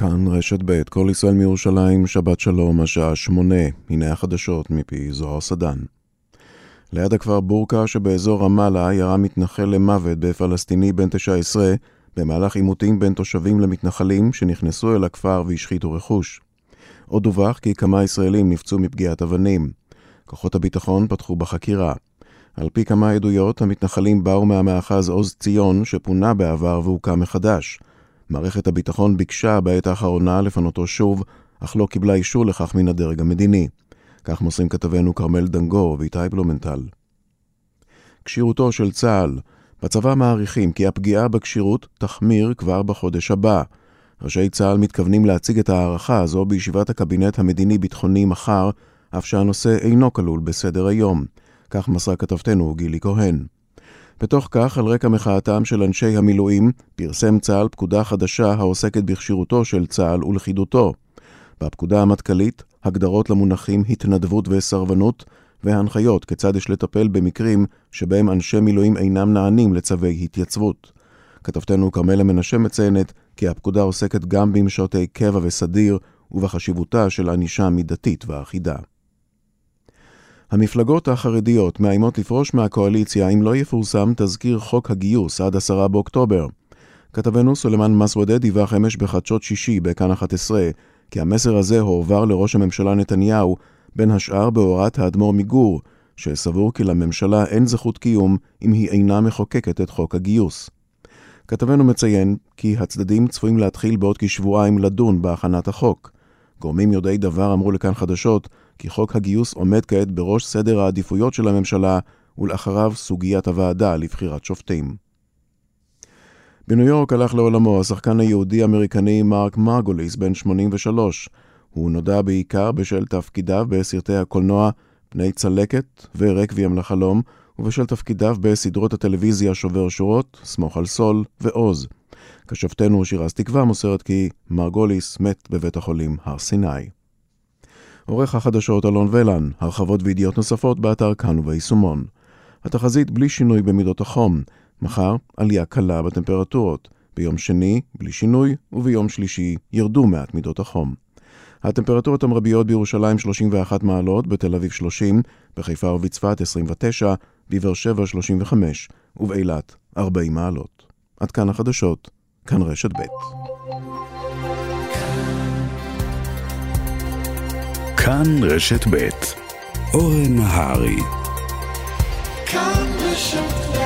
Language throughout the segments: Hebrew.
כאן רשת ב', כל ישראל מירושלים, שבת שלום, השעה שמונה, הנה החדשות מפי זוהר סדן. ליד הכפר בורקה שבאזור רמאללה ירה מתנחל למוות בפלסטיני בן 19 במהלך עימותים בין תושבים למתנחלים שנכנסו אל הכפר והשחיתו רכוש. עוד דווח כי כמה ישראלים נפצעו מפגיעת אבנים. כוחות הביטחון פתחו בחקירה. על פי כמה עדויות, המתנחלים באו מהמאחז עוז ציון שפונה בעבר והוקם מחדש. מערכת הביטחון ביקשה בעת האחרונה לפנותו שוב, אך לא קיבלה אישור לכך מן הדרג המדיני. כך מוסרים כתבנו כרמל דנגור ואיתי בלומנטל. כשירותו של צה"ל בצבא מעריכים כי הפגיעה בכשירות תחמיר כבר בחודש הבא. ראשי צה"ל מתכוונים להציג את ההערכה הזו בישיבת הקבינט המדיני-ביטחוני מחר, אף שהנושא אינו כלול בסדר היום. כך מסרה כתבתנו גילי כהן. בתוך כך, על רקע מחאתם של אנשי המילואים, פרסם צה"ל פקודה חדשה העוסקת בכשירותו של צה"ל ולכידותו. בפקודה המטכ"לית, הגדרות למונחים התנדבות וסרבנות, והנחיות כיצד יש לטפל במקרים שבהם אנשי מילואים אינם נענים לצווי התייצבות. כתבתנו כרמלה מנשה מציינת כי הפקודה עוסקת גם במשרתי קבע וסדיר ובחשיבותה של ענישה מידתית ואחידה. המפלגות החרדיות מאיימות לפרוש מהקואליציה אם לא יפורסם תזכיר חוק הגיוס עד עשרה באוקטובר. כתבנו סולימאן מסוודה דיווח אמש בחדשות שישי בכאן 11 כי המסר הזה הועבר לראש הממשלה נתניהו, בין השאר בהוראת האדמו"ר מגור, שסבור כי לממשלה אין זכות קיום אם היא אינה מחוקקת את חוק הגיוס. כתבנו מציין כי הצדדים צפויים להתחיל בעוד כשבועיים לדון בהכנת החוק. גורמים יודעי דבר אמרו לכאן חדשות כי חוק הגיוס עומד כעת בראש סדר העדיפויות של הממשלה, ולאחריו סוגיית הוועדה לבחירת שופטים. בניו יורק הלך לעולמו השחקן היהודי-אמריקני מרק מרגוליס, בן 83. הוא נודע בעיקר בשל תפקידיו בסרטי הקולנוע פני צלקת ורקבים לחלום, ובשל תפקידיו בסדרות הטלוויזיה שובר שורות, סמוך על סול ועוז. כשבתנו שירז תקווה מוסרת כי מרגוליס מת בבית החולים הר סיני. עורך החדשות אלון ולן, הרחבות וידיעות נוספות באתר כאן וביישומון. התחזית בלי שינוי במידות החום, מחר עלייה קלה בטמפרטורות, ביום שני בלי שינוי, וביום שלישי ירדו מעט מידות החום. הטמפרטורות המרביות בירושלים 31 מעלות, בתל אביב 30, בחיפה ובצפת 29, בבאר שבע 35, ובאילת 40 מעלות. עד כאן החדשות, כאן רשת ב'. כאן רשת ב' אורן נהרי. כאן רשת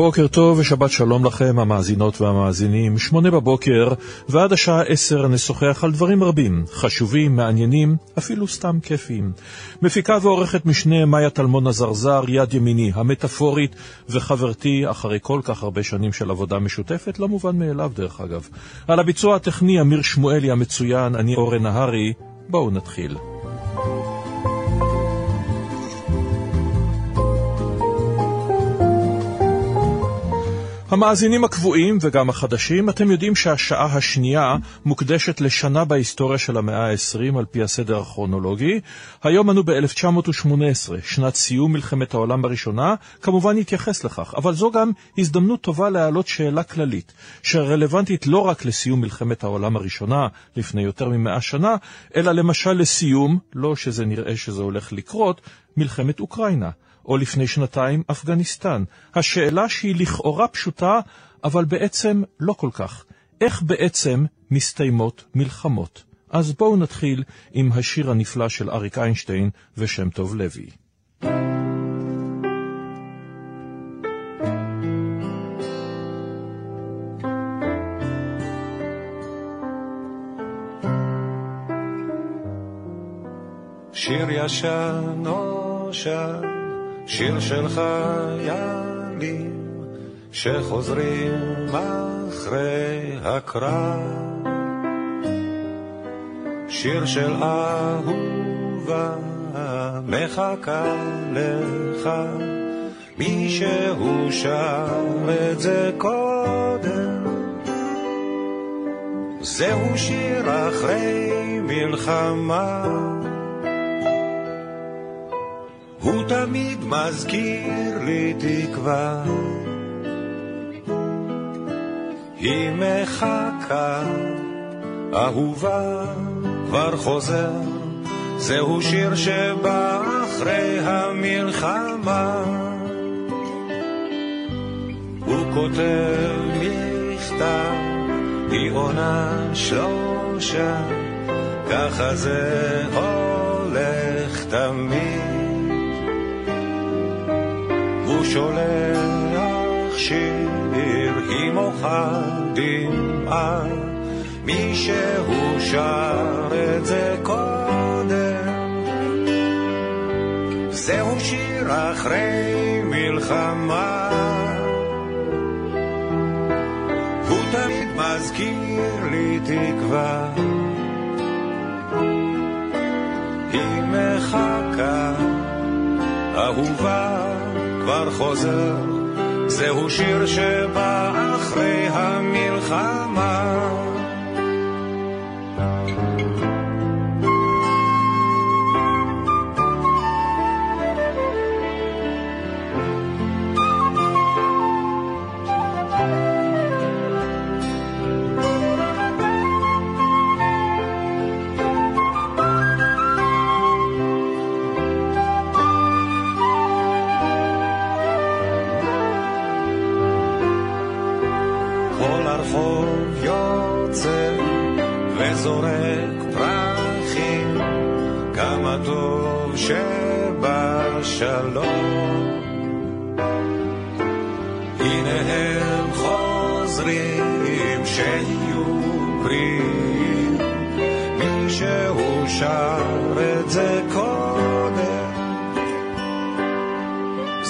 בוקר טוב ושבת שלום לכם, המאזינות והמאזינים. שמונה בבוקר ועד השעה עשר נשוחח על דברים רבים, חשובים, מעניינים, אפילו סתם כיפיים. מפיקה ועורכת משנה מאיה טלמון הזרזר, יד ימיני, המטאפורית, וחברתי, אחרי כל כך הרבה שנים של עבודה משותפת, לא מובן מאליו דרך אגב. על הביצוע הטכני, אמיר שמואלי המצוין, אני אורן נהרי. בואו נתחיל. המאזינים הקבועים וגם החדשים, אתם יודעים שהשעה השנייה מוקדשת לשנה בהיסטוריה של המאה ה-20 על פי הסדר הכרונולוגי. היום אנו ב-1918, שנת סיום מלחמת העולם הראשונה, כמובן נתייחס לכך, אבל זו גם הזדמנות טובה להעלות שאלה כללית, שרלוונטית לא רק לסיום מלחמת העולם הראשונה לפני יותר ממאה שנה, אלא למשל לסיום, לא שזה נראה שזה הולך לקרות, מלחמת אוקראינה. או לפני שנתיים אפגניסטן. השאלה שהיא לכאורה פשוטה, אבל בעצם לא כל כך. איך בעצם מסתיימות מלחמות? אז בואו נתחיל עם השיר הנפלא של אריק איינשטיין ושם טוב לוי. שיר ישן נושן שיר של חיילים שחוזרים אחרי הקרב. שיר של אהובה מחכה לך, מישהו שר את זה קודם. זהו שיר אחרי מלחמה. הוא תמיד מזכיר לי תקווה. היא מחכה, אהובה כבר חוזר, זהו שיר שבא אחרי המלחמה. הוא כותב מכתב, היא עונה שלושה, ככה זה הולך תמיד. הוא שולח שיר, היא מוחה דמעה. מישהו שר את זה קודם. זהו שיר אחרי מלחמה. הוא תמיד מזכיר לי תקווה. היא מחכה, אהובה כבר חוזר. זהו שיר שבא אחרי המלחמה.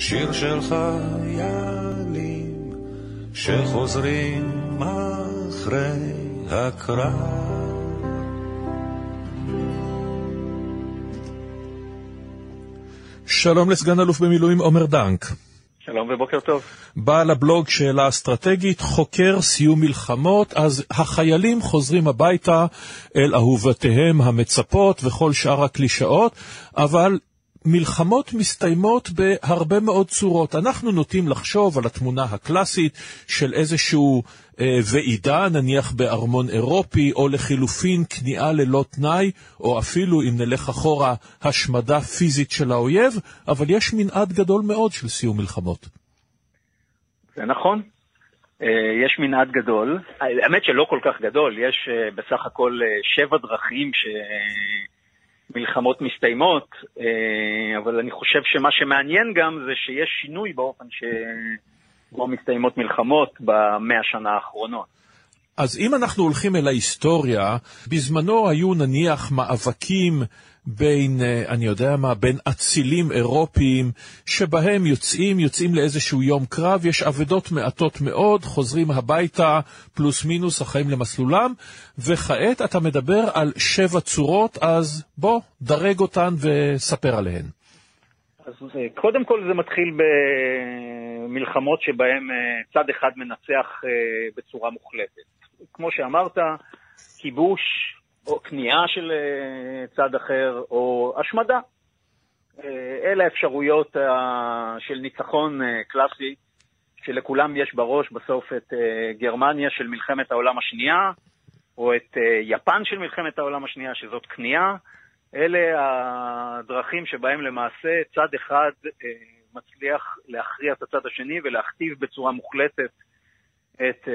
שיר של חיילים שחוזרים אחרי הקרב. שלום לסגן אלוף במילואים עומר דנק. שלום ובוקר טוב. בעל הבלוג שאלה אסטרטגית, חוקר סיום מלחמות, אז החיילים חוזרים הביתה אל אהובתיהם המצפות וכל שאר הקלישאות, אבל מלחמות מסתיימות בהרבה מאוד צורות. אנחנו נוטים לחשוב על התמונה הקלאסית של איזשהו אה, ועידה, נניח בארמון אירופי, או לחילופין כניעה ללא תנאי, או אפילו, אם נלך אחורה, השמדה פיזית של האויב, אבל יש מנעד גדול מאוד של סיום מלחמות. זה נכון. אה, יש מנעד גדול. האמת שלא כל כך גדול, יש אה, בסך הכל אה, שבע דרכים ש... מלחמות מסתיימות, אה, אבל אני חושב שמה שמעניין גם זה שיש שינוי באופן שבו מסתיימות מלחמות במאה השנה האחרונות. אז אם אנחנו הולכים אל ההיסטוריה, בזמנו היו נניח מאבקים בין, אה, אני יודע מה, בין אצילים אירופיים, שבהם יוצאים, יוצאים לאיזשהו יום קרב, יש אבדות מעטות מאוד, חוזרים הביתה, פלוס מינוס, החיים למסלולם, וכעת אתה מדבר על שבע צורות, אז בוא, דרג אותן וספר עליהן. אז אה, קודם כל זה מתחיל במלחמות שבהן אה, צד אחד מנצח בצורה מוחלטת. כמו שאמרת, כיבוש, או כניעה של אה, צד אחר, או השמדה. אה, אלה האפשרויות אה, של ניצחון קלאסי, שלכולם יש בראש בסוף את גרמניה של מלחמת העולם השנייה, או את יפן של מלחמת העולם השנייה, שזאת כניעה. אלה הדרכים שבהם למעשה צד אחד מצליח להכריע את הצד השני ולהכתיב בצורה מוחלטת את uh,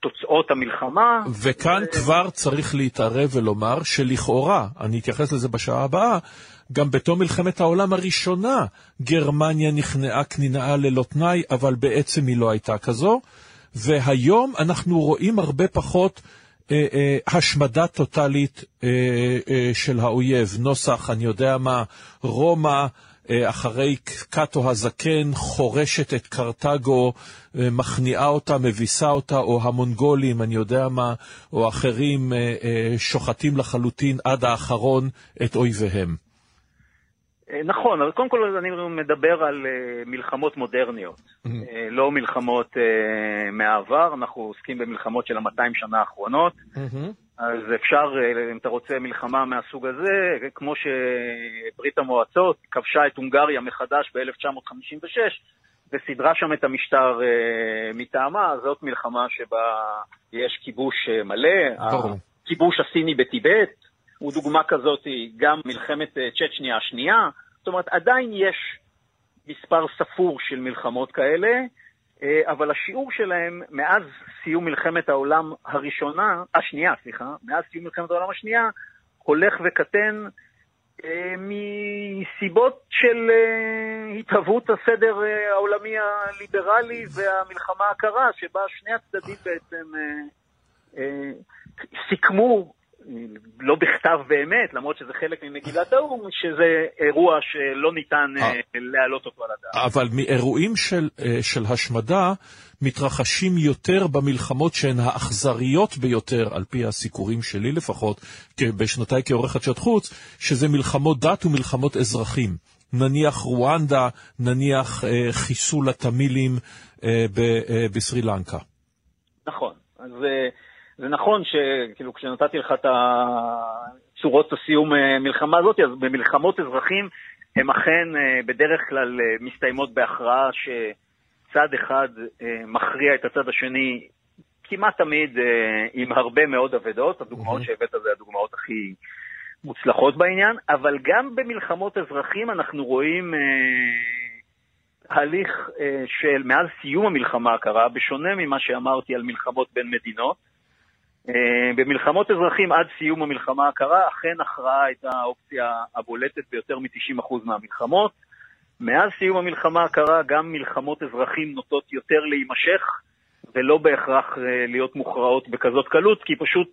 תוצאות המלחמה. וכאן ו... כבר צריך להתערב ולומר שלכאורה, אני אתייחס לזה בשעה הבאה, גם בתום מלחמת העולם הראשונה גרמניה נכנעה כנינאה ללא תנאי, אבל בעצם היא לא הייתה כזו. והיום אנחנו רואים הרבה פחות אה, אה, השמדה טוטאלית אה, אה, של האויב. נוסח, אני יודע מה, רומא, אה, אחרי קאטו הזקן, חורשת את קרתגו, אה, מכניעה אותה, מביסה אותה, או המונגולים, אני יודע מה, או אחרים, אה, שוחטים לחלוטין עד האחרון את אויביהם. נכון, אבל קודם כל אני מדבר על מלחמות מודרניות, mm-hmm. לא מלחמות מהעבר, אנחנו עוסקים במלחמות של ה-200 שנה האחרונות. Mm-hmm. אז אפשר, אה, אם אתה רוצה מלחמה מהסוג הזה, כמו שברית המועצות כבשה את הונגריה מחדש ב-1956 וסידרה שם את המשטר מטעמה, זאת מלחמה שבה יש כיבוש מלא. הכיבוש הסיני בטיבט הוא דוגמה כזאת, גם מלחמת צ'צ'ניה השנייה. זאת אומרת, עדיין יש מספר ספור של מלחמות כאלה. אה, אבל השיעור שלהם מאז סיום מלחמת העולם הראשונה, השנייה, סליחה, מאז סיום מלחמת העולם השנייה, הולך וקטן אה, מסיבות של אה, התהוות הסדר העולמי הליברלי והמלחמה הקרה, שבה שני הצדדים בעצם סיכמו לא בכתב באמת, למרות שזה חלק ממגילת האו"ם, שזה אירוע שלא ניתן אה. אה, להעלות אותו על הדעת. אבל מאירועים של, אה, של השמדה מתרחשים יותר במלחמות שהן האכזריות ביותר, על פי הסיקורים שלי לפחות, בשנותיי כעורך חדשות חוץ, שזה מלחמות דת ומלחמות אזרחים. נניח רואנדה, נניח אה, חיסול התמילים אה, בסרי לנקה. נכון. אז... אה, זה נכון שכאילו כשנתתי לך את צורות הסיום אה, מלחמה הזאת, אז במלחמות אזרחים הן אכן אה, בדרך כלל אה, מסתיימות בהכרעה שצד אחד מכריע את הצד השני כמעט תמיד עם הרבה מאוד אבדות, הדוגמאות שהבאת זה הדוגמאות הכי מוצלחות בעניין, אבל גם במלחמות אזרחים אנחנו רואים הליך של מאז סיום המלחמה הקרה, בשונה ממה שאמרתי על מלחמות בין מדינות, במלחמות אזרחים עד סיום המלחמה הקרה, אכן הכרעה הייתה האופציה הבולטת ביותר מ-90% מהמלחמות. מאז סיום המלחמה הקרה גם מלחמות אזרחים נוטות יותר להימשך, ולא בהכרח אה, להיות מוכרעות בכזאת קלות, כי פשוט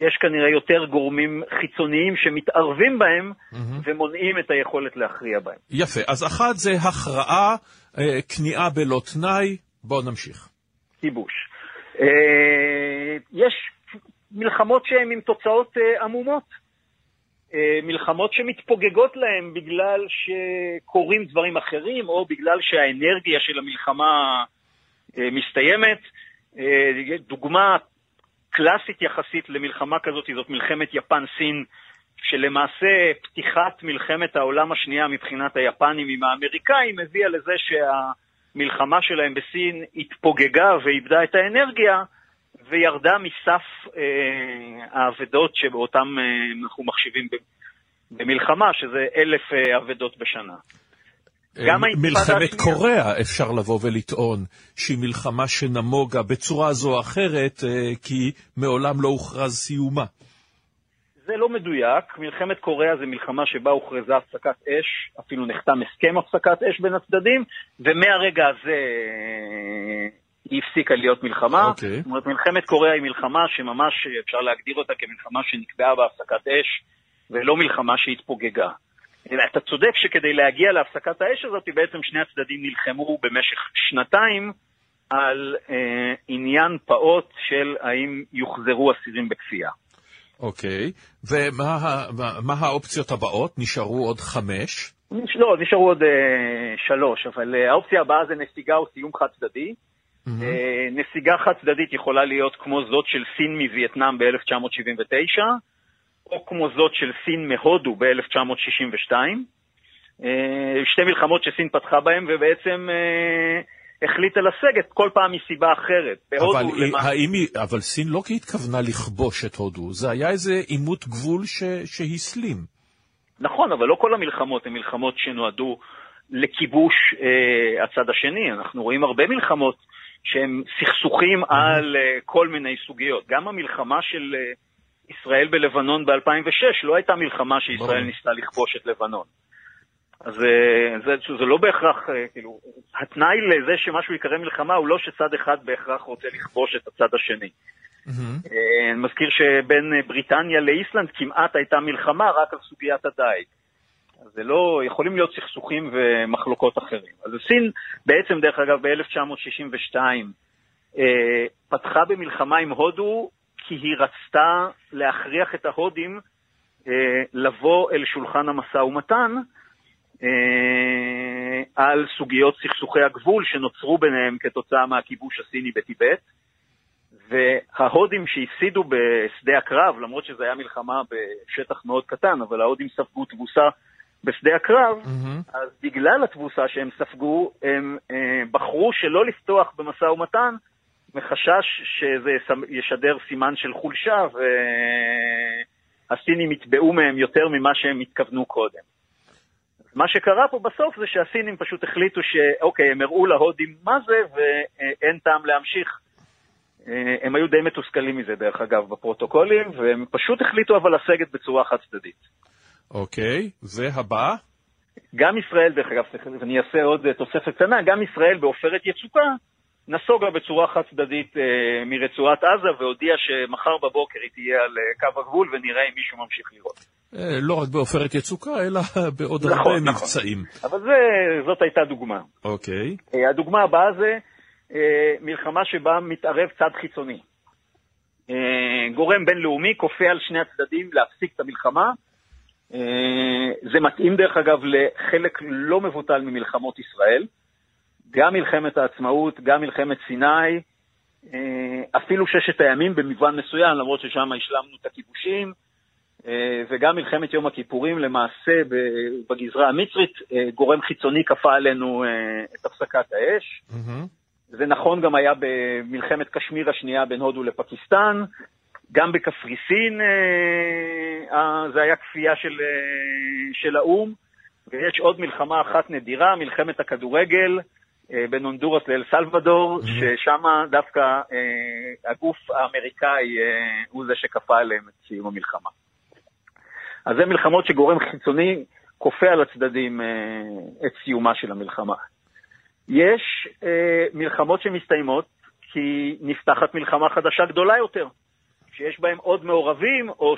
יש כנראה יותר גורמים חיצוניים שמתערבים בהם mm-hmm. ומונעים את היכולת להכריע בהם. יפה, אז אחת זה הכרעה, אה, כניעה בלא תנאי, בואו נמשיך. כיבוש. אה, יש מלחמות שהן עם תוצאות אה, עמומות. אה, מלחמות שמתפוגגות להן בגלל שקורים דברים אחרים, או בגלל שהאנרגיה של המלחמה מסתיימת. דוגמה קלאסית יחסית למלחמה כזאת זאת מלחמת יפן-סין, שלמעשה פתיחת מלחמת העולם השנייה מבחינת היפנים עם האמריקאים הביאה לזה שה... המלחמה שלהם בסין התפוגגה ואיבדה את האנרגיה וירדה מסף אה, האבדות שבאותם אה, אנחנו מחשיבים במלחמה, שזה אלף אה, אבדות בשנה. אה, מלחמת קוריאה, אפשר לבוא ולטעון שהיא מלחמה שנמוגה בצורה זו או אחרת, אה, כי מעולם לא הוכרז סיומה. זה לא מדויק. מלחמת קוריאה זה מלחמה שבה הוכרזה הפסקת אש, אפילו נחתם הסכם הפסקת אש בין הצדדים, ומהרגע הזה אה, היא הפסיקה להיות מלחמה. Okay. אוקיי. זאת אומרת, מלחמת קוריאה היא מלחמה שממש אפשר להגדיר אותה כמלחמה שנקבעה בהפסקת אש, ולא מלחמה שהתפוגגה. אתה צודק שכדי להגיע להפסקת האש הזאת, בעצם שני הצדדים נלחמו במשך שנתיים על אה, עניין פעוט של האם יוחזרו אסירים בכפייה. אוקיי, ומה האופציות הבאות? נשארו עוד חמש? לא, נשארו עוד אה, שלוש, אבל אה, האופציה הבאה זה נסיגה או סיום חד צדדי. Mm-hmm. אה, נסיגה חד צדדית יכולה להיות כמו זאת של סין מווייטנאם ב-1979, או כמו זאת של סין מהודו ב-1962. אה, שתי מלחמות שסין פתחה בהן, ובעצם אה, החליטה לסגת כל פעם מסיבה אחרת. בהודו אבל, למה... האם היא, אבל סין לא כי התכוונה לכבוש את הודו, זה היה איזה עימות גבול ש, שהסלים. נכון, אבל לא כל המלחמות הן מלחמות שנועדו לכיבוש אה, הצד השני. אנחנו רואים הרבה מלחמות שהם סכסוכים על כל מיני סוגיות. גם המלחמה של ישראל בלבנון ב-2006 לא הייתה מלחמה שישראל ניסתה לכבוש את לבנון. אז זה, זה, זה לא בהכרח, כאילו, התנאי לזה שמשהו יקרה מלחמה הוא לא שצד אחד בהכרח רוצה לכבוש את הצד השני. Mm-hmm. אני מזכיר שבין בריטניה לאיסלנד כמעט הייתה מלחמה רק על סוגיית הדייג. זה לא, יכולים להיות סכסוכים ומחלוקות אחרים. אז סין בעצם, דרך אגב, ב-1962 אה, פתחה במלחמה עם הודו כי היא רצתה להכריח את ההודים אה, לבוא אל שולחן המשא ומתן אה, על סוגיות סכסוכי הגבול שנוצרו ביניהם כתוצאה מהכיבוש הסיני בטיבט. וההודים שהפסידו בשדה הקרב, למרות שזו הייתה מלחמה בשטח מאוד קטן, אבל ההודים ספגו תבוסה בשדה הקרב, mm-hmm. אז בגלל התבוסה שהם ספגו, הם אה, בחרו שלא לפתוח במשא ומתן, מחשש שזה ישדר סימן של חולשה, והסינים יתבעו מהם יותר ממה שהם התכוונו קודם. מה שקרה פה בסוף זה שהסינים פשוט החליטו שאוקיי, הם הראו להודים מה זה, ואין טעם להמשיך. אה, הם היו די מתוסכלים מזה, דרך אגב, בפרוטוקולים, והם פשוט החליטו אבל לסגת בצורה חד צדדית. אוקיי, והבא? גם ישראל, דרך אגב, אני אעשה עוד תוספת קטנה, גם ישראל בעופרת יצוקה נסוגה בצורה חד צדדית אה, מרצועת עזה והודיעה שמחר בבוקר היא תהיה על אה, קו הגבול ונראה אם מישהו ממשיך לראות. אה, לא רק בעופרת יצוקה, אלא בעוד נכון, הרבה נכון. מבצעים. אבל זה, זאת הייתה דוגמה. אוקיי. אה, הדוגמה הבאה זה אה, מלחמה שבה מתערב צד חיצוני. גורם בינלאומי כופה על שני הצדדים להפסיק את המלחמה. זה מתאים דרך אגב לחלק לא מבוטל ממלחמות ישראל. גם מלחמת העצמאות, גם מלחמת סיני, אפילו ששת הימים במובן מסוים, למרות ששם השלמנו את הכיבושים, וגם מלחמת יום הכיפורים, למעשה בגזרה המצרית, גורם חיצוני כפה עלינו את הפסקת האש. Mm-hmm. זה נכון גם היה במלחמת קשמיר השנייה בין הודו לפקיסטן, גם בקפריסין אה, אה, זה היה כפייה של, אה, של האו"ם, ויש עוד מלחמה אחת נדירה, מלחמת הכדורגל בין הונדורס לאל סלבדור, mm-hmm. ששם דווקא הגוף האמריקאי הוא זה שכפה עליהם את סיום המלחמה. אז זה מלחמות שגורם חיצוני כופה על הצדדים את סיומה של המלחמה. יש אה, מלחמות שמסתיימות כי נפתחת מלחמה חדשה גדולה יותר, שיש בהם עוד מעורבים או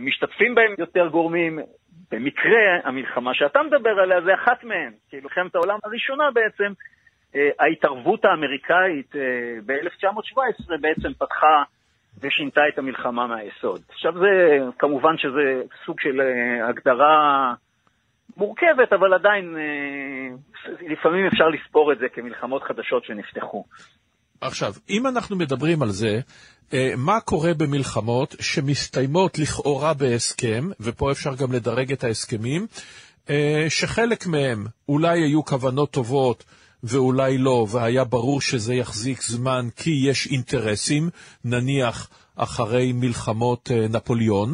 שמשתתפים בהם יותר גורמים. במקרה, המלחמה שאתה מדבר עליה זה אחת מהן, כי מלחמת העולם הראשונה בעצם, אה, ההתערבות האמריקאית אה, ב-1917 בעצם פתחה ושינתה את המלחמה מהיסוד. עכשיו זה, כמובן שזה סוג של אה, הגדרה מורכבת, אבל עדיין אה, לפעמים אפשר לספור את זה כמלחמות חדשות שנפתחו. עכשיו, אם אנחנו מדברים על זה, אה, מה קורה במלחמות שמסתיימות לכאורה בהסכם, ופה אפשר גם לדרג את ההסכמים, שחלק מהם אולי היו כוונות טובות ואולי לא, והיה ברור שזה יחזיק זמן כי יש אינטרסים, נניח אחרי מלחמות נפוליאון,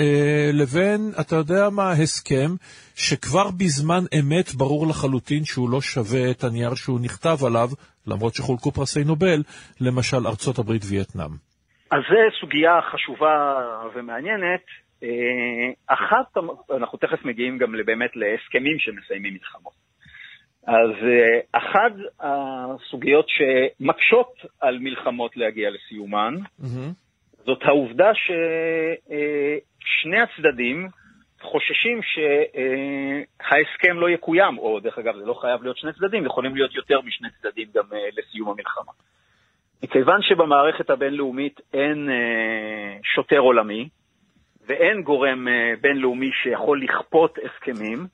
אה, לבין, אתה יודע מה, הסכם שכבר בזמן אמת ברור לחלוטין שהוא לא שווה את הנייר שהוא נכתב עליו, למרות שחולקו פרסי נובל, למשל ארצות הברית וייטנאם. אז זו סוגיה חשובה ומעניינת. אה, אחת, אנחנו תכף מגיעים גם באמת להסכמים שמסיימים מלחמות. אז אה, אחת הסוגיות שמקשות על מלחמות להגיע לסיומן, mm-hmm. זאת העובדה ששני הצדדים חוששים שההסכם לא יקוים, או דרך אגב, זה לא חייב להיות שני צדדים, יכולים להיות יותר משני צדדים גם אה, לסיום המלחמה. מכיוון שבמערכת הבינלאומית אין אה, שוטר עולמי, ואין גורם אה, בינלאומי שיכול לכפות הסכמים,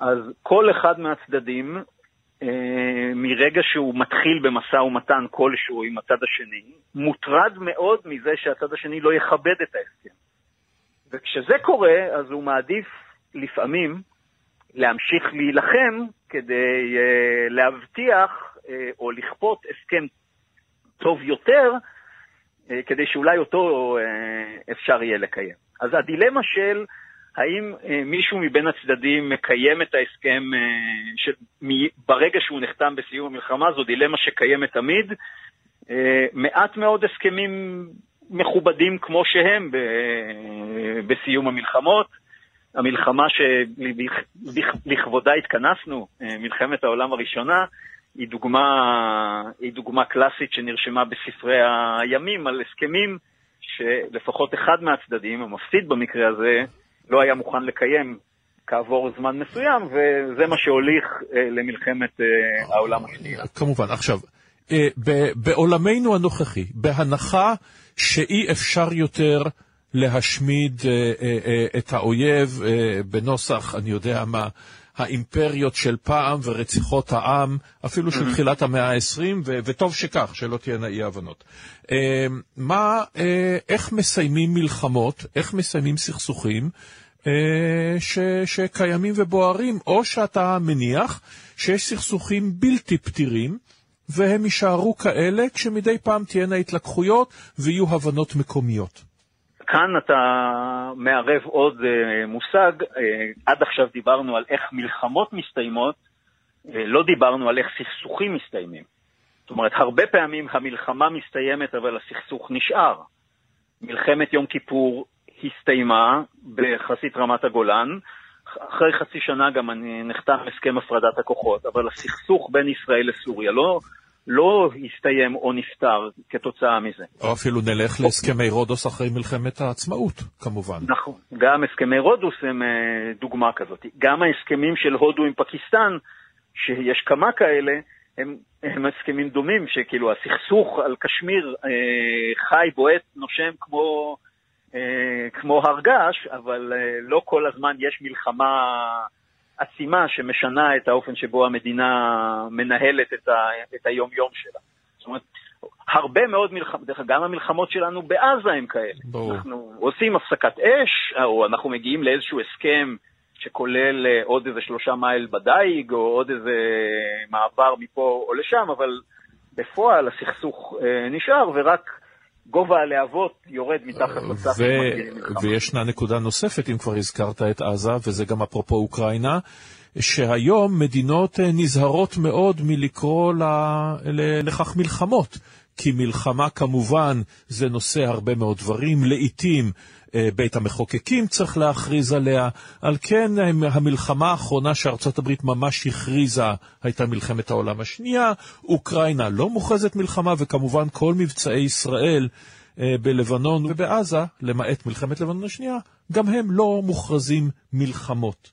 אז כל אחד מהצדדים אה, מרגע שהוא מתחיל במשא ומתן כלשהו עם הצד השני, מוטרד מאוד מזה שהצד השני לא יכבד את ההסכם. וכשזה קורה, אז הוא מעדיף לפעמים להמשיך להילחם כדי uh, להבטיח uh, או לכפות הסכם טוב יותר, uh, כדי שאולי אותו uh, אפשר יהיה לקיים. אז הדילמה של האם אה, מישהו מבין הצדדים מקיים את ההסכם אה, ש... ברגע שהוא נחתם בסיום המלחמה, זו דילמה שקיימת תמיד. אה, מעט מאוד הסכמים מכובדים כמו שהם ב... בסיום המלחמות. המלחמה שלכבודה התכנסנו, מלחמת העולם הראשונה, היא דוגמה, היא דוגמה קלאסית שנרשמה בספרי הימים על הסכמים שלפחות אחד מהצדדים, המפסיד במקרה הזה, לא היה מוכן לקיים כעבור זמן מסוים, וזה מה שהוליך אה, למלחמת אה, העולם השנייה. כמובן. עכשיו, אה, בעולמנו הנוכחי, בהנחה שאי אפשר יותר להשמיד את האויב בנוסח, אני יודע מה, האימפריות של פעם ורציחות העם, אפילו של תחילת המאה ה-20, וטוב שכך, שלא תהיינה אי-הבנות. מה, איך מסיימים מלחמות, איך מסיימים סכסוכים, אה, ש, שקיימים ובוערים, או שאתה מניח שיש סכסוכים בלתי פתירים, והם יישארו כאלה כשמדי פעם תהיינה התלקחויות ויהיו הבנות מקומיות. כאן אתה מערב עוד uh, מושג, uh, עד עכשיו דיברנו על איך מלחמות מסתיימות, uh, לא דיברנו על איך סכסוכים מסתיימים. זאת אומרת, הרבה פעמים המלחמה מסתיימת אבל הסכסוך נשאר. מלחמת יום כיפור הסתיימה ביחסית רמת הגולן. אחרי חצי שנה גם אני, נחתם הסכם הפרדת הכוחות, אבל הסכסוך בין ישראל לסוריה לא, לא הסתיים או נפתר כתוצאה מזה. או אפילו נלך להסכמי רודוס אחרי מלחמת העצמאות, כמובן. נכון, גם הסכמי רודוס הם אה, דוגמה כזאת. גם ההסכמים של הודו עם פקיסטן, שיש כמה כאלה, הם, הם הסכמים דומים, שכאילו הסכסוך על קשמיר אה, חי, בועט, נושם כמו... אה, כמו הרגש, אבל אה, לא כל הזמן יש מלחמה עצימה שמשנה את האופן שבו המדינה מנהלת את, ה, את היום-יום שלה. זאת אומרת, הרבה מאוד מלחמות, דרך אגב, גם המלחמות שלנו בעזה הם כאלה. ברור. אנחנו עושים הפסקת אש, או אנחנו מגיעים לאיזשהו הסכם שכולל אה, עוד איזה שלושה מייל בדייג, או עוד איזה מעבר מפה או לשם, אבל בפועל הסכסוך נשאר, ורק גובה הלהבות יורד מתחת לסף. ו- וישנה נקודה נוספת, אם כבר הזכרת את עזה, וזה גם אפרופו אוקראינה, שהיום מדינות אה, נזהרות מאוד מלקרוא לכך מלחמות. כי מלחמה כמובן זה נושא הרבה מאוד דברים, לעתים אה, בית המחוקקים צריך להכריז עליה. על כן המלחמה האחרונה שארצות הברית ממש הכריזה הייתה מלחמת העולם השנייה. אוקראינה לא מוכרזת מלחמה, וכמובן כל מבצעי ישראל אה, בלבנון ובעזה, למעט מלחמת לבנון השנייה, גם הם לא מוכרזים מלחמות.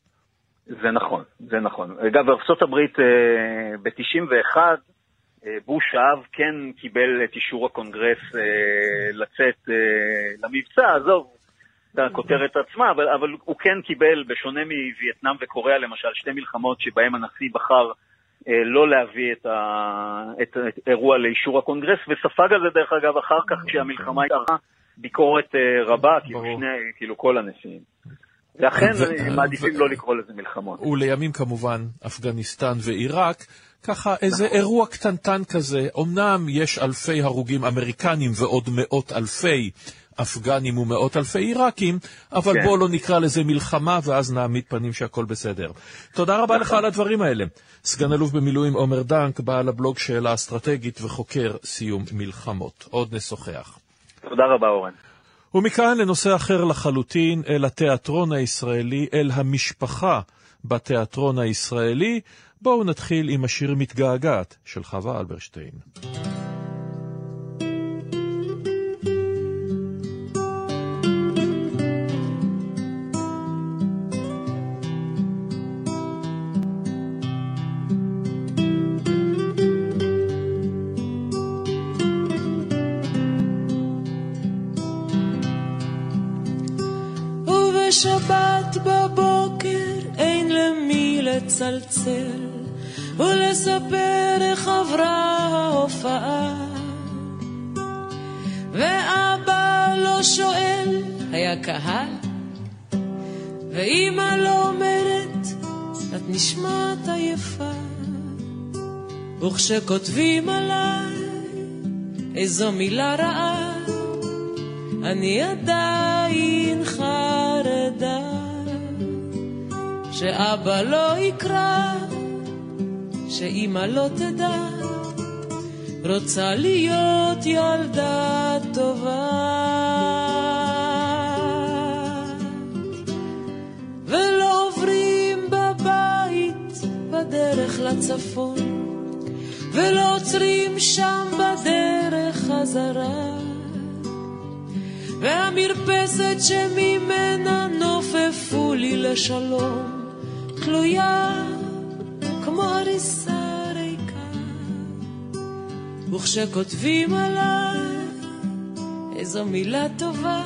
זה נכון, זה נכון. אגב, הברית אה, ב-91, בוש האב כן קיבל את אישור הקונגרס לצאת למבצע, עזוב, הכותרת עצמה, אבל, אבל הוא כן קיבל, בשונה מווייטנאם וקוריאה למשל, שתי מלחמות שבהן הנשיא בחר אה, לא להביא את, ה, את האירוע לאישור הקונגרס, וספג על זה דרך אגב אחר כך כשהמלחמה הייתה ביקורת אה, רבה, כאילו, שני, כאילו כל הנשיאים. ואכן הם מעדיפים לא לקרוא לזה מלחמות. ולימים כמובן אפגניסטן ועיראק. ככה איזה נכון. אירוע קטנטן כזה, אמנם יש אלפי הרוגים אמריקנים ועוד מאות אלפי אפגנים ומאות אלפי עיראקים, אבל כן. בואו לא נקרא לזה מלחמה ואז נעמיד פנים שהכל בסדר. תודה רבה לך על הדברים האלה. סגן אלוף במילואים עומר דנק, בעל הבלוג שאלה אסטרטגית וחוקר סיום מלחמות. עוד נשוחח. תודה רבה אורן. ומכאן לנושא אחר לחלוטין, אל התיאטרון הישראלי, אל המשפחה בתיאטרון הישראלי. בואו נתחיל עם השיר מתגעגעת של חווה אלברשטיין. לצלצל ולספר איך עברה ההופעה. ואבא לא שואל, היה קהל, ואימא לא אומרת, את נשמעת עייפה. וכשכותבים עליי איזו מילה רעה, אני עדיין חרדה. שאבא לא יקרא, שאימא לא תדע, רוצה להיות ילדה טובה. ולא עוברים בבית בדרך לצפון, ולא עוצרים שם בדרך חזרה. והמרפסת שממנה נופפו לי לשלום, תלויה כמו הריסה ריקה. וכשכותבים עליי איזו מילה טובה,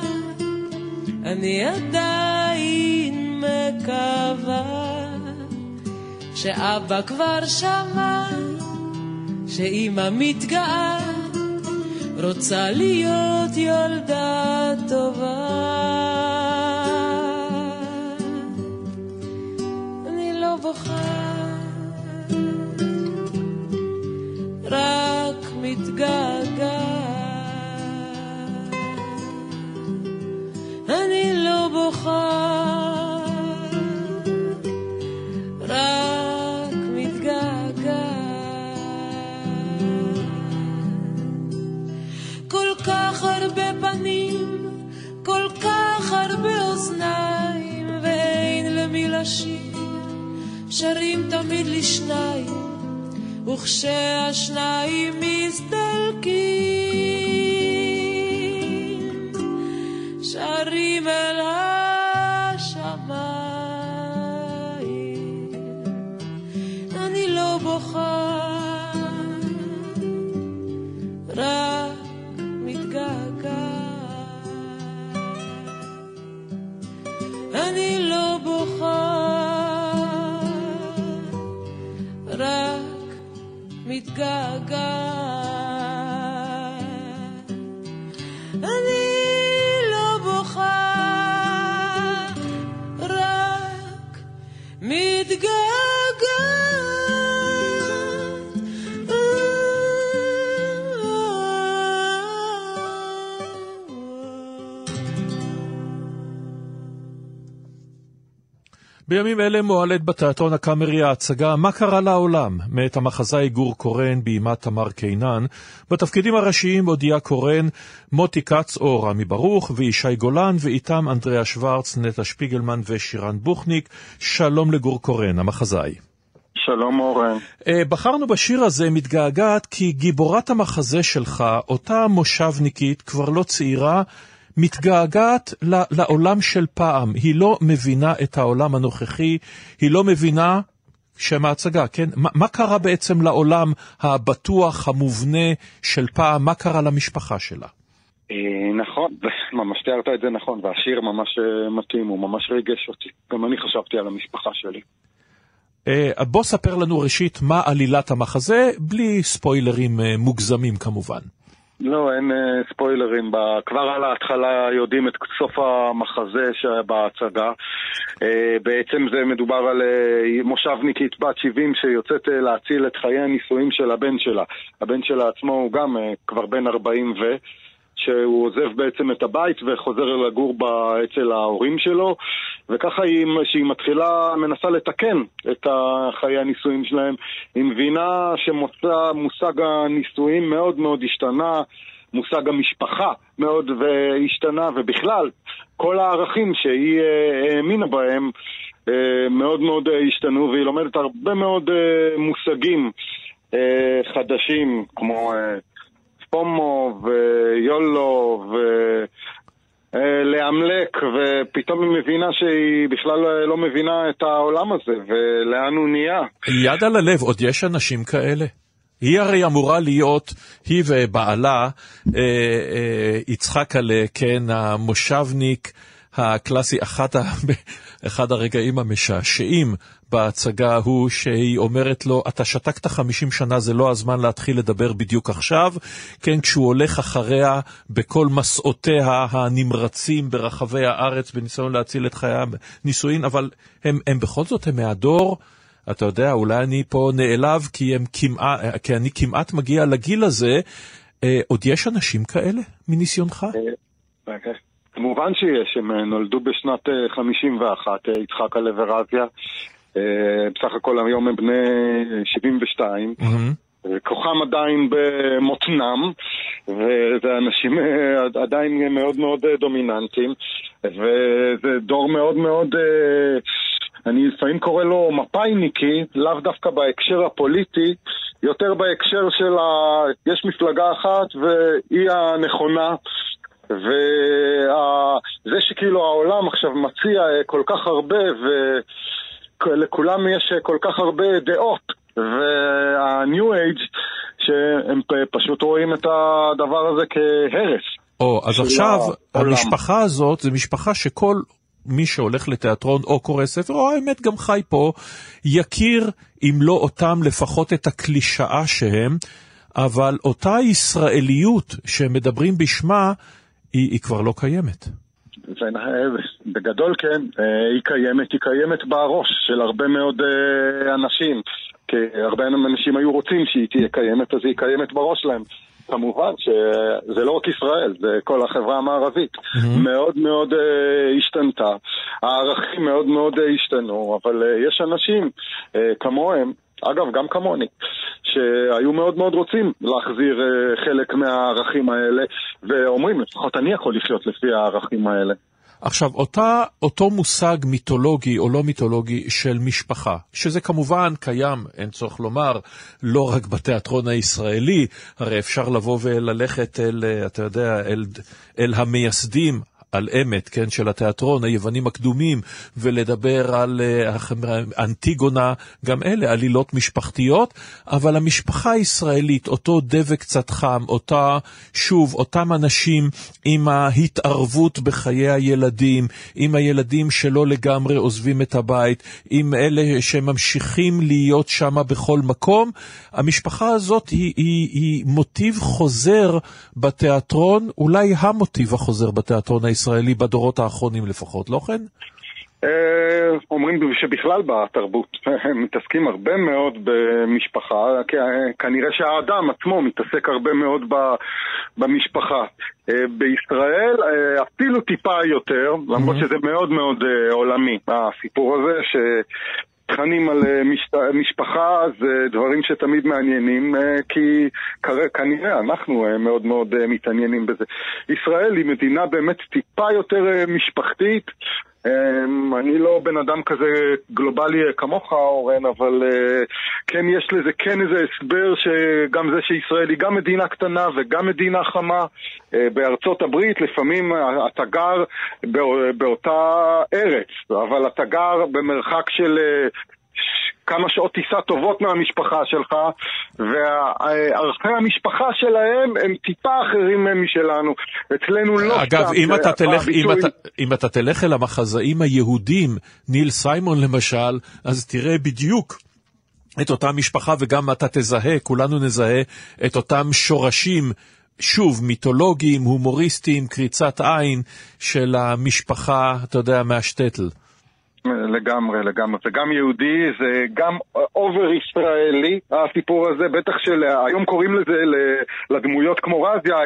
אני עדיין מקווה שאבא כבר שמע, שאימא מתגאה, רוצה להיות ילדה טובה. מתגעגעת. אני לא בוכה, רק מתגעגעת. כל כך הרבה פנים, כל כך הרבה אוזניים, ואין למי לשיר, שרים תמיד לשניים, וכשהשניים מסתלקים, בימים אלה מועלית בתיאטרון הקאמרי ההצגה "מה קרה לעולם" מאת המחזאי גור קורן בימת תמר קינן. בתפקידים הראשיים אודיה קורן, מוטי כץ או רמי ברוך וישי גולן, ואיתם אנדריה שוורץ, נטע שפיגלמן ושירן בוכניק. שלום לגור קורן, המחזאי. שלום אורן. אה, בחרנו בשיר הזה מתגעגעת כי גיבורת המחזה שלך, אותה מושבניקית, כבר לא צעירה, מתגעגעת לעולם של פעם. היא לא מבינה את העולם הנוכחי, היא לא מבינה, שם ההצגה, כן? מה, מה קרה בעצם לעולם הבטוח, המובנה של פעם? מה קרה למשפחה שלה? אה, נכון, ממש תיארת את זה נכון, והשיר ממש אה, מתאים, הוא ממש ריגש אותי. גם אני חשבתי על המשפחה שלי. אה, בוא ספר לנו ראשית מה עלילת המחזה, בלי ספוילרים מוגזמים כמובן. לא, אין אה, ספוילרים. כבר על ההתחלה יודעים את סוף המחזה שבהצגה. אה, בעצם זה מדובר על אה, מושבניקית בת 70 שיוצאת להציל את חיי הנישואים של הבן שלה. הבן שלה עצמו הוא גם כבר בן 40 ו... שהוא עוזב בעצם את הבית וחוזר לגור אצל ההורים שלו וככה היא, שהיא מתחילה, מנסה לתקן את חיי הנישואים שלהם. היא מבינה שמושג הנישואים מאוד מאוד השתנה מושג המשפחה מאוד השתנה ובכלל כל הערכים שהיא אה, האמינה בהם אה, מאוד מאוד אה, השתנו והיא לומדת הרבה מאוד מושגים חדשים כמו פומו ויולו ולאמלק ופתאום היא מבינה שהיא בכלל לא מבינה את העולם הזה ולאן הוא נהיה. יד על הלב, עוד יש אנשים כאלה? היא הרי אמורה להיות, היא ובעלה, אה, אה, יצחק עלה, כן, המושבניק הקלאסי, אחד, ה, אחד הרגעים המשעשעים בהצגה הוא שהיא אומרת לו, אתה שתקת 50 שנה, זה לא הזמן להתחיל לדבר בדיוק עכשיו. כן, כשהוא הולך אחריה בכל מסעותיה הנמרצים ברחבי הארץ בניסיון להציל את חיי הנישואין, אבל הם, הם בכל זאת, הם מהדור, אתה יודע, אולי אני פה נעלב כי, כמעט, כי אני כמעט מגיע לגיל הזה. אה, עוד יש אנשים כאלה מניסיונך? כמובן שיש, הם נולדו בשנת 51, יצחק הלב ורזיה. בסך הכל היום הם בני 72. Mm-hmm. כוחם עדיין במותנם, וזה אנשים עדיין מאוד מאוד דומיננטיים, וזה דור מאוד מאוד אני לפעמים קורא לו מפאיניקי, לאו דווקא בהקשר הפוליטי, יותר בהקשר של ה... יש מפלגה אחת והיא הנכונה. וזה שכאילו העולם עכשיו מציע כל כך הרבה ולכולם יש כל כך הרבה דעות וה-new age שהם פשוט רואים את הדבר הזה כהרס. או, אז עכשיו העולם. המשפחה הזאת זה משפחה שכל מי שהולך לתיאטרון או קורא ספר, או האמת גם חי פה, יכיר, אם לא אותם, לפחות את הקלישאה שהם, אבל אותה ישראליות שהם מדברים בשמה, היא, היא כבר לא קיימת. בגדול כן, אה, היא קיימת, היא קיימת בראש של הרבה מאוד אה, אנשים. כי הרבה אנשים היו רוצים שהיא תהיה קיימת, אז היא קיימת בראש שלהם. כמובן שזה לא רק ישראל, זה כל החברה המערבית. Mm-hmm. מאוד מאוד uh, השתנתה, הערכים מאוד מאוד השתנו, אבל יש אנשים כמוהם, אגב, גם כמוני, שהיו מאוד מאוד רוצים להחזיר uh, חלק מהערכים האלה, ואומרים, לפחות אני יכול לחיות לפי הערכים האלה. עכשיו, אותה, אותו מושג מיתולוגי או לא מיתולוגי של משפחה, שזה כמובן קיים, אין צורך לומר, לא רק בתיאטרון הישראלי, הרי אפשר לבוא וללכת אל, אתה יודע, אל, אל המייסדים על אמת, כן, של התיאטרון, היוונים הקדומים, ולדבר על uh, אנטיגונה, גם אלה עלילות משפחתיות, אבל המשפחה הישראלית, אותו דבק קצת חם, אותה, שוב, אותם אנשים עם ההתערבות בחיי הילדים, עם הילדים שלא לגמרי עוזבים את הבית, עם אלה שממשיכים להיות שם בכל מקום, המשפחה הזאת היא, היא, היא מוטיב חוזר בתיאטרון, אולי המוטיב החוזר בתיאטרון הישראלי. הישראלי בדורות האחרונים לפחות, לא כן? אה, אומרים שבכלל בתרבות מתעסקים הרבה מאוד במשפחה, כנראה שהאדם עצמו מתעסק הרבה מאוד במשפחה. אה, בישראל אה, אפילו טיפה יותר, למרות שזה מאוד מאוד עולמי, הסיפור הזה, תכנים על אה, משפחה זה דברים שתמיד מעניינים, אה, כי כנראה אנחנו אה, מאוד מאוד מתעניינים בזה. ישראל היא מדינה באמת טיפה יותר משפחתית. אמ, אני לא בן אדם כזה גלובלי כמוך, אורן, אבל כן יש לזה כן איזה הסבר שגם זה שישראל היא גם מדינה קטנה וגם מדינה חמה. בארצות הברית לפעמים אתה גר באותה ארץ, אבל אתה גר במרחק של כמה שעות טיסה טובות מהמשפחה שלך, וערכי המשפחה שלהם הם טיפה אחרים משלנו. אצלנו לא אגב, סתם. אם, תלך, אם, אם אתה תלך אל המחזאים היהודים, ניל סיימון למשל, אז תראה בדיוק. את אותה משפחה וגם אתה תזהה, כולנו נזהה את אותם שורשים שוב, מיתולוגיים, הומוריסטיים, קריצת עין של המשפחה, אתה יודע, מהשטטל. לגמרי, לגמרי. זה גם יהודי, זה גם אובר ישראלי, הסיפור הזה, בטח של... היום קוראים לזה לדמויות כמו רזיה,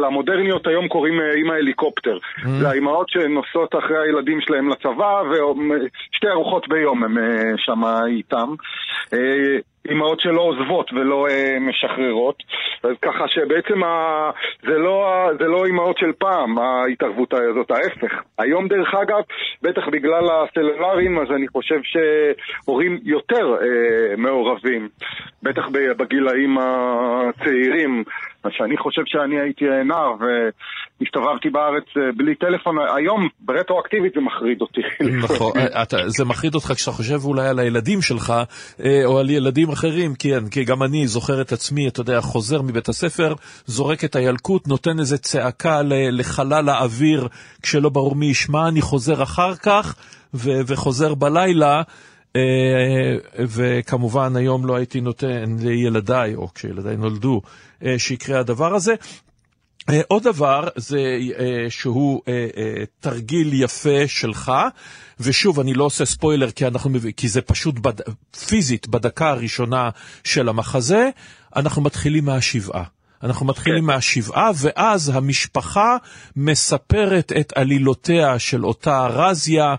למודרניות היום קוראים אה, עם ההליקופטר. Mm. זה האימהות שנוסעות אחרי הילדים שלהם לצבא, ושתי ארוחות ביום הם אה, שם איתם. אה, אימהות שלא עוזבות ולא אה, משחררות, אז ככה שבעצם ה... זה, לא, זה לא אימהות של פעם, ההתערבות הזאת, ההפך. היום דרך אגב, בטח בגלל הסלולרים, אז אני חושב שהורים יותר אה, מעורבים, בטח בגילאים הצעירים. מה שאני חושב שאני הייתי נער והסתובבתי בארץ אה, בלי טלפון, היום ברטרואקטיבית זה מחריד אותי. נכון, זה מחריד אותך כשאתה חושב אולי על הילדים שלך אה, או על ילדים אחרים, כן, כי גם אני זוכר את עצמי, אתה יודע, חוזר מבית הספר, זורק את הילקוט, נותן איזה צעקה לחלל האוויר כשלא ברור מי ישמע, אני חוזר אחר כך וחוזר בלילה. אה, וכמובן היום לא הייתי נותן לילדיי, או כשילדיי נולדו, אה, שיקרה הדבר הזה. אה, עוד דבר זה שהוא תרגיל יפה שלך, ושוב, אני לא עושה ספוילר כי, אנחנו, כי זה פשוט בד... פיזית בדקה הראשונה של המחזה, אנחנו מתחילים מהשבעה. אנחנו מתחילים כן. מהשבעה, ואז המשפחה מספרת את עלילותיה של אותה רזיה,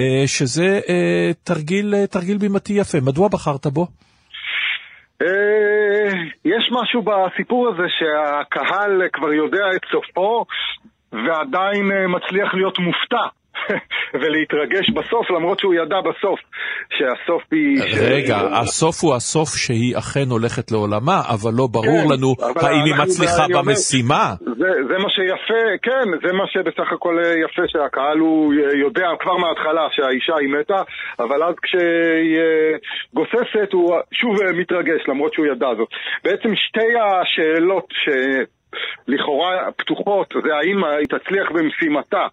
אה, שזה אה, תרגיל, אה, תרגיל בימתי יפה. מדוע בחרת בו? יש משהו בסיפור הזה שהקהל כבר יודע את סופו ועדיין מצליח להיות מופתע. ולהתרגש בסוף, למרות שהוא ידע בסוף שהסוף היא... רגע, ש... הסוף הוא הסוף שהיא אכן הולכת לעולמה, אבל לא ברור כן, לנו האם היא מצליחה במשימה. זה, זה מה שיפה, כן, זה מה שבסך הכל יפה, שהקהל הוא יודע כבר מההתחלה שהאישה היא מתה, אבל אז כשהיא אה, גוססת הוא שוב מתרגש, למרות שהוא ידע זאת. בעצם שתי השאלות ש... לכאורה פתוחות, זה האם היא תצליח במשימתה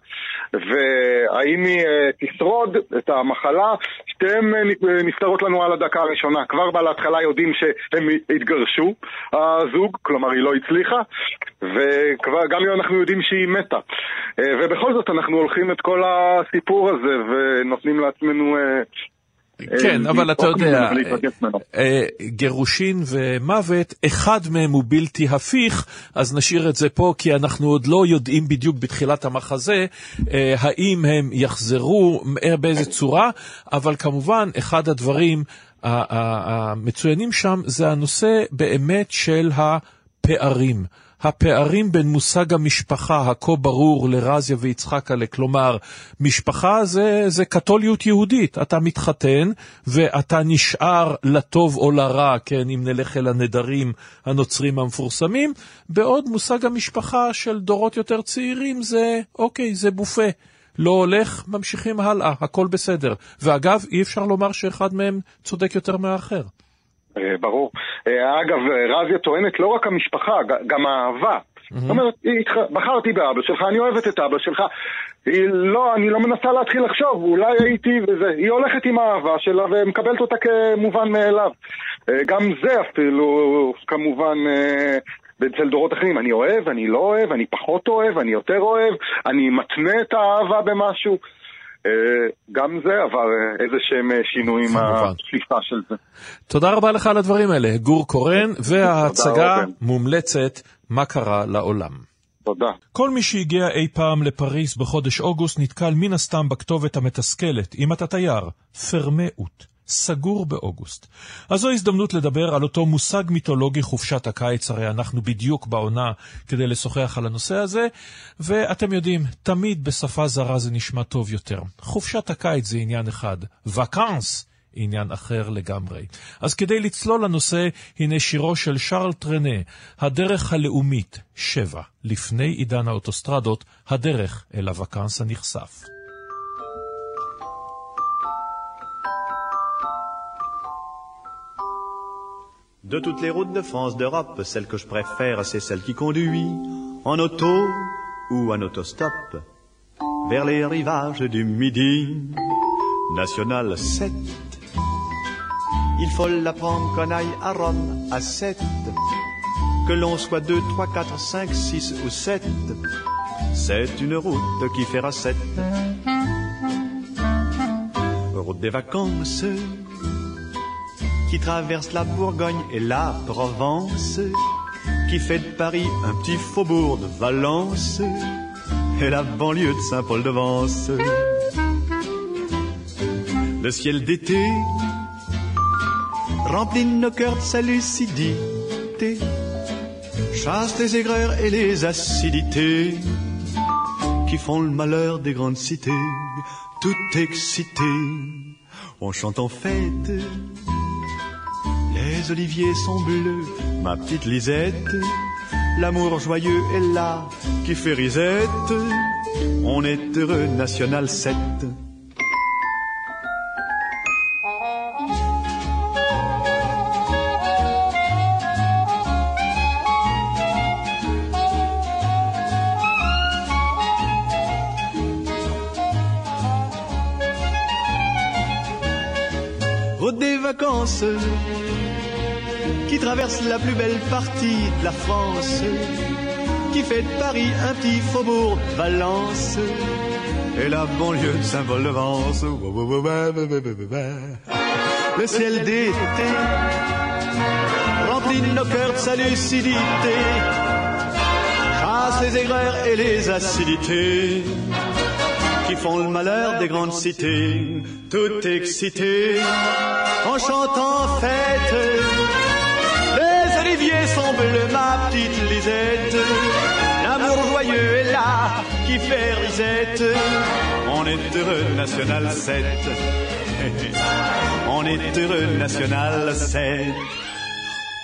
והאם היא אה, תשרוד את המחלה, שתיהן אה, נפתרות לנו על הדקה הראשונה. כבר בהתחלה יודעים שהם התגרשו, הזוג, כלומר היא לא הצליחה, וגם אנחנו יודעים שהיא מתה. אה, ובכל זאת אנחנו הולכים את כל הסיפור הזה ונותנים לעצמנו כן, אבל אתה יודע, אה, גירושין ומוות, אחד מהם הוא בלתי הפיך, אז נשאיר את זה פה, כי אנחנו עוד לא יודעים בדיוק בתחילת המחזה אה, האם הם יחזרו, אה, באיזה צורה, אבל כמובן, אחד הדברים המצוינים שם זה הנושא באמת של הפערים. הפערים בין מושג המשפחה הכה ברור לרזיה ויצחקלה, כלומר, משפחה זה, זה קתוליות יהודית. אתה מתחתן ואתה נשאר לטוב או לרע, כן, אם נלך אל הנדרים הנוצרים המפורסמים, בעוד מושג המשפחה של דורות יותר צעירים זה, אוקיי, זה בופה. לא הולך, ממשיכים הלאה, הכל בסדר. ואגב, אי אפשר לומר שאחד מהם צודק יותר מהאחר. אה, ברור. אה, אגב, רזיה טוענת לא רק המשפחה, גם האהבה. זאת אומרת, בחרתי באבא שלך, אני אוהבת את אבא שלך. היא לא, אני לא מנסה להתחיל לחשוב, אולי הייתי וזה. היא הולכת עם האהבה שלה ומקבלת אותה כמובן מאליו. אה, גם זה אפילו, כמובן, אצל דורות אחרים. אני אוהב, אני לא אוהב, אני פחות אוהב, אני יותר אוהב, אני מתנה את האהבה במשהו. אה, גם זה עבר אה, איזה שהם אה, שינויים מהתפיסה של זה. תודה רבה לך על הדברים האלה, גור קורן, וההצגה מומלצת מה קרה לעולם. תודה. כל מי שהגיע אי פעם לפריס בחודש אוגוסט נתקל מן הסתם בכתובת המתסכלת, אם אתה תייר, פרמאות. סגור באוגוסט. אז זו הזדמנות לדבר על אותו מושג מיתולוגי חופשת הקיץ, הרי אנחנו בדיוק בעונה כדי לשוחח על הנושא הזה, ואתם יודעים, תמיד בשפה זרה זה נשמע טוב יותר. חופשת הקיץ זה עניין אחד, וקאנס עניין אחר לגמרי. אז כדי לצלול לנושא, הנה שירו של שרל טרנה, הדרך הלאומית, שבע, לפני עידן האוטוסטרדות, הדרך אל הווקאנס הנכסף. De toutes les routes de France, d'Europe, celle que je préfère, c'est celle qui conduit en auto ou en autostop vers les rivages du Midi. National 7. Il faut la prendre qu'on aille à Rome à 7. Que l'on soit 2, 3, 4, 5, 6 ou 7. C'est une route qui fera 7. Route des vacances qui traverse la Bourgogne et la Provence, qui fait de Paris un petit faubourg de Valence et la banlieue de Saint-Paul-de-Vence. Le ciel d'été remplit nos cœurs de sa lucidité, chasse les aigreurs et les acidités qui font le malheur des grandes cités, tout excité. On chante en fête les oliviers sont bleus, ma petite Lisette. L'amour joyeux est là, qui fait risette. On est heureux, National 7. Route des vacances traverse la plus belle partie de la France, qui fait de Paris un petit faubourg Valence et la banlieue de Saint-Paul-de-Vence. Le ciel d'été incline nos cœurs de sa lucidité, chasse les aigreurs et les acidités qui font le malheur des grandes cités, tout excitées en chantant fête. Ma petite Lisette. L'amour joyeux est là qui fait risette. On est heureux national 7. On est heureux national 7.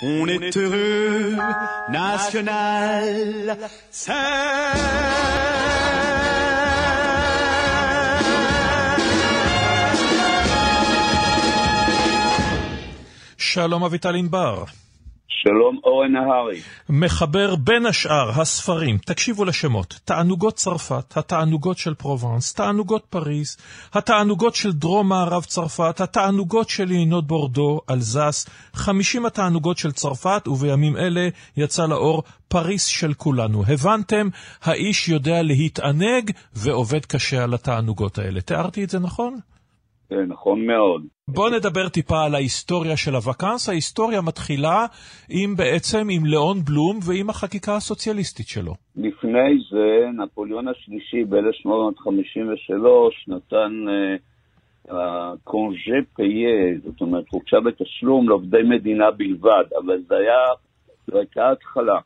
On est heureux national 7. שלום אביטל ענבר. שלום אורן נהרי. מחבר בין השאר הספרים, תקשיבו לשמות, תענוגות צרפת, התענוגות של פרובנס, תענוגות פריז, התענוגות של דרום מערב צרפת, התענוגות של יינות בורדו, אלזס, 50 התענוגות של צרפת, ובימים אלה יצא לאור פריס של כולנו. הבנתם? האיש יודע להתענג ועובד קשה על התענוגות האלה. תיארתי את זה נכון? זה נכון מאוד. בואו נדבר טיפה על ההיסטוריה של הוואקנס. ההיסטוריה מתחילה עם בעצם עם ליאון בלום ועם החקיקה הסוציאליסטית שלו. לפני זה, נפוליאון השלישי ב-1853 נתן קונג'ה uh, פייה, זאת אומרת חופשה בתשלום לעובדי מדינה בלבד, אבל זה היה, זו הייתה התחלה.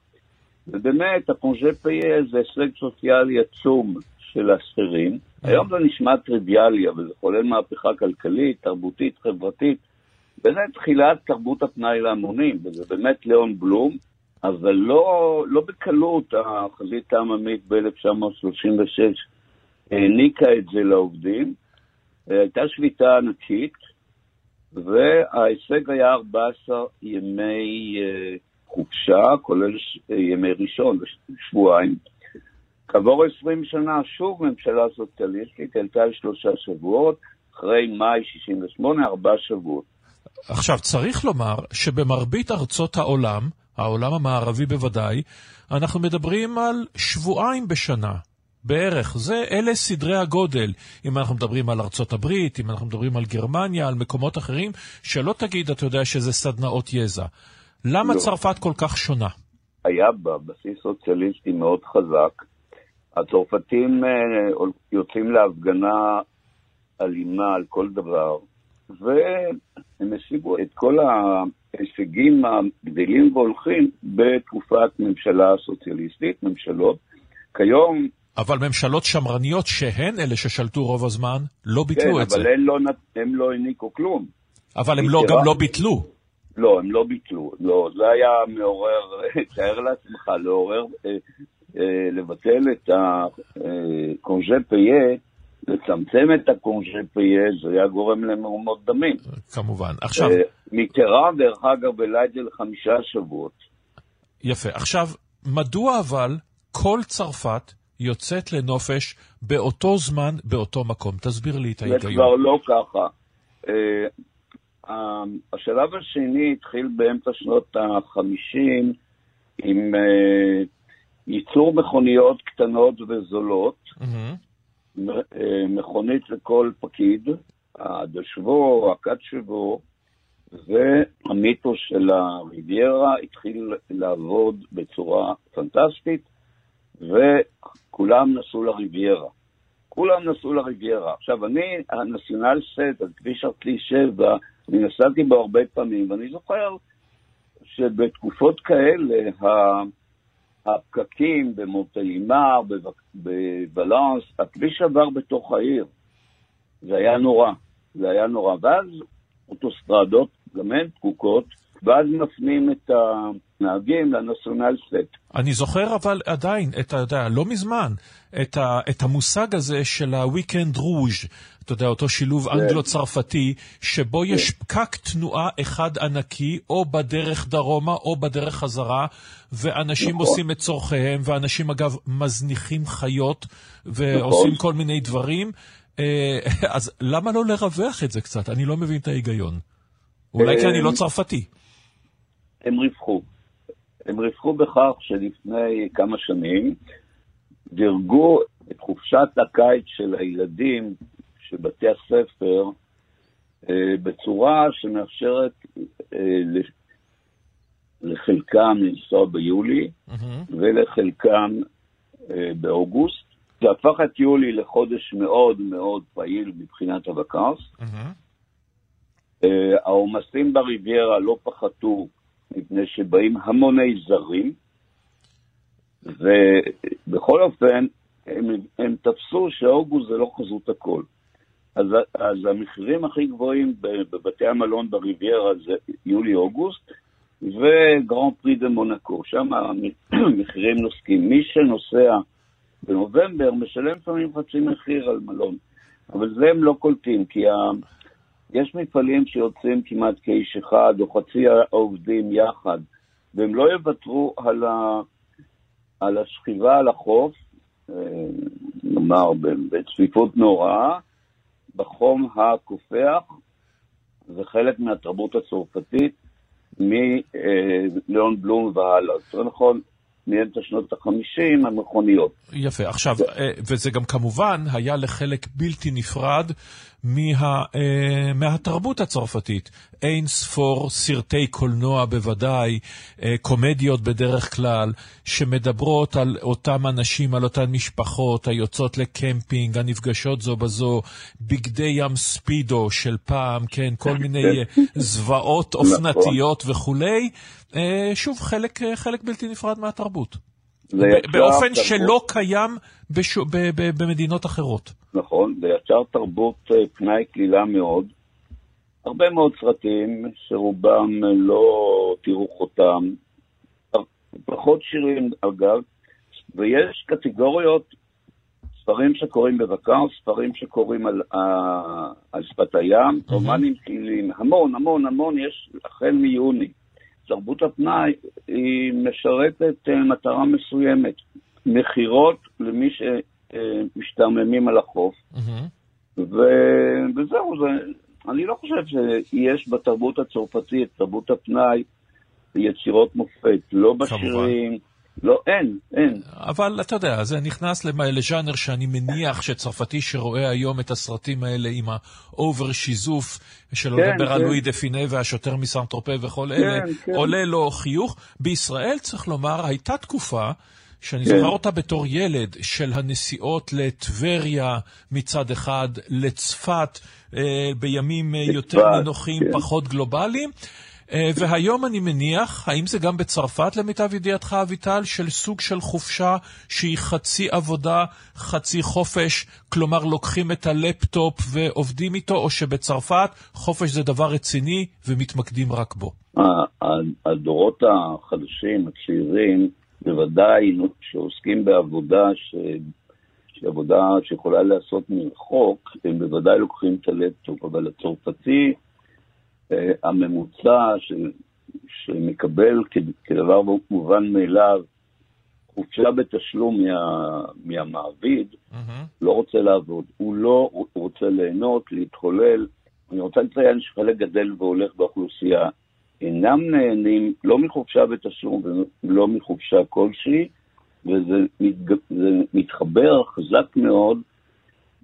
ובאמת, הקונג'ה פייה זה הישג סוציאלי עצום של השכירים. היום זה נשמע טריוויאלי, אבל זה חולל מהפכה כלכלית, תרבותית, חברתית. וזה תחילת תרבות הפנאי להמונים, וזה באמת ליאון בלום, אבל לא, לא בקלות החזית העממית ב-1936 העניקה את זה לעובדים. הייתה שביתה ענקית, וההישג היה 14 ימי חופשה, כולל ימי ראשון, שבועיים. כעבור 20 שנה שוב ממשלה סוציאליסטית עלתה על שלושה שבועות, אחרי מאי 68, ארבעה שבועות. עכשיו, צריך לומר שבמרבית ארצות העולם, העולם המערבי בוודאי, אנחנו מדברים על שבועיים בשנה. בערך. זה, אלה סדרי הגודל. אם אנחנו מדברים על ארצות הברית, אם אנחנו מדברים על גרמניה, על מקומות אחרים, שלא תגיד, אתה יודע, שזה סדנאות יזע. למה לא. צרפת כל כך שונה? היה בה בסיס סוציאליסטי מאוד חזק. הצרפתים יוצאים להפגנה אלימה על כל דבר, והם השיגו את כל ההישגים הגדלים והולכים בתקופת ממשלה סוציאליסטית, ממשלות. כיום... אבל ממשלות שמרניות שהן אלה ששלטו רוב הזמן, לא ביטלו כן, את זה. כן, אבל הם לא, הם לא העניקו כלום. אבל הם לא, גם לא ביטלו. לא, הם לא ביטלו. לא, זה היה מעורר, תאר לעצמך, לעורר לבטל את הקונג'ה פייה, לצמצם את הקונג'ה פייה, זה היה גורם למהומות דמים. כמובן. עכשיו... מיטרן, דרך אגב, בלילה לחמישה שבועות. יפה. עכשיו, מדוע אבל כל צרפת יוצאת לנופש באותו זמן, באותו מקום? תסביר לי את ההיגיון. זה כבר לא ככה. השלב השני התחיל באמצע שנות ה-50 עם ייצור מכוניות קטנות וזולות, mm-hmm. מכונית לכל פקיד, הדשבו, הקאצ'בו, והמיתוס של הריביירה התחיל לעבוד בצורה פנטסטית, וכולם נסעו לריביירה. כולם נסעו לריביירה. עכשיו, אני, הנציונל סט, על כביש ארטלי 7, אני נסעתי בו הרבה פעמים, ואני זוכר שבתקופות כאלה, הפקקים במוטלימר, בוולנס, הכביש עבר בתוך העיר. זה היה נורא, זה היה נורא. ואז אוטוסטרדות, גם הן פקוקות, ואז מפנים את הנהגים לנציונל סט. אני זוכר אבל עדיין, אתה יודע, לא מזמן, את, ה, את המושג הזה של ה-Weekend Rouge, אתה יודע, אותו שילוב yeah. אנגלו-צרפתי, שבו yeah. יש פקק תנועה אחד ענקי, או בדרך דרומה או בדרך חזרה, ואנשים נכון. עושים את צורכיהם, ואנשים אגב מזניחים חיות, ועושים נכון. כל מיני דברים. אז למה לא לרווח את זה קצת? אני לא מבין את ההיגיון. אולי כי אני לא צרפתי. הם רווחו. הם רווחו בכך שלפני כמה שנים דירגו את חופשת הקיץ של הילדים של בתי הספר אה, בצורה שמאפשרת אה, לחלקם לנסוע ביולי מהמם. ולחלקם אה, באוגוסט. זה הפך את יולי לחודש מאוד מאוד פעיל מבחינת הבקרס. מהמם. אה, העומסים בריביירה לא פחתו מפני שבאים המוני זרים, ובכל אופן, הם, הם תפסו שאוגוסט זה לא חזות הכל. אז, אז המחירים הכי גבוהים בבתי המלון בריביירה זה יולי-אוגוסט, וגרנד פרי דה מונקו, שם המחירים נוסקים. מי שנוסע בנובמבר משלם לפעמים חצי מחיר על מלון, אבל זה הם לא קולטים, כי. יש מפעלים שיוצאים כמעט כאיש אחד, או חצי העובדים יחד, והם לא יוותרו על, ה... על השכיבה על החוף, אה, נאמר בצפיפות נוראה, בחום הקופח, זה חלק מהתרבות הצרפתית מליאון בלום והלאה. יותר נכון, מאמצע שנות החמישים, המכוניות. יפה. עכשיו, אה, וזה גם כמובן היה לחלק בלתי נפרד מה, אה, מהתרבות הצרפתית. אין ספור סרטי קולנוע בוודאי, אה, קומדיות בדרך כלל, שמדברות על אותם אנשים, על אותן משפחות היוצאות לקמפינג, הנפגשות זו בזו, בגדי ים ספידו של פעם, כן, כל מיני אה, זוועות אופנתיות וכולי. אה, שוב, חלק, חלק בלתי נפרד מהתרבות. באופן תרבות- שלא קיים בשו, ב, ב, במדינות אחרות. נכון, זה יצר תרבות אה, פנאי קלילה מאוד. הרבה מאוד סרטים שרובם אה, לא תראו חותם. פחות שירים, אגב, ויש קטגוריות, ספרים שקוראים בבקר, ספרים שקוראים על, על שפת הים, רומנים קליליים, המון, המון, המון, יש החל מיוני. תרבות הפנאי היא משרתת אה, מטרה מסוימת, מכירות למי שמשתעממים על החוף, וזהו, זה, אני לא חושב שיש בתרבות הצרפתית, תרבות הפנאי, יצירות מופת, לא בשירים, לא, אין, אין. אבל אתה יודע, זה נכנס לז'אנר שאני מניח שצרפתי שרואה היום את הסרטים האלה עם האובר שיזוף, שלא כן, לדבר על כן. לואי דה פינה והשוטר מסן טרופה וכל אלה, כן. עולה לו חיוך. בישראל, צריך לומר, הייתה תקופה שאני כן. זוכר אותה בתור ילד, של הנסיעות לטבריה מצד אחד, לצפת אה, בימים אה, יותר נינוחים, כן. פחות גלובליים. אה, והיום אני מניח, האם זה גם בצרפת למיטב ידיעתך, אביטל, של סוג של חופשה שהיא חצי עבודה, חצי חופש, כלומר לוקחים את הלפטופ ועובדים איתו, או שבצרפת חופש זה דבר רציני ומתמקדים רק בו? הדורות החדשים, הצעירים, בוודאי שעוסקים בעבודה ש... שעבודה שיכולה להיעשות מרחוק, הם בוודאי לוקחים את הלפטופ, אבל הצרפתי הממוצע ש... שמקבל כ- כדבר מובן מאליו חופשה בתשלום מה... מהמעביד, לא רוצה לעבוד, הוא לא הוא רוצה ליהנות, להתחולל. אני רוצה לציין שחלק גדל והולך באוכלוסייה. אינם נהנים לא מחופשה בתשלום ולא מחופשה כלשהי, וזה מתג... מתחבר חזק מאוד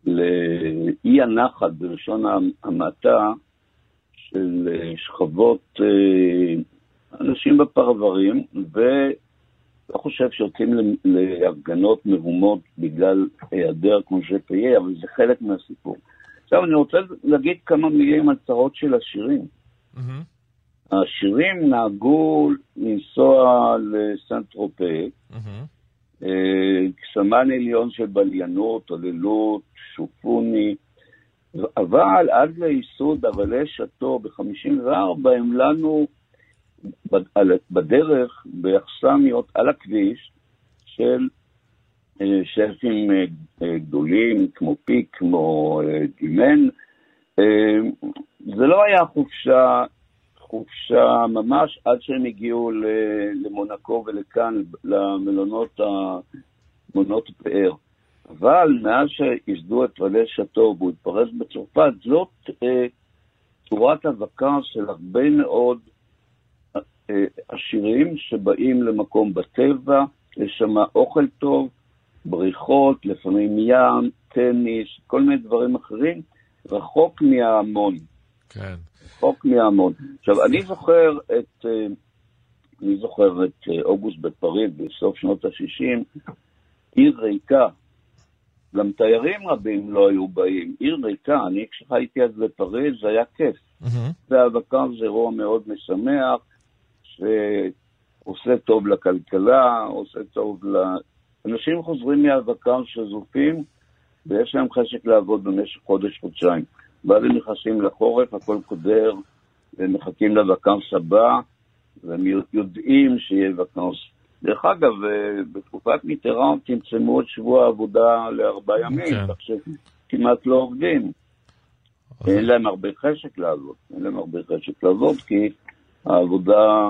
לאי הנחת, בלשון המעטה, של אה, שכבות אה, אנשים בפרברים, ולא חושב שיוצאים להפגנות מהומות בגלל היעדר קונג'ה פייה, אבל זה חלק מהסיפור. עכשיו אני רוצה להגיד כמה מילים על צרות של השירים. מהמם. השירים נהגו לנסוע לסנט טרופה. אה, סמן עליון של בליינות, עוללות, שופוני, אבל עד לייסוד אבלי שאטו ב-54 הם לנו בדרך, באכסמיות על הכביש של אה, שפים אה, אה, גדולים, כמו פיק, כמו דימן. זה לא היה חופשה, חופשה ממש עד שהם הגיעו למונקו ולכאן, למלונות ה- מלונות הפאר. אבל מאז שייסדו את רלי שאטו והוא התפרס בצרפת, זאת אה, צורת האבקה של הרבה מאוד אה, עשירים שבאים למקום בטבע, יש שם אוכל טוב, בריכות, לפעמים ים, טניס, כל מיני דברים אחרים, רחוק מההמון. כן. רחוק מההמון. עכשיו, אני זוכר את, אה, אני זוכר את אה, אוגוסט בפריז בסוף שנות ה-60, עיר ריקה, גם תיירים רבים לא היו באים, עיר ריקה, אני כשחייתי אז בפריז זה היה כיף. והאבקה זה אירוע מאוד משמח, שעושה טוב לכלכלה, עושה טוב ל... אנשים חוזרים מהאבקה שזופים, ויש להם חשק לעבוד במשך חודש-חודשיים. ואז הם נכנסים לחורף, הכל קודר, ומחכים לוואקנס הבא, והם יודעים שיהיה ואקנס. דרך אגב, אה, בתקופת מיטראן צמצמו את שבוע העבודה לארבעה ימים, כן. כך שכמעט לא עובדים. אין להם הרבה חשק לעבוד, אין להם הרבה חשק לעבוד, כי העבודה,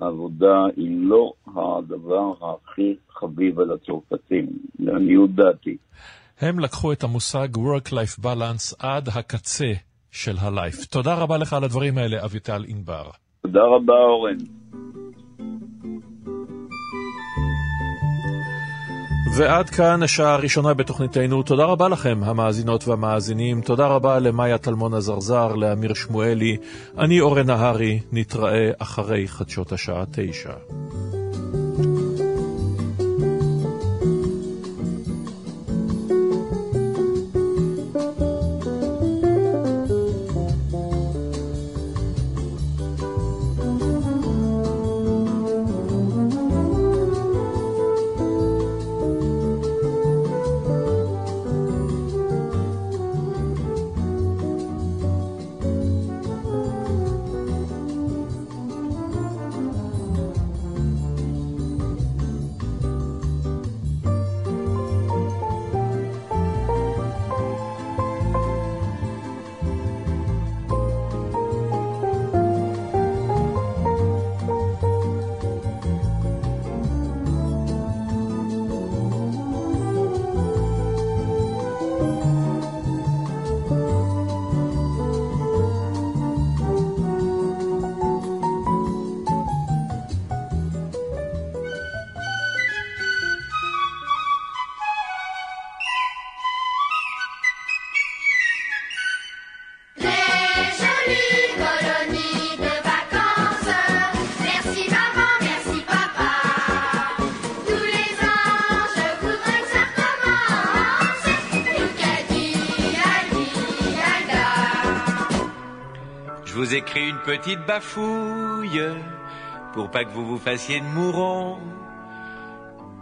העבודה היא לא הדבר הכי חביב על הצרפתים, לעניות דעתי. הם לקחו את המושג Work-Life Balance עד הקצה של ה-Life. תודה רבה לך על הדברים האלה, אביטל ענבר. תודה רבה, אורן. ועד כאן השעה הראשונה בתוכניתנו. תודה רבה לכם, המאזינות והמאזינים. תודה רבה למאיה טלמון עזרזר, לאמיר שמואלי. אני אורן נהרי, נתראה אחרי חדשות השעה תשע. Bafouille pour pas que vous vous fassiez de mourons.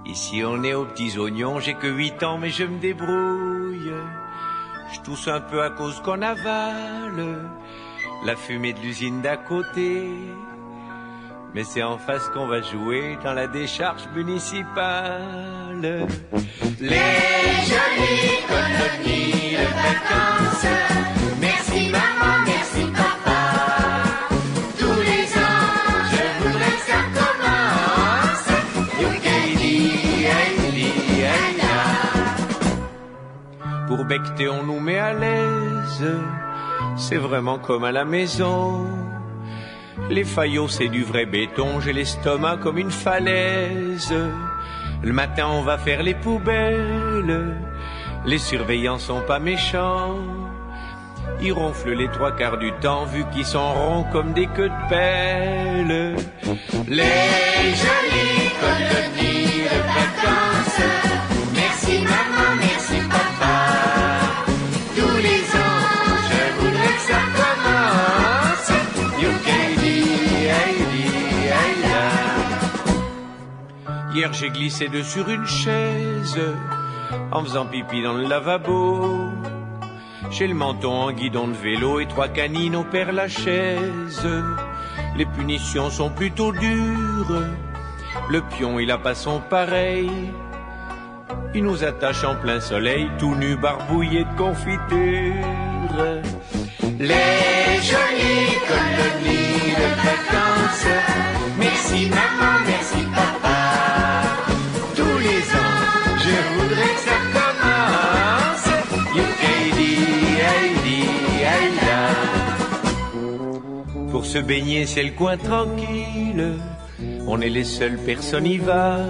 Ici on est aux petits oignons, j'ai que 8 ans mais je me débrouille. Je tousse un peu à cause qu'on avale la fumée de l'usine d'à côté. Mais c'est en face qu'on va jouer dans la décharge municipale. Les jolies colonies de vacances. Merci maman, on nous met à l'aise. C'est vraiment comme à la maison. Les faillots, c'est du vrai béton. J'ai l'estomac comme une falaise. Le matin, on va faire les poubelles. Les surveillants sont pas méchants. Ils ronflent les trois quarts du temps, vu qu'ils sont ronds comme des queues de pelle. Les jolies colonies Hier j'ai glissé dessus une chaise en faisant pipi dans le lavabo. J'ai le menton en guidon de vélo et trois canines au père chaise. Les punitions sont plutôt dures. Le pion il a pas son pareil. Il nous attache en plein soleil, tout nu, barbouillé de confiture. Les jolies colonies de vacances. Merci maman, se baigner, c'est le coin tranquille. On est les seules personnes y va.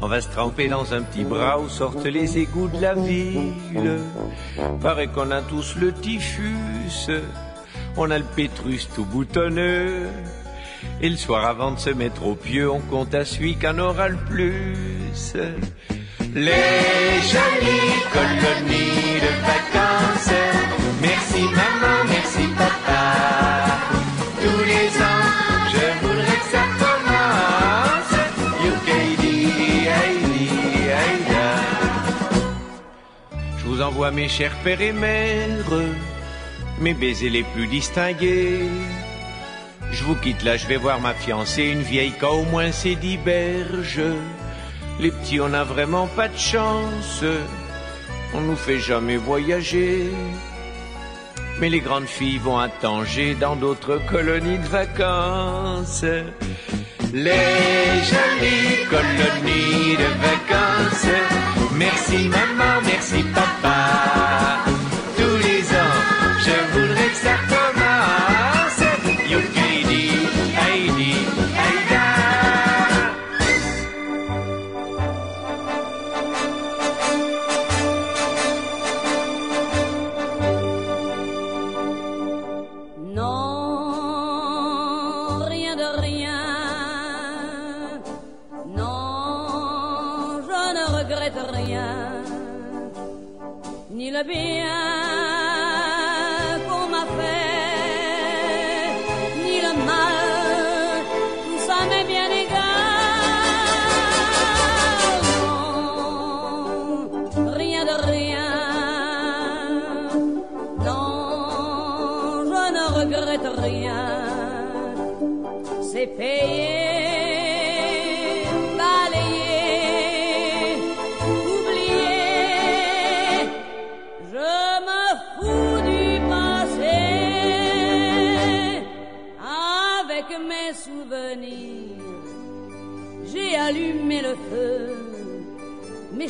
On va se tremper dans un petit bras où sortent les égouts de la ville. Paraît qu'on a tous le typhus. On a le pétrus tout boutonneux. Et le soir avant de se mettre au pieu, on compte à celui qu'en aura le plus. Les jolies colonies de vacances. Merci maman, merci papa. Vous envoie mes chers pères et mères, mes baisers les plus distingués. Je vous quitte là, je vais voir ma fiancée, une vieille qu'au au moins c'est dix berges. Les petits, on a vraiment pas de chance. On nous fait jamais voyager. Mais les grandes filles vont à Tanger dans d'autres colonies de vacances. Les jolies colonies de vacances. Merci maman, merci papa. Tous les ans, je voudrais que ça gonna be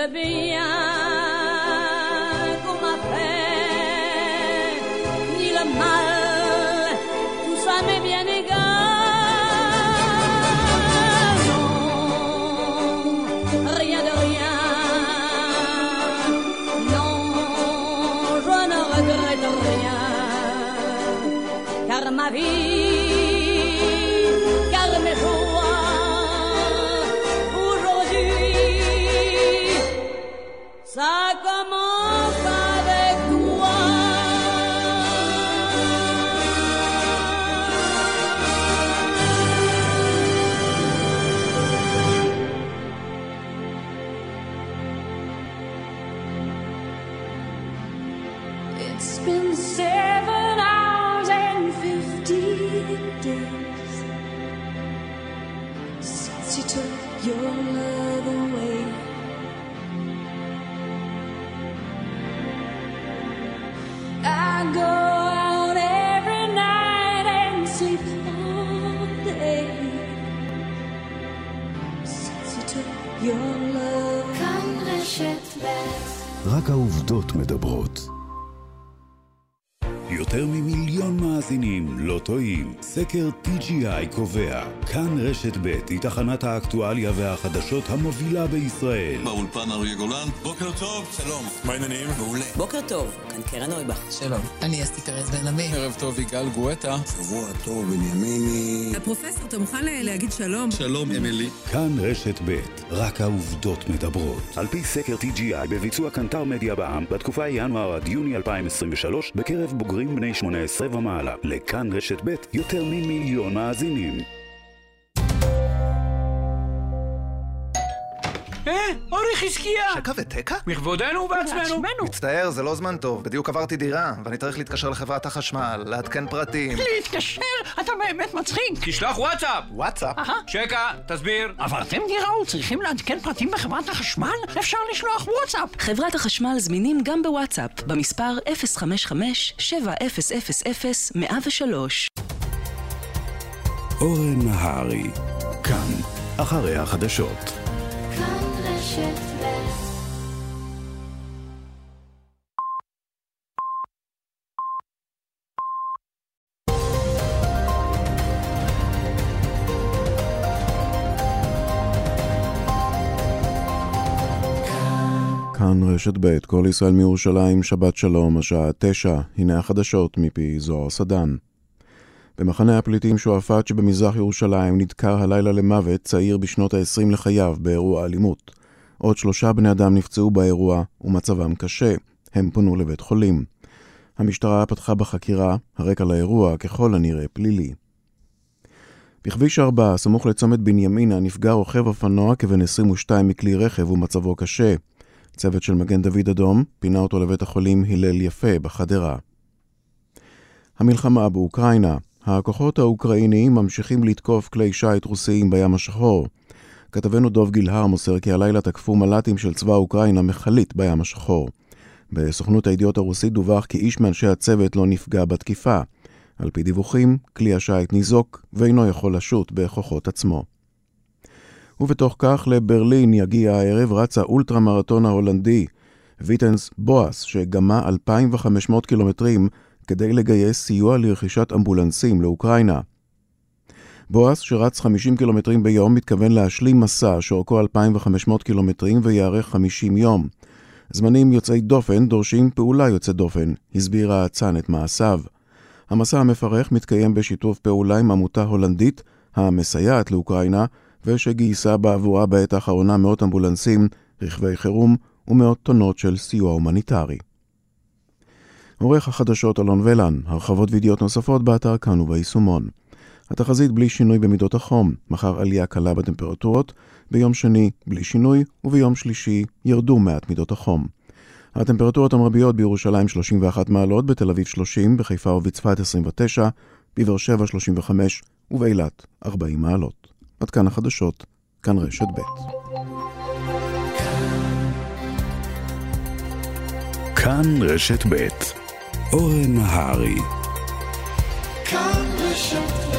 the beyond. רק העובדות מדברות. מאזינים לא טועים. סקר TGI קובע, כאן רשת ב' היא תחנת האקטואליה והחדשות המובילה בישראל. באולפן אריה גולן, בוקר טוב, שלום. מה העניינים? מעולה. בוקר טוב, כאן קרן נויבך. שלום, אני אסתי פרז בן עמי. ערב טוב, יגאל גואטה. שבוע טוב, בנימיני. הפרופסור, אתה מוכן להגיד שלום? שלום, אמילי. כאן רשת ב', רק העובדות מדברות. על פי סקר TGI בביצוע קנטר מדיה בע"מ, בתקופה ינואר עד יוני 2023, בקרב בוגרים בני 18 ומעלה. לכאן רשת ב', יותר ממיליון מאזינים. אה, אורי חזקיה! שקע ותקע? מכבודנו ובעצמנו. מצטער, זה לא זמן טוב. בדיוק עברתי דירה, ואני צריך להתקשר לחברת החשמל, לעדכן פרטים. להתקשר? אתה באמת מצחיק. תשלח וואטסאפ! וואטסאפ? שקע, תסביר. עברתם דירה וצריכים לעדכן פרטים בחברת החשמל? אפשר לשלוח וואטסאפ. חברת החשמל זמינים גם בוואטסאפ, במספר 055-7000-103. אורן נהרי, כאן, אחרי החדשות. כאן רשת ב' כאן רשת ב', כל ישראל מירושלים, שבת שלום, השעה תשע, הנה החדשות מפי זוהר סדן. במחנה הפליטים שועפאט שבמזרח ירושלים נדקר הלילה למוות צעיר בשנות ה-20 לחייו באירוע אלימות. עוד שלושה בני אדם נפצעו באירוע ומצבם קשה, הם פונו לבית חולים. המשטרה פתחה בחקירה, הרקע לאירוע ככל הנראה פלילי. בכביש 4, סמוך לצומת בנימינה, נפגע רוכב אופנוע כבן 22 מכלי רכב ומצבו קשה. צוות של מגן דוד אדום פינה אותו לבית החולים הלל יפה בחדרה. המלחמה באוקראינה הכוחות האוקראיניים ממשיכים לתקוף כלי שיט רוסיים בים השחור. כתבנו דוב גילהר מוסר כי הלילה תקפו מל"טים של צבא אוקראינה מכלית בים השחור. בסוכנות הידיעות הרוסית דווח כי איש מאנשי הצוות לא נפגע בתקיפה. על פי דיווחים, כלי השיט ניזוק ואינו יכול לשוט בכוחות עצמו. ובתוך כך לברלין יגיע הערב רץ האולטרה מרתון ההולנדי, ויטנס בואס, שגמה 2,500 קילומטרים כדי לגייס סיוע לרכישת אמבולנסים לאוקראינה. בואס, שרץ 50 קילומטרים ביום, מתכוון להשלים מסע שאורכו 2,500 קילומטרים ויארך 50 יום. זמנים יוצאי דופן דורשים פעולה יוצאת דופן, הסבירה צאן את מעשיו. המסע המפרך מתקיים בשיתוף פעולה עם עמותה הולנדית המסייעת לאוקראינה, ושגייסה בעבורה בעת האחרונה מאות אמבולנסים, רכבי חירום ומאות טונות של סיוע הומניטרי. עורך החדשות אלון ולן, הרחבות וידיעות נוספות באתר כאן וביישומון. התחזית בלי שינוי במידות החום, מחר עלייה קלה בטמפרטורות, ביום שני בלי שינוי, וביום שלישי ירדו מעט מידות החום. הטמפרטורות המרביות בירושלים 31 מעלות, בתל אביב 30, בחיפה ובצפת 29, בבאר שבע 35 ובאילת 40 מעלות. עד כאן החדשות, כאן רשת ב'. כאן רשת ב' אורן נהרי כאן רשת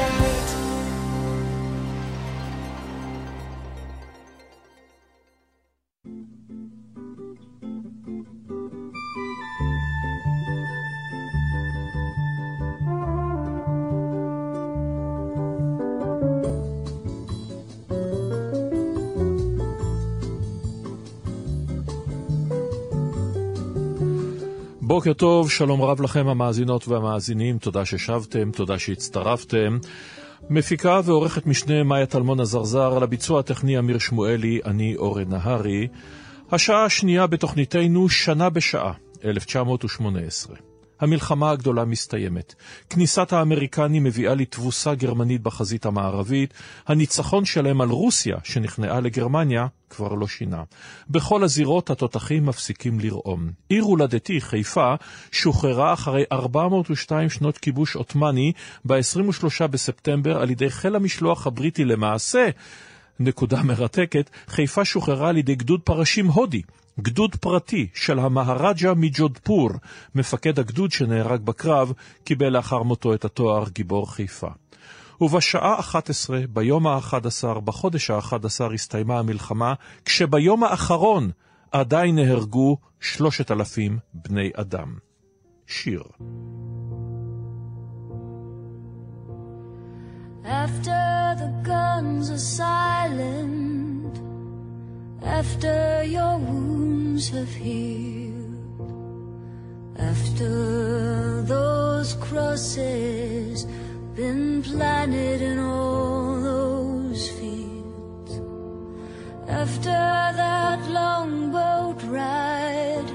בוקר טוב, שלום רב לכם המאזינות והמאזינים, תודה ששבתם, תודה שהצטרפתם. מפיקה ועורכת משנה מאיה טלמון הזרזר, על הביצוע הטכני אמיר שמואלי, אני אורן נהרי. השעה השנייה בתוכניתנו שנה בשעה, 1918. המלחמה הגדולה מסתיימת. כניסת האמריקנים מביאה לתבוסה גרמנית בחזית המערבית. הניצחון שלהם על רוסיה, שנכנעה לגרמניה, כבר לא שינה. בכל הזירות התותחים מפסיקים לרעום. עיר הולדתי, חיפה, שוחררה אחרי 402 שנות כיבוש עות'מאני ב-23 בספטמבר על ידי חיל המשלוח הבריטי למעשה. נקודה מרתקת, חיפה שוחררה על ידי גדוד פרשים הודי, גדוד פרטי של המהרג'ה מג'ודפור, מפקד הגדוד שנהרג בקרב, קיבל לאחר מותו את התואר גיבור חיפה. ובשעה 11, ביום ה-11, בחודש ה-11, הסתיימה המלחמה, כשביום האחרון עדיין נהרגו 3,000 בני אדם. שיר. After the guns are silent, after your wounds have healed, after those crosses been planted in all those fields, after that long boat ride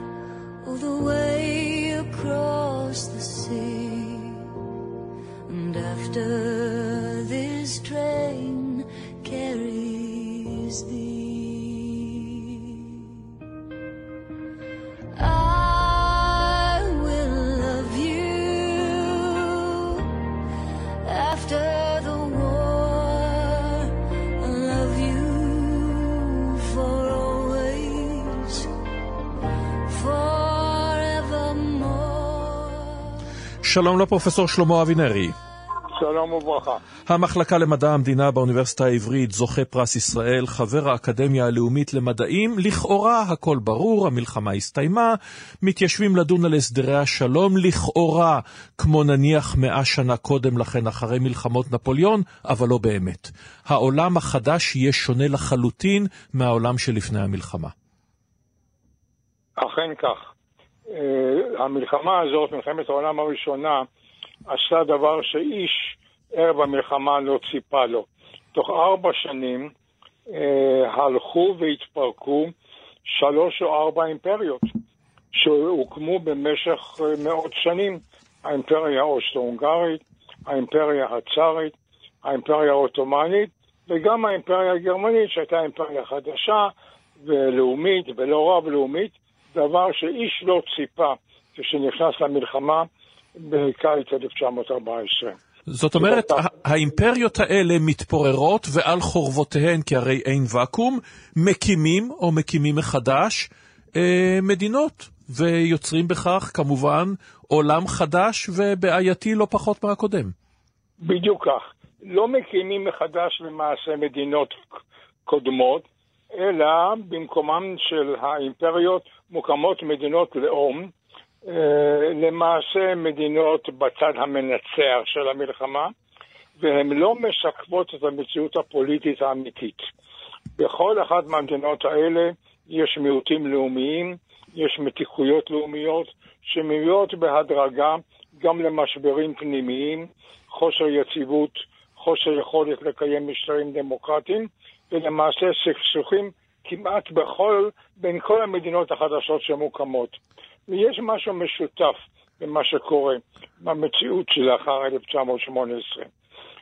all the way across the sea, and after שלום לפרופסור שלמה אבינרי. שלום וברכה. המחלקה למדע המדינה באוניברסיטה העברית, זוכה פרס ישראל, חבר האקדמיה הלאומית למדעים, לכאורה הכל ברור, המלחמה הסתיימה, מתיישבים לדון על הסדרי השלום, לכאורה, כמו נניח מאה שנה קודם לכן, אחרי מלחמות נפוליאון, אבל לא באמת. העולם החדש יהיה שונה לחלוטין מהעולם שלפני המלחמה. אכן כך. אה, המלחמה הזאת, מלחמת העולם הראשונה, עשה דבר שאיש ערב המלחמה לא ציפה לו. תוך ארבע שנים אה, הלכו והתפרקו שלוש או ארבע אימפריות שהוקמו במשך אה, מאות שנים. האימפריה האוסטרו-הונגרית, האימפריה הצארית, האימפריה העות'מאנית וגם האימפריה הגרמנית שהייתה אימפריה חדשה ולאומית ולא רב-לאומית, דבר שאיש לא ציפה כשנכנס למלחמה בקיץ 1914. זאת אומרת, האימפריות האלה מתפוררות ועל חורבותיהן, כי הרי אין ואקום, מקימים או מקימים מחדש אה, מדינות, ויוצרים בכך כמובן עולם חדש ובעייתי לא פחות מהקודם. בדיוק כך. לא מקימים מחדש למעשה מדינות קודמות, אלא במקומם של האימפריות מוקמות מדינות לאום, אה, למעשה מדינות בצד המנצח של המלחמה, והן לא משקפות את המציאות הפוליטית האמיתית. בכל אחת מהמדינות האלה יש מיעוטים לאומיים, יש מתיחויות לאומיות, שמביאות בהדרגה גם למשברים פנימיים, חוסר יציבות, חוסר יכולת לקיים משטרים דמוקרטיים, ולמעשה סכסוכים כמעט בכל, בין כל המדינות החדשות שמוקמות. ויש משהו משותף במה שקורה במציאות שלאחר 1918.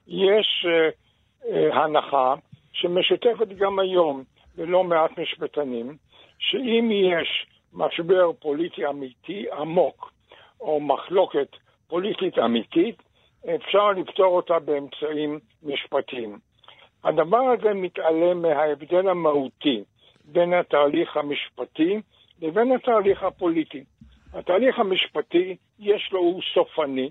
יש uh, uh, הנחה שמשותפת גם היום ללא מעט משפטנים, שאם יש משבר פוליטי אמיתי עמוק, או מחלוקת פוליטית אמיתית, אפשר לפתור אותה באמצעים משפטיים. הדבר הזה מתעלם מההבדל המהותי בין התהליך המשפטי לבין התהליך הפוליטי. התהליך המשפטי יש לו, הוא סופני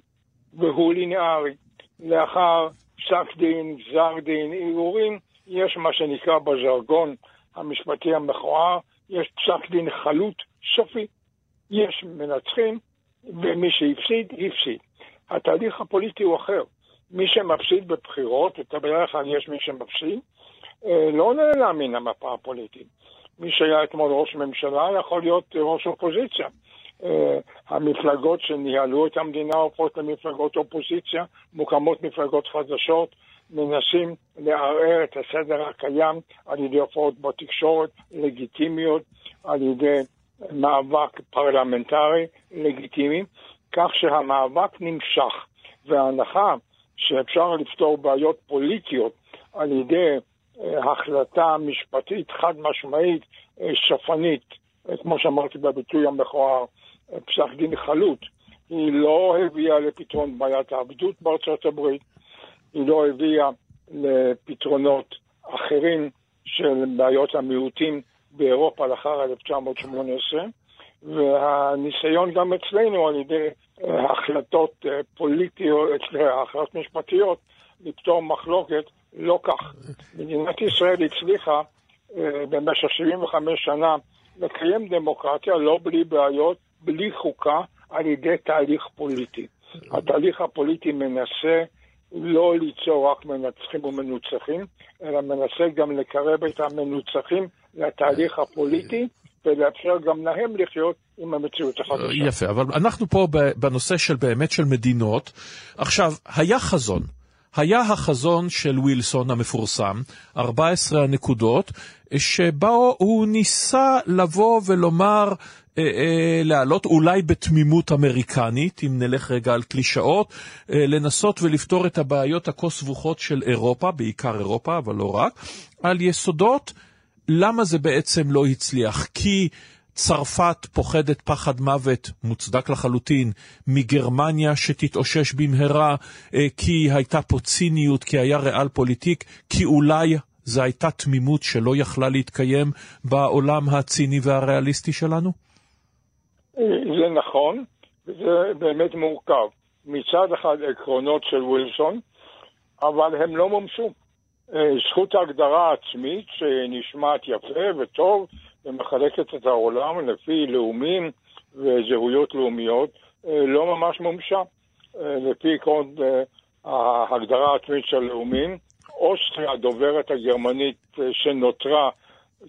והוא ליניארי. לאחר פסק דין, גזר דין, ערעורים, יש מה שנקרא בז'רגון המשפטי המכוער, יש פסק דין חלוט סופי. יש מנצחים, ומי שהפסיד, הפסיד. התהליך הפוליטי הוא אחר. מי שמפסיד בבחירות, בדרך כלל יש מי שמפסיד, לא נעלם מן המפה הפוליטית. מי שהיה אתמול ראש ממשלה יכול להיות ראש אופוזיציה. אה, המפלגות שניהלו את המדינה הופכות למפלגות אופוזיציה, מוקמות מפלגות חדשות, מנסים לערער את הסדר הקיים על ידי הופעות בתקשורת לגיטימיות, על ידי מאבק פרלמנטרי לגיטימי, כך שהמאבק נמשך, וההנחה שאפשר לפתור בעיות פוליטיות על ידי אה, החלטה משפטית חד משמעית, אה, שפנית, אה, כמו שאמרתי בביטוי המכוער, פסק דין חלוט, היא לא הביאה לפתרון בעיית העבדות בארצות הברית, היא לא הביאה לפתרונות אחרים של בעיות המיעוטים באירופה לאחר 1918, והניסיון גם אצלנו על ידי החלטות פוליטיות, החלטות משפטיות, לפתור מחלוקת, לא כך. מדינת ישראל הצליחה במשך 75 שנה לקיים דמוקרטיה לא בלי בעיות, בלי חוקה, על ידי תהליך פוליטי. התהליך הפוליטי מנסה לא ליצור רק מנצחים ומנוצחים, אלא מנסה גם לקרב את המנוצחים לתהליך הפוליטי. ולאפשר גם להם לחיות עם המציאות החדשה. יפה, אבל אנחנו פה בנושא של באמת של מדינות. עכשיו, היה חזון. היה החזון של ווילסון המפורסם, 14 הנקודות, שבו הוא ניסה לבוא ולומר, אה, אה, להעלות אולי בתמימות אמריקנית, אם נלך רגע על קלישאות, אה, לנסות ולפתור את הבעיות הכה סבוכות של אירופה, בעיקר אירופה, אבל לא רק, על יסודות למה זה בעצם לא הצליח? כי צרפת פוחדת פחד מוות, מוצדק לחלוטין, מגרמניה שתתאושש במהרה, אה, כי הייתה פה ציניות, כי היה ריאל פוליטיק, כי אולי זו הייתה תמימות שלא יכלה להתקיים בעולם הציני והריאליסטי שלנו? זה נכון, וזה באמת מורכב. מצד אחד עקרונות של ווילסון, אבל הם לא מומשו. אה, זכות ההגדרה העצמית שנשמעת יפה וטוב ומחלקת את העולם לפי לאומים וזהויות לאומיות אה, לא ממש מומשה. אה, לפי עקרון ההגדרה העצמית של לאומים, אוסטריה, הדוברת הגרמנית שנותרה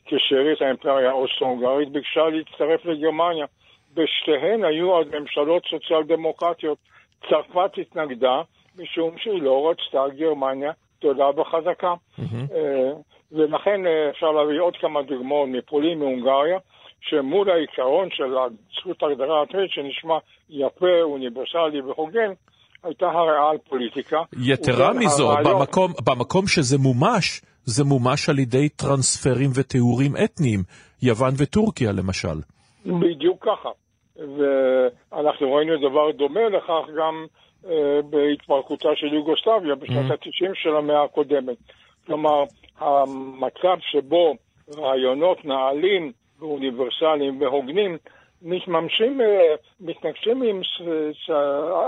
כשארית האימפריה האוסטרו-הונגרית, ביקשה להצטרף לגרמניה. בשתיהן היו אז ממשלות סוציאל דמוקרטיות. צרפת התנגדה משום שהיא לא רצתה גרמניה גדולה וחזקה. Mm-hmm. ולכן אה, אפשר להביא עוד כמה דוגמאות מפולין, מהונגריה, שמול העיקרון של זכות ההגדרה העצמית, שנשמע יפה, אוניברסלי והוגן, הייתה הריאל פוליטיקה. יתרה מזו, הרעיון... במקום, במקום שזה מומש, זה מומש על ידי טרנספרים ותיאורים אתניים, יוון וטורקיה למשל. בדיוק ככה. ואנחנו ראינו דבר דומה לכך גם אה, בהתפרקותה של יוגוסלביה בשנות mm-hmm. ה-90 של המאה הקודמת. כלומר, המצב שבו רעיונות נעלים ואוניברסליים והוגנים מתממשים, אה, מתנגשים עם,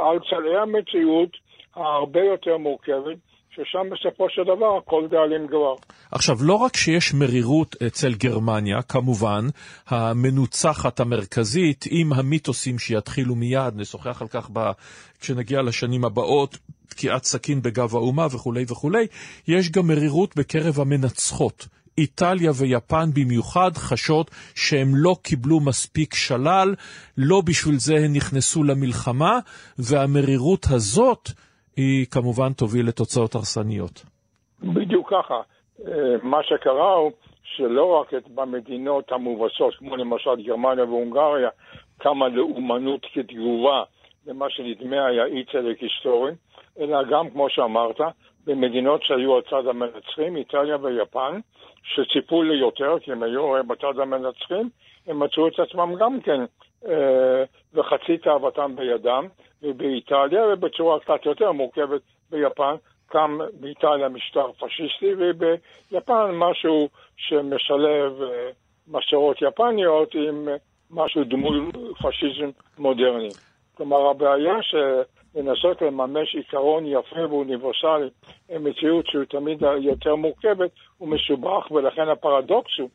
על צלעי המציאות ההרבה יותר מורכבת, ששם בסופו של דבר הכל דאלים גבר. עכשיו, לא רק שיש מרירות אצל גרמניה, כמובן, המנוצחת המרכזית, עם המיתוסים שיתחילו מיד, נשוחח על כך ב... כשנגיע לשנים הבאות, תקיעת סכין בגב האומה וכולי וכולי, יש גם מרירות בקרב המנצחות. איטליה ויפן במיוחד חשות שהם לא קיבלו מספיק שלל, לא בשביל זה הן נכנסו למלחמה, והמרירות הזאת היא כמובן תוביל לתוצאות הרסניות. בדיוק ככה. אה, מה שקרה הוא שלא רק במדינות המובסות, כמו למשל גרמניה והונגריה, קמה לאומנות כתגובה למה שנדמה היה אי צדק היסטורי, אלא גם, כמו שאמרת, במדינות שהיו הצד המנצחים, איטליה ויפן, שציפו ליותר, כי הם היו בצד המנצחים, הם מצאו את עצמם גם כן אה, תאוותם בידם, ובאיטליה, ובצורה קצת יותר מורכבת ביפן, קם באיטליה משטר פשיסטי, וביפן משהו שמשלב אה, מסורות יפניות עם משהו דמוי פשיזם מודרני. כלומר, הבעיה שלנסות לממש עיקרון יפה ואוניברסלי עם מציאות שהוא תמיד יותר מורכבת, הוא מסובך, ולכן הפרדוקס הוא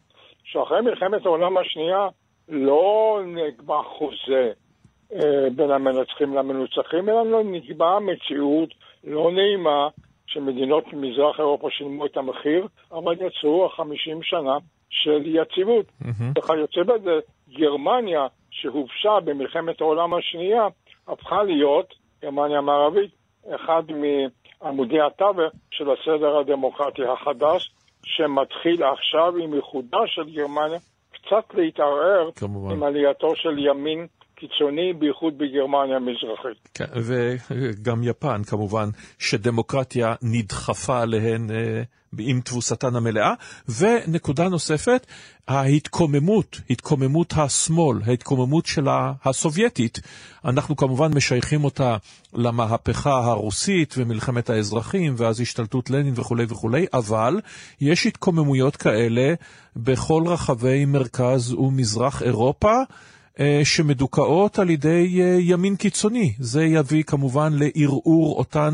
שאחרי מלחמת העולם השנייה לא נקבע חוזה אה, בין המנצחים למנוצחים, אלא לא נקבעה מציאות לא נעימה שמדינות מזרח אירופה שילמו את המחיר, אבל יצרו החמישים שנה של יציבות. Mm-hmm. וכיוצא בזה, גרמניה, שהובשה במלחמת העולם השנייה, הפכה להיות, גרמניה המערבית, אחד מעמודי התווך של הסדר הדמוקרטי החדש, שמתחיל עכשיו עם איחודה של גרמניה, קצת להתערער כמובן. עם עלייתו של ימין קיצוני, בייחוד בגרמניה המזרחית. כן, וגם יפן, כמובן, שדמוקרטיה נדחפה עליהן אה, עם תבוסתן המלאה. ונקודה נוספת, ההתקוממות, התקוממות השמאל, ההתקוממות של הסובייטית, אנחנו כמובן משייכים אותה למהפכה הרוסית ומלחמת האזרחים, ואז השתלטות לנין וכולי וכולי, אבל יש התקוממויות כאלה בכל רחבי מרכז ומזרח אירופה. אה, שמדוכאות על ידי אה, ימין קיצוני. זה יביא כמובן לערעור אותן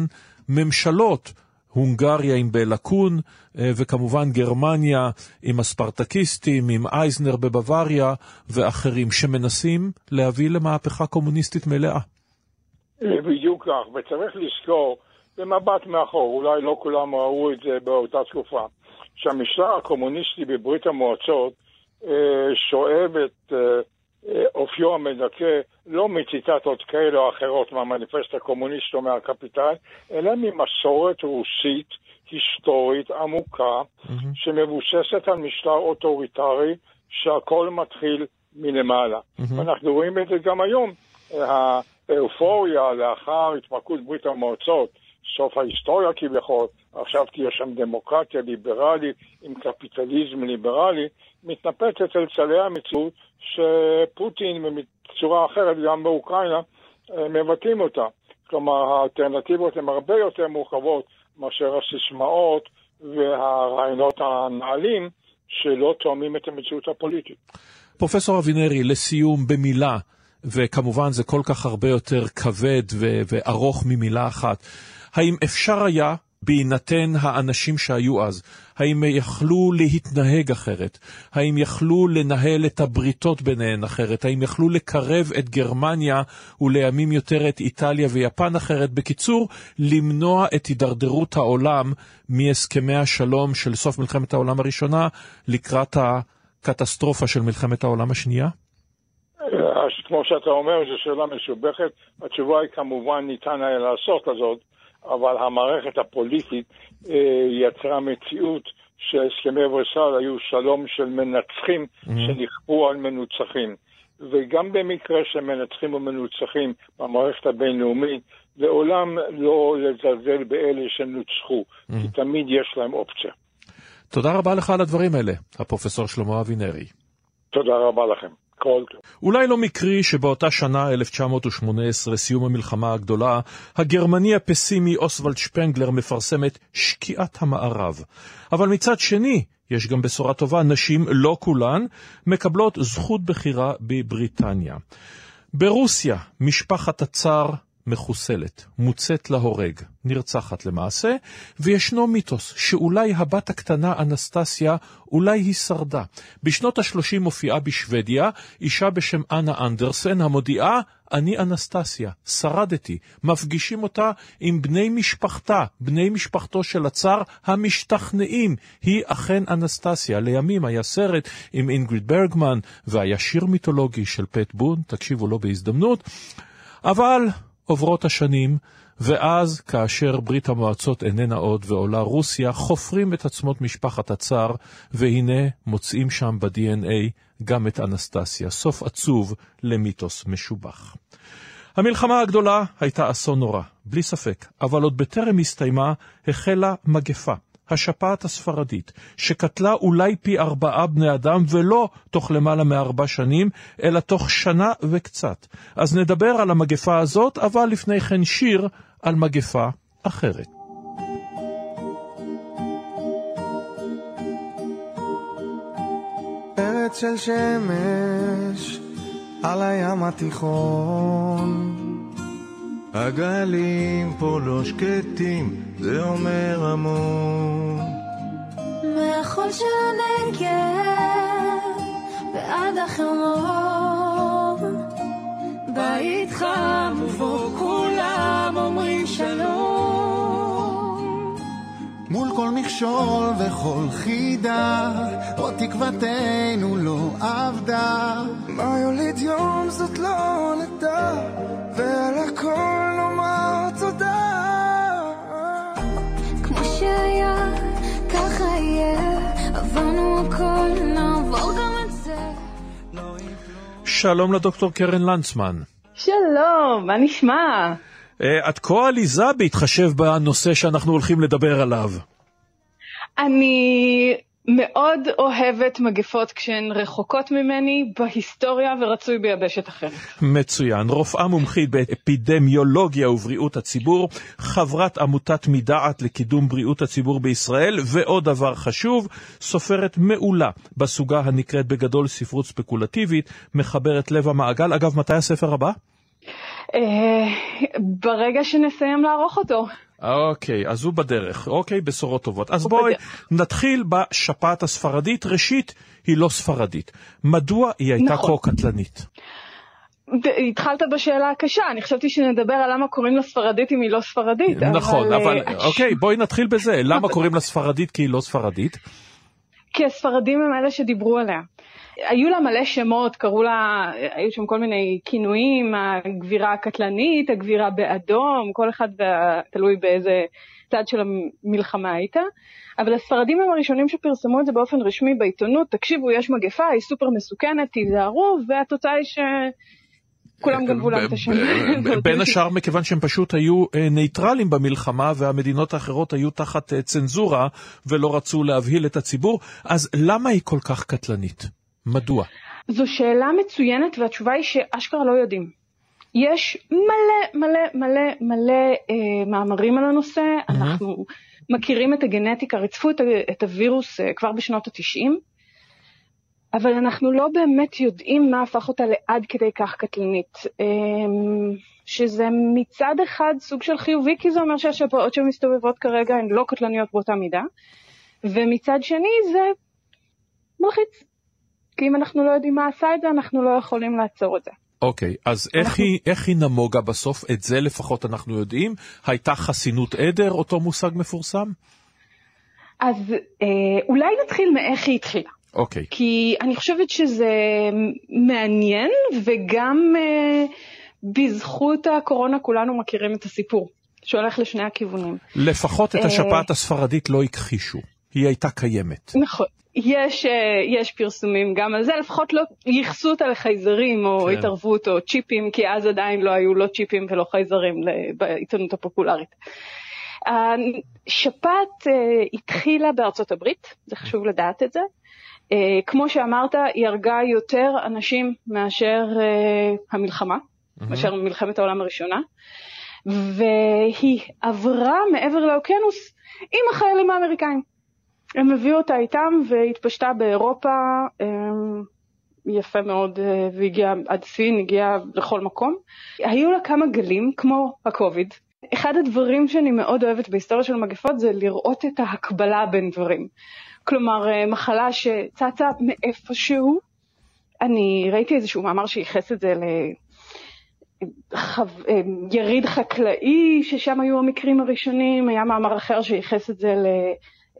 ממשלות. הונגריה עם בלקון, אה, וכמובן גרמניה עם הספרטקיסטים, עם אייזנר בבוואריה ואחרים, שמנסים להביא למהפכה קומוניסטית מלאה. בדיוק כך, וצריך לזכור, במבט מאחור, אולי לא כולם ראו את זה באותה תקופה, שהמשטר הקומוניסטי בברית המועצות שואב את אופיו המדכא לא מציטטות כאלה או אחרות מהמניפסט הקומוניסט או מהקפיטל, אלא ממסורת רוסית היסטורית עמוקה, mm-hmm. שמבוססת על משטר אוטוריטרי שהכל מתחיל מלמעלה. Mm-hmm. ואנחנו רואים את זה גם היום. האופוריה לאחר התפרקות ברית המועצות, סוף ההיסטוריה כביכול, עכשיו תהיה שם דמוקרטיה ליברלית עם קפיטליזם ליברלי, מתנפצת אל צלעי המציאות שפוטין בצורה אחרת גם באוקראינה אה, מבטאים אותה. כלומר, האלטרנטיבות הן הרבה יותר מורכבות מאשר הסיסמאות והרעיונות הנעלים שלא תואמים את המציאות הפוליטית. פרופסור אבינרי, לסיום במילה, וכמובן זה כל כך הרבה יותר כבד ו- וארוך ממילה אחת, האם אפשר היה בהינתן האנשים שהיו אז, האם יכלו להתנהג אחרת? האם יכלו לנהל את הבריתות ביניהן אחרת? האם יכלו לקרב את גרמניה ולימים יותר את איטליה ויפן אחרת? בקיצור, למנוע את הידרדרות העולם מהסכמי השלום של סוף מלחמת העולם הראשונה לקראת הקטסטרופה של מלחמת העולם השנייה? אז כמו שאתה אומר, זו שאלה מסובכת. התשובה היא כמובן ניתן היה לעשות זאת, אבל המערכת הפוליטית אה, יצרה מציאות שהסכמי ורסאל היו שלום של מנצחים Mm-hmm. שנכפו על מנוצחים. וגם במקרה של מנצחים ומנוצחים במערכת הבינלאומית, לעולם לא לזלזל באלה שנוצחו, כי תמיד יש להם אופציה. תודה רבה לך על הדברים האלה, הפרופסור שלמה אבינרי. תודה רבה לכם. אולי לא מקרי שבאותה שנה, 1918, סיום המלחמה הגדולה, הגרמני הפסימי אוסוולד שפנגלר מפרסם את שקיעת המערב. אבל מצד שני, יש גם בשורה טובה, נשים, לא כולן, מקבלות זכות בחירה בבריטניה. ברוסיה, משפחת הצאר מחוסלת, מוצאת להורג, נרצחת למעשה, וישנו מיתוס שאולי הבת הקטנה אנסטסיה, אולי היא שרדה. בשנות ה-30 מופיעה בשוודיה אישה בשם אנה אנדרסן המודיעה, אני אנסטסיה, שרדתי. מפגישים אותה עם בני משפחתה, בני משפחתו של הצאר המשתכנעים. היא אכן אנסטסיה. לימים היה סרט עם אינגריד ברגמן, והיה שיר מיתולוגי של פט בון, תקשיבו לו בהזדמנות. אבל עוברות השנים, ואז כאשר ברית המועצות איננה עוד ועולה רוסיה, חופרים את עצמות משפחת הצאר, והנה מוצאים שם ב-DNA גם את אנסטסיה. סוף עצוב למיתוס משובח. המלחמה הגדולה הייתה אסון נורא, בלי ספק, אבל עוד בטרם הסתיימה החלה מגפה. השפעת הספרדית, שקטלה אולי פי ארבעה בני אדם, ולא תוך למעלה מארבע שנים, אלא תוך שנה וקצת. אז נדבר על המגפה הזאת, אבל לפני כן שיר על מגפה אחרת. ארץ של שמש על הים התיכון הגלים פה לא שקטים, זה אומר המון. מהחול של הנגב ועד החרמון בית חם ובו כולם אומרים שלום מול כל מכשול וכל חידה, עוד תקוותנו לא עבדה. מה יוליד יום זאת לא נדע, ועל הכל שלום לדוקטור קרן לנצמן. שלום, מה נשמע? אה, את כה עליזה בהתחשב בנושא שאנחנו הולכים לדבר עליו. אני מאוד אוהבת מגפות כשהן רחוקות ממני בהיסטוריה ורצוי ביבשת אחרת. מצוין. רופאה מומחית באפידמיולוגיה ובריאות הציבור, חברת עמותת מדעת לקידום בריאות הציבור בישראל, ועוד דבר חשוב, סופרת מעולה בסוגה הנקראת בגדול ספרות ספקולטיבית, מחברת לב המעגל. אגב, מתי הספר הבא? אה, ברגע שנסיים לערוך אותו. אוקיי, אז הוא בדרך. אוקיי, בשורות טובות. אז בואי נתחיל בשפעת הספרדית. ראשית, היא לא ספרדית. מדוע היא הייתה נכון. כה קטלנית? התחלת בשאלה הקשה, אני חשבתי שנדבר על למה קוראים לה ספרדית אם היא לא ספרדית. נכון, אבל אה, אוקיי, בואי נתחיל בזה. למה קוראים לה ספרדית כי היא לא ספרדית? כי הספרדים הם אלה שדיברו עליה. היו לה מלא שמות, קראו לה, היו שם כל מיני כינויים, הגבירה הקטלנית, הגבירה באדום, כל אחד תלוי באיזה צד של המלחמה היית. אבל הספרדים הם הראשונים שפרסמו את זה באופן רשמי בעיתונות, תקשיבו, יש מגפה, היא סופר מסוכנת, תיזהרו, והתוצאה היא שכולם גנבו להם את השם. בין השאר מכיוון שהם פשוט היו אה, נייטרלים במלחמה והמדינות האחרות היו תחת אה, צנזורה ולא רצו להבהיל את הציבור, אז למה היא כל כך קטלנית? מדוע? זו שאלה מצוינת והתשובה היא שאשכרה לא יודעים. יש מלא מלא מלא מלא אה, מאמרים על הנושא, אנחנו מכירים את הגנטיקה, ריצפו את, את הווירוס אה, כבר בשנות התשעים, אבל אנחנו לא באמת יודעים מה הפך אותה לעד כדי כך קטלנית. אה, שזה מצד אחד סוג של חיובי, כי זה אומר שהשפעות שמסתובבות כרגע הן לא קטלניות באותה מידה, ומצד שני זה מלחיץ. כי אם אנחנו לא יודעים מה עשה את זה, אנחנו לא יכולים לעצור את זה. אוקיי, okay, אז איך, אנחנו... היא, איך היא נמוגה בסוף? את זה לפחות אנחנו יודעים. הייתה חסינות עדר, אותו מושג מפורסם? אז אה, אולי נתחיל מאיך היא התחילה. אוקיי. Okay. כי אני חושבת שזה מעניין, וגם אה, בזכות הקורונה כולנו מכירים את הסיפור, שהולך לשני הכיוונים. לפחות את השפעת הספרדית לא הכחישו, היא הייתה קיימת. נכון. יש, יש פרסומים גם על זה, לפחות לא ייחסו אותה לחייזרים או כן. התערבות או צ'יפים, כי אז עדיין לא היו לא צ'יפים ולא חייזרים בעיתונות הפופולרית. השפעת התחילה בארצות הברית, זה חשוב לדעת את זה. כמו שאמרת, היא הרגה יותר אנשים מאשר המלחמה, מאשר מלחמת העולם הראשונה, והיא עברה מעבר לאוקיינוס עם החיילים האמריקאים. הם הביאו אותה איתם והתפשטה באירופה אמ, יפה מאוד אה, והגיעה עד סין, הגיעה לכל מקום. היו לה כמה גלים כמו הקוביד. אחד הדברים שאני מאוד אוהבת בהיסטוריה של מגפות זה לראות את ההקבלה בין דברים. כלומר, אה, מחלה שצצה מאיפשהו, אני ראיתי איזשהו מאמר שייחס את זה ל... חו... אה, יריד חקלאי, ששם היו המקרים הראשונים, היה מאמר אחר שייחס את זה ל...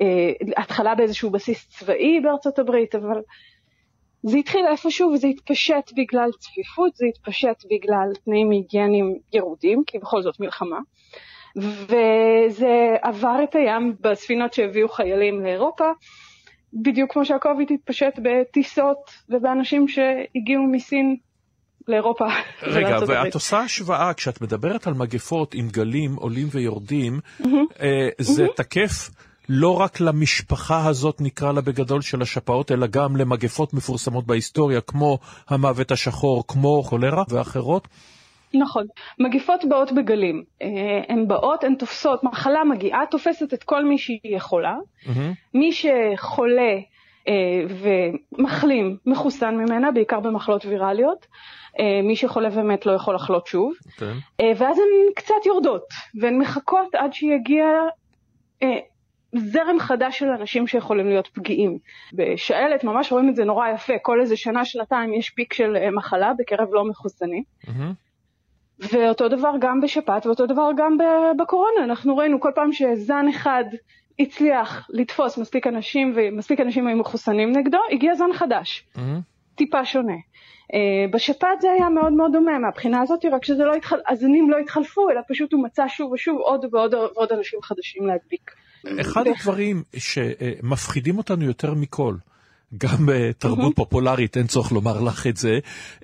אה, באיזשהו בסיס צבאי בארצות הברית, אבל זה התחיל איפשהו וזה התפשט בגלל צפיפות, זה התפשט בגלל תנאים היגייניים ירודים, כי בכל זאת מלחמה, וזה עבר את הים בספינות שהביאו חיילים לאירופה, בדיוק כמו שהקוביד התפשט בטיסות ובאנשים שהגיעו מסין לאירופה. רגע, ואת עושה השוואה, כשאת מדברת על מגפות עם גלים עולים ויורדים, mm-hmm. זה mm-hmm. תקף לא רק למשפחה הזאת, נקרא לה בגדול, של השפעות, אלא גם למגפות מפורסמות בהיסטוריה, כמו המוות השחור, כמו כולרה ואחרות? נכון. מגיפות באות בגלים. אה, הן באות, הן תופסות, מחלה מגיעה, תופסת את כל מי שהיא יכולה. מי שחולה אה, ומחלים, מחוסן ממנה, בעיקר במחלות ויראליות. אה, מי שחולה ומת לא יכול לחלות שוב. Okay. אוקיי. ואז הן קצת יורדות, והן מחכות עד שיגיע זרם חדש של אנשים שיכולים להיות פגיעים. בשעלת ממש רואים את זה נורא יפה, כל איזה שנה, שנתיים יש פיק של מחלה בקרב לא מחוסנים. Mm-hmm. ואותו דבר גם בשפעת ואותו דבר גם בקורונה, אנחנו ראינו כל פעם שזן אחד הצליח לתפוס מספיק אנשים ומספיק אנשים היו מחוסנים נגדו, הגיע זן חדש, mm-hmm. טיפה שונה. Uh, בשפעת זה היה מאוד מאוד דומה מהבחינה הזאת, רק שזה לא התחל... הזנים לא התחלפו, אלא פשוט הוא מצא שוב ושוב עוד ועוד ועוד אנשים חדשים להדביק. אחד הדברים שמפחידים אותנו יותר מכל, גם בתרבות פופולרית, אין צורך לומר לך את זה,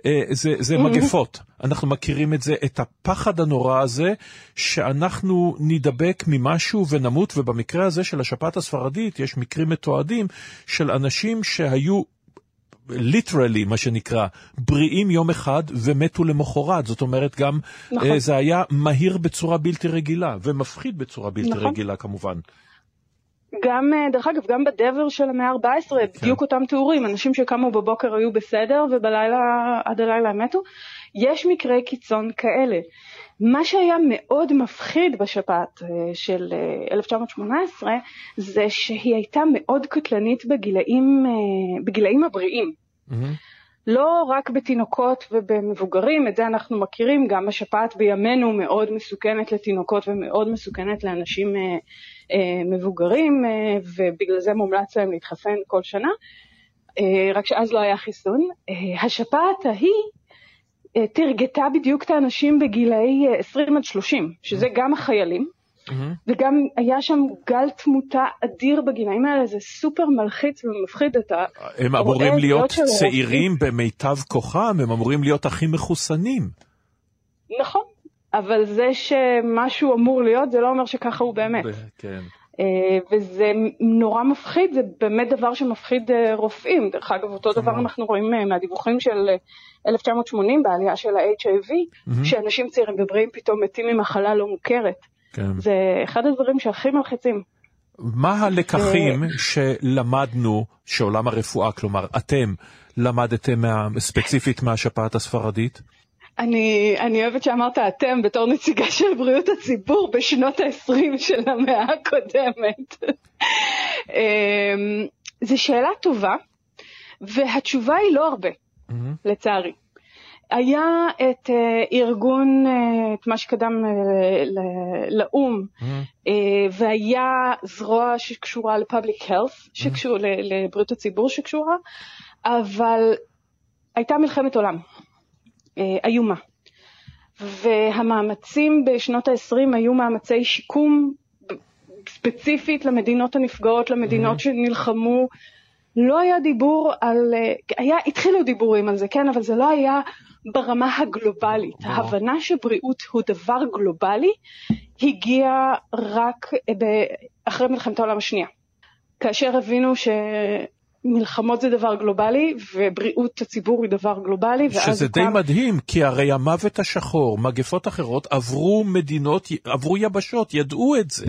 אה, זה, זה מגפות. אנחנו מכירים את זה, את הפחד הנורא הזה, שאנחנו נידבק ממשהו ונמות, ובמקרה הזה של השפעת הספרדית, יש מקרים מתועדים של אנשים שהיו ליטרלי, מה שנקרא, בריאים יום אחד ומתו למחרת. זאת אומרת, גם נכון. uh, זה היה מהיר בצורה בלתי רגילה, ומפחיד בצורה בלתי נכון. רגילה כמובן. גם, אה, דרך אגב, גם בדבר של המאה ה-14, כן. בדיוק אותם תיאורים, אנשים שקמו בבוקר היו בסדר ובלילה, עד הלילה הם מתו. יש מקרי קיצון כאלה. מה שהיה מאוד מפחיד בשפעת אה, של 1918 זה שהיא הייתה מאוד קטלנית בגילאים, בגילאים הבריאים. Mm-hmm. לא רק בתינוקות ובמבוגרים, את זה אנחנו מכירים, גם השפעת בימינו מאוד מסוכנת לתינוקות ומאוד מסוכנת לאנשים אה, אה, מבוגרים, אה, ובגלל זה מומלץ להם להתחסן כל שנה, אה, רק שאז לא היה חיסון. אה, השפעת ההיא אה, תרגתה בדיוק את האנשים בגילאי 20 אה, עד 30, שזה גם החיילים. Mm-hmm. וגם היה שם גל תמותה אדיר בגילאים האלה, זה סופר מלחיץ ומפחיד את ה... הם אמורים להיות צעירים במיטב כוחם, הם אמורים להיות הכי מחוסנים. נכון, אבל זה שמשהו אמור להיות, זה לא אומר שככה הוא באמת. כן. אה, וזה נורא מפחיד, זה באמת דבר שמפחיד אה, רופאים. דרך אגב, אותו דבר אנחנו רואים אה, מהדיווחים של 1980 בעלייה של ה-HIV, mm-hmm. שאנשים צעירים ובריאים פתאום מתים ממחלה לא מוכרת. כן. זה אחד הדברים שהכי מלחיצים. מה הלקחים שלמדנו, שעולם הרפואה, כלומר אתם למדתם מה, ספציפית מהשפעת הספרדית? אני, אני אוהבת שאמרת אתם בתור נציגה של בריאות הציבור בשנות ה-20 של המאה הקודמת. אמ, זו שאלה טובה, והתשובה היא לא הרבה, mm-hmm. לצערי. היה את uh, ארגון, uh, את מה שקדם uh, לאו"ם, mm-hmm. uh, והיה זרוע שקשורה ל-public health, שקשור, mm-hmm. לבריאות הציבור שקשורה, אבל הייתה מלחמת עולם איומה. והמאמצים בשנות ה-20 היו מאמצי שיקום ספציפית למדינות הנפגעות, למדינות mm-hmm. שנלחמו. לא היה דיבור על, היה, התחילו דיבורים על זה, כן, אבל זה לא היה ברמה הגלובלית. ההבנה שבריאות הוא דבר גלובלי הגיעה רק אחרי מלחמת העולם השנייה. כאשר הבינו שמלחמות זה דבר גלובלי ובריאות הציבור היא דבר גלובלי. שזה די קם... מדהים, כי הרי המוות השחור, מגפות אחרות, עברו מדינות, עברו יבשות, ידעו את זה.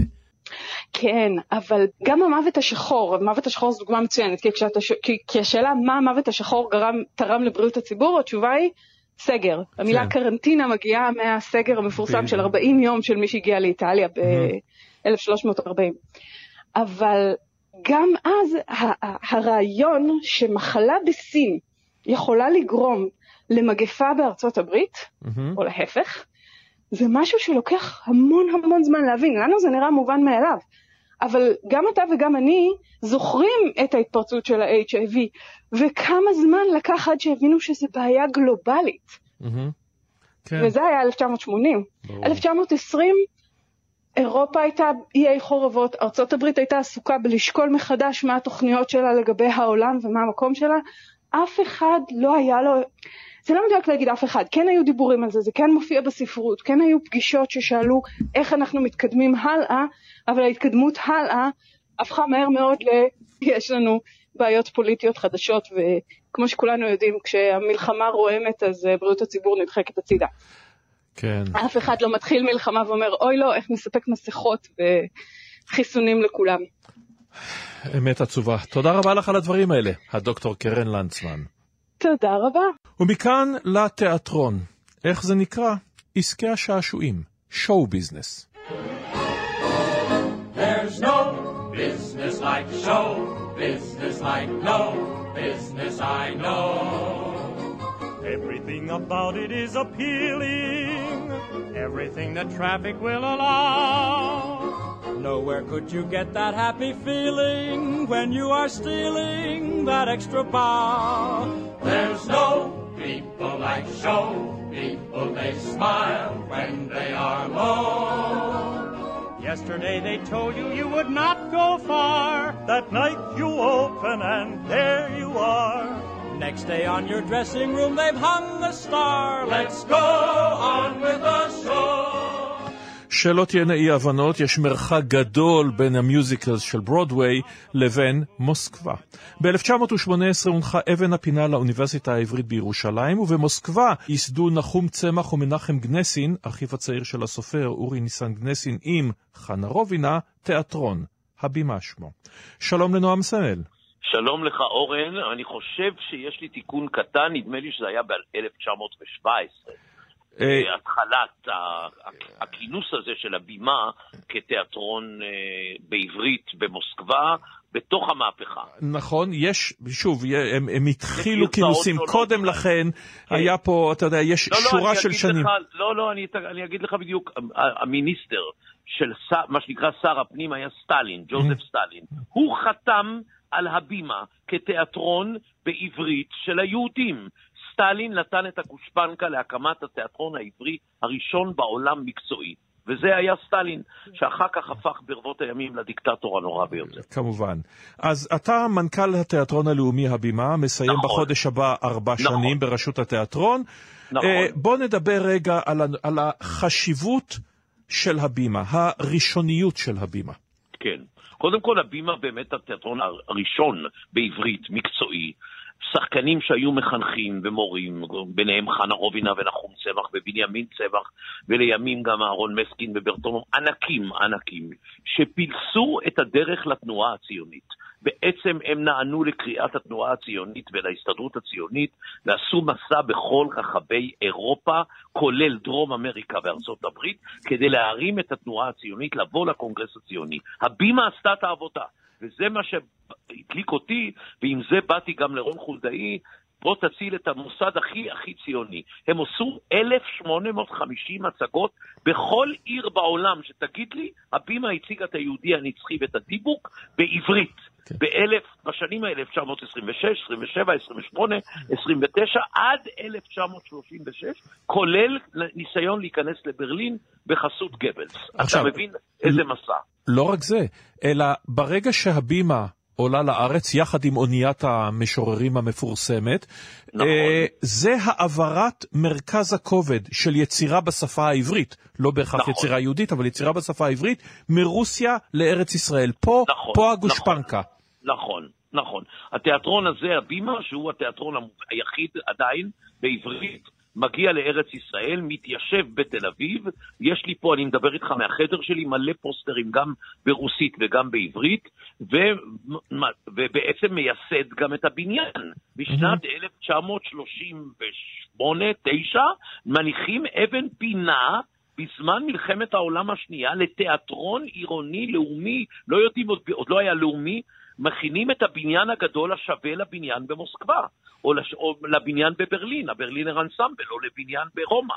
כן, אבל גם המוות השחור, המוות השחור זו דוגמה מצוינת, כי, כשאתה, כי, כי השאלה מה המוות השחור גרם, תרם לבריאות הציבור, התשובה היא סגר. המילה כן. קרנטינה מגיעה מהסגר המפורסם של 40 יום של מי שהגיע לאיטליה ב-1340. אבל גם אז הרעיון שמחלה בסין יכולה לגרום למגפה בארצות הברית, או להפך, זה משהו שלוקח המון המון זמן להבין. לנו זה נראה מובן מאליו. אבל גם אתה וגם אני זוכרים את ההתפרצות של ה-HIV, וכמה זמן לקח עד שהבינו שזו בעיה גלובלית. Mm-hmm. כן. וזה היה 1980. ברור. 1920, אירופה הייתה איי חורבות, ארצות הברית הייתה עסוקה בלשקול מחדש מה התוכניות שלה לגבי העולם ומה המקום שלה. אף אחד לא היה לו... זה לא מדויק להגיד אף אחד, כן היו דיבורים על זה, זה כן מופיע בספרות, כן היו פגישות ששאלו איך אנחנו מתקדמים הלאה, אבל ההתקדמות הלאה הפכה מהר מאוד ל... יש לנו בעיות פוליטיות חדשות, וכמו שכולנו יודעים, כשהמלחמה רועמת אז אה, בריאות הציבור נדחקת הצידה. כן. אף אחד לא מתחיל מלחמה ואומר, אוי לא, איך נספק מסכות וחיסונים לכולם. אמת עצובה. תודה רבה לך על הדברים האלה, הדוקטור קרן לנצמן. תודה רבה. ומכאן לתיאטרון. איך זה נקרא? עסקי השעשועים. שואו ביזנס. There's no business like show business like no business I know. Everything about it is appealing, everything that traffic will allow. Nowhere could you get that happy feeling when you are stealing that extra bow. There's no people like show people, they smile when they are low. Yesterday they told you you would not go far. That night you open and there you are. Next day on your dressing room they've hung the star. Let's go on with the show. שלא תהיינה אי הבנות, יש מרחק גדול בין המיוזיקלס של ברודוויי לבין מוסקבה. ב-1918 הונחה אבן הפינה לאוניברסיטה העברית בירושלים, ובמוסקבה ייסדו נחום צמח ומנחם גנסין, אחיו הצעיר של הסופר אורי ניסן גנסין עם חנה רובינה, תיאטרון, הבימה שמו. שלום לנועם סמל. שלום לך אורן, אני חושב שיש לי תיקון קטן, נדמה לי שזה היה ב-1917. אה, התחלת הכינוס הזה של הבימה כתיאטרון אה, בעברית במוסקבה, בתוך המהפכה. נכון, יש, שוב, הם, הם התחילו כינוסים קודם לכן, כן. היה פה, אתה יודע, יש לא, לא שורה לא, של שנים. לך, לא, לא, אני, אני אגיד לך בדיוק, המיניסטר של מה שנקרא שר הפנים היה סטלין, ג'וזף סטלין. הוא חתם על הבימה כתיאטרון בעברית של היהודים. סטלין נתן את הגושפנקה להקמת התיאטרון העברי הראשון בעולם מקצועי. וזה היה סטלין, שאחר כך הפך ברבות הימים לדיקטטור הנורא ביותר. כמובן. אז אתה מנכ"ל התיאטרון הלאומי הבימה, מסיים נכון. בחודש הבא ארבע נכון. שנים בראשות התיאטרון. נכון. Uh, בוא נדבר רגע על, על החשיבות של הבימה, הראשוניות של הבימה. כן. קודם כל, הבימה באמת התיאטרון הראשון בעברית, מקצועי. שחקנים שהיו מחנכים ומורים, ביניהם חנה רובינה ונחום צמח ובנימין צמח, ולימים גם אהרון מסקין וברטונום, ענקים, ענקים, שפילסו את הדרך לתנועה הציונית. בעצם הם נענו לקריאת התנועה הציונית ולהסתדרות הציונית ועשו מסע בכל רחבי אירופה, כולל דרום אמריקה וארצות הברית, כדי להרים את התנועה הציונית, לבוא לקונגרס הציוני. הבימה עשתה את העבודה, וזה מה שהדליק אותי, ועם זה באתי גם לרון חולדאי, בוא תציל את המוסד הכי הכי ציוני. הם עשו 1,850 הצגות בכל עיר בעולם, שתגיד לי, הבימה הציגה את היהודי הנצחי ואת הדיבוק בעברית. באלף, בשנים האלה, 1926, 27, 28, 29, עד 1936, כולל ניסיון להיכנס לברלין בחסות גבלס. עכשיו, אתה מבין איזה מסע. לא רק זה, אלא ברגע שהבימה עולה לארץ יחד עם אוניית המשוררים המפורסמת, נכון. אה, זה העברת מרכז הכובד של יצירה בשפה העברית, לא בהכרח נכון. יצירה יהודית, אבל יצירה בשפה העברית, מרוסיה לארץ ישראל. פה, נכון, פה הגושפנקה. נכון, נכון. התיאטרון הזה, הבימה, שהוא התיאטרון היחיד עדיין בעברית, מגיע לארץ ישראל, מתיישב בתל אביב. יש לי פה, אני מדבר איתך מהחדר שלי, מלא פוסטרים גם ברוסית וגם בעברית, ו, ובעצם מייסד גם את הבניין. בשנת 1938-9 מניחים אבן פינה בזמן מלחמת העולם השנייה לתיאטרון עירוני לאומי, לא יודעים, עוד, עוד לא היה לאומי, מכינים את הבניין הגדול השווה לבניין במוסקבה, או, לש, או לבניין בברלין, הברלינר אנסמבל, או לבניין ברומא.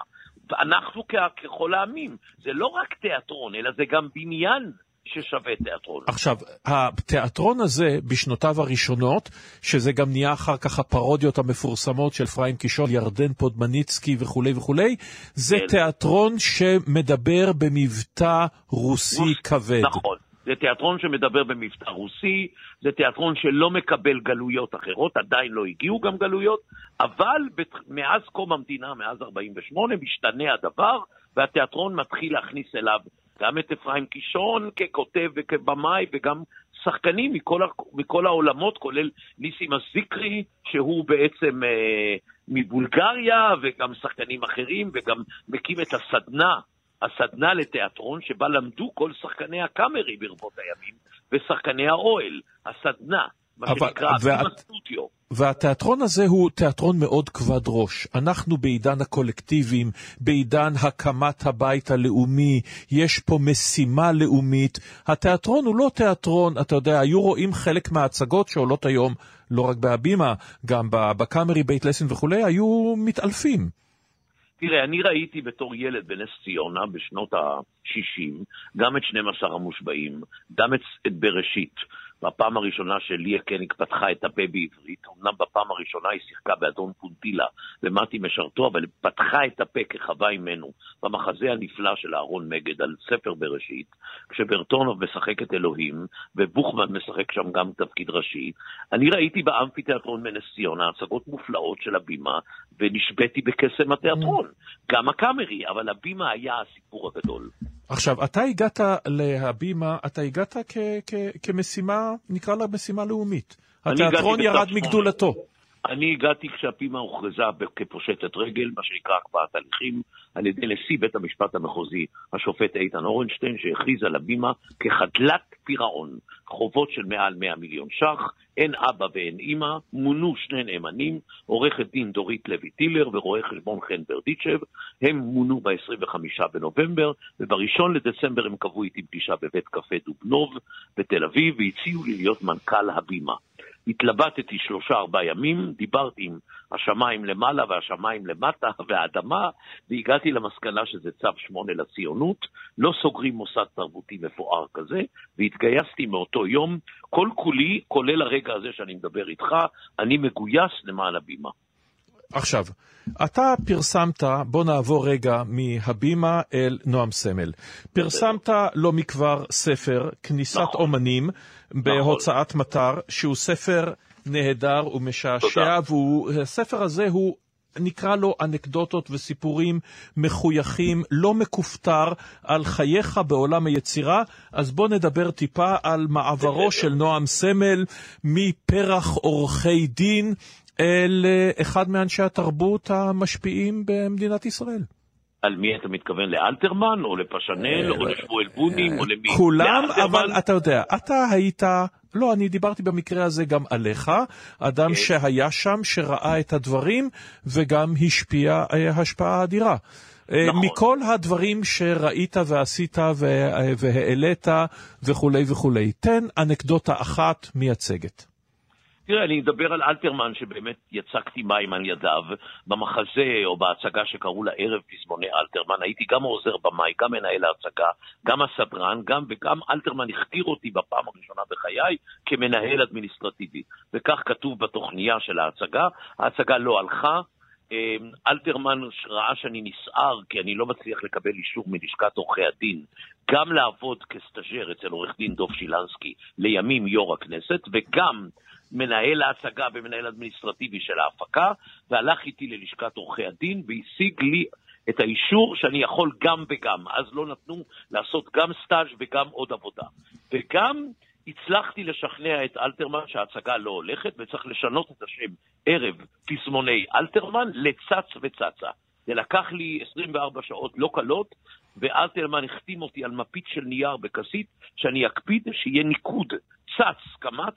אנחנו כ- ככל העמים. זה לא רק תיאטרון, אלא זה גם בניין ששווה תיאטרון. עכשיו, התיאטרון הזה, בשנותיו הראשונות, שזה גם נהיה אחר כך הפרודיות המפורסמות של אפרים קישון, ירדן פודמניצקי וכולי וכולי, זה כן. תיאטרון שמדבר במבטא רוסי כבד. נכון. זה תיאטרון שמדבר במבטא רוסי, זה תיאטרון שלא מקבל גלויות אחרות, עדיין לא הגיעו גם גלויות, אבל בת... מאז קום המדינה, מאז 48, משתנה הדבר, והתיאטרון מתחיל להכניס אליו גם את אפרים קישון ככותב וכבמאי, וגם שחקנים מכל, ה... מכל העולמות, כולל ניסים הזיקרי, שהוא בעצם אה, מבולגריה, וגם שחקנים אחרים, וגם מקים את הסדנה. הסדנה לתיאטרון שבה למדו כל שחקני הקאמרי ברבות הימים ושחקני האוהל, הסדנה, מה אבל- שנקרא ואת- הבימה סטודיו. והתיאטרון הזה הוא תיאטרון מאוד כבד ראש. אנחנו בעידן הקולקטיבים, בעידן הקמת הבית הלאומי, יש פה משימה לאומית. התיאטרון הוא לא תיאטרון, אתה יודע, היו רואים חלק מההצגות שעולות היום, לא רק בהבימה, גם בקאמרי, בית לסין וכולי, היו מתעלפים. תראה, אני ראיתי בתור ילד בנס ציונה בשנות ה-60 גם את 12 המושבעים, גם את, את בראשית. בפעם הראשונה שליה קניג פתחה את הפה בעברית, אמנם בפעם הראשונה היא שיחקה באדון פונטילה ומתי משרתו, אבל פתחה את הפה כחווה ממנו במחזה הנפלא של אהרון מגד על ספר בראשית, כשברטונוב משחק את אלוהים ובוכמן משחק שם גם תפקיד ראשי. אני ראיתי באמפיתיאטרון בנס ציונה הצגות מופלאות של הבימה, ונשביתי בקסם התיאטרון. גם הקאמרי, אבל הבימה היה הסיפור הגדול. עכשיו, אתה הגעת להבימה, אתה הגעת כ- כ- כמשימה, נקרא לה משימה לאומית. התיאטרון ירד מגדולתו. אני הגעתי כשהפימה הוכרזה כפושטת רגל, מה שנקרא הקפאת הליכים, על ידי נשיא בית המשפט המחוזי, השופט איתן אורנשטיין, שהכריז על הבימה כחדלת פירעון. חובות של מעל 100 מיליון ש"ח, אין אבא ואין אימא, מונו שני נאמנים, עורכת דין דורית לוי טילר ורואה חשבון חן ברדיצ'ב, הם מונו ב-25 בנובמבר, וב-1 לדצמבר הם קבעו איתי פגישה בבית קפה דובנוב בתל אביב, והציעו לי להיות מנכ"ל הבימה. התלבטתי שלושה ארבעה ימים, דיברתי עם השמיים למעלה והשמיים למטה והאדמה, והגעתי למסקנה שזה צו שמונה לציונות, לא סוגרים מוסד תרבותי מפואר כזה, והתגייסתי מאותו יום, כל כולי, כולל הרגע הזה שאני מדבר איתך, אני מגויס למען הבימה. עכשיו, אתה פרסמת, בוא נעבור רגע מהבימה אל נועם סמל. פרסמת לא מכבר ספר, כניסת נכון. אומנים, בהוצאת מטר, שהוא ספר נהדר ומשעשע, והספר הזה הוא... נקרא לו אנקדוטות וסיפורים מחויכים, לא מכופתר, על חייך בעולם היצירה, אז בוא נדבר טיפה על מעברו של נועם סמל מפרח עורכי דין אל אה, אחד מאנשי התרבות המשפיעים במדינת ישראל. על מי אתה מתכוון? לאלתרמן, או לפשנל, או לשמואל בונים, או למי? כולם? אבל אתה יודע, אתה היית, לא, אני דיברתי במקרה הזה גם עליך, אדם שהיה שם, שראה את הדברים, וגם השפיע אה, השפעה אדירה. אה, מכל הדברים שראית ועשית וה- והעלית וכולי וכולי, תן אנקדוטה אחת מייצגת. תראה, אני אדבר על אלתרמן, שבאמת יצקתי מים על ידיו במחזה או בהצגה שקראו לה ערב פזמוני אלתרמן. הייתי גם עוזר במאי, גם מנהל ההצגה, גם הסדרן, גם וגם אלתרמן הכתיר אותי בפעם הראשונה בחיי כמנהל אדמיניסטרטיבי. וכך כתוב בתוכניה של ההצגה. ההצגה לא הלכה. אה, אלתרמן ראה שאני נסער כי אני לא מצליח לקבל אישור מלשכת עורכי הדין גם לעבוד כסטאז'ר אצל עורך דין דוב שילנסקי, לימים יו"ר הכנסת, וגם מנהל ההצגה ומנהל אדמיניסטרטיבי של ההפקה, והלך איתי ללשכת עורכי הדין והשיג לי את האישור שאני יכול גם וגם. אז לא נתנו לעשות גם סטאז' וגם עוד עבודה. וגם הצלחתי לשכנע את אלתרמן שההצגה לא הולכת וצריך לשנות את השם ערב פזמוני אלתרמן לצץ וצצה. זה לקח לי 24 שעות לא קלות, ואלתרמן החתים אותי על מפית של נייר בכסית, שאני אקפיד שיהיה ניקוד צץ קמץ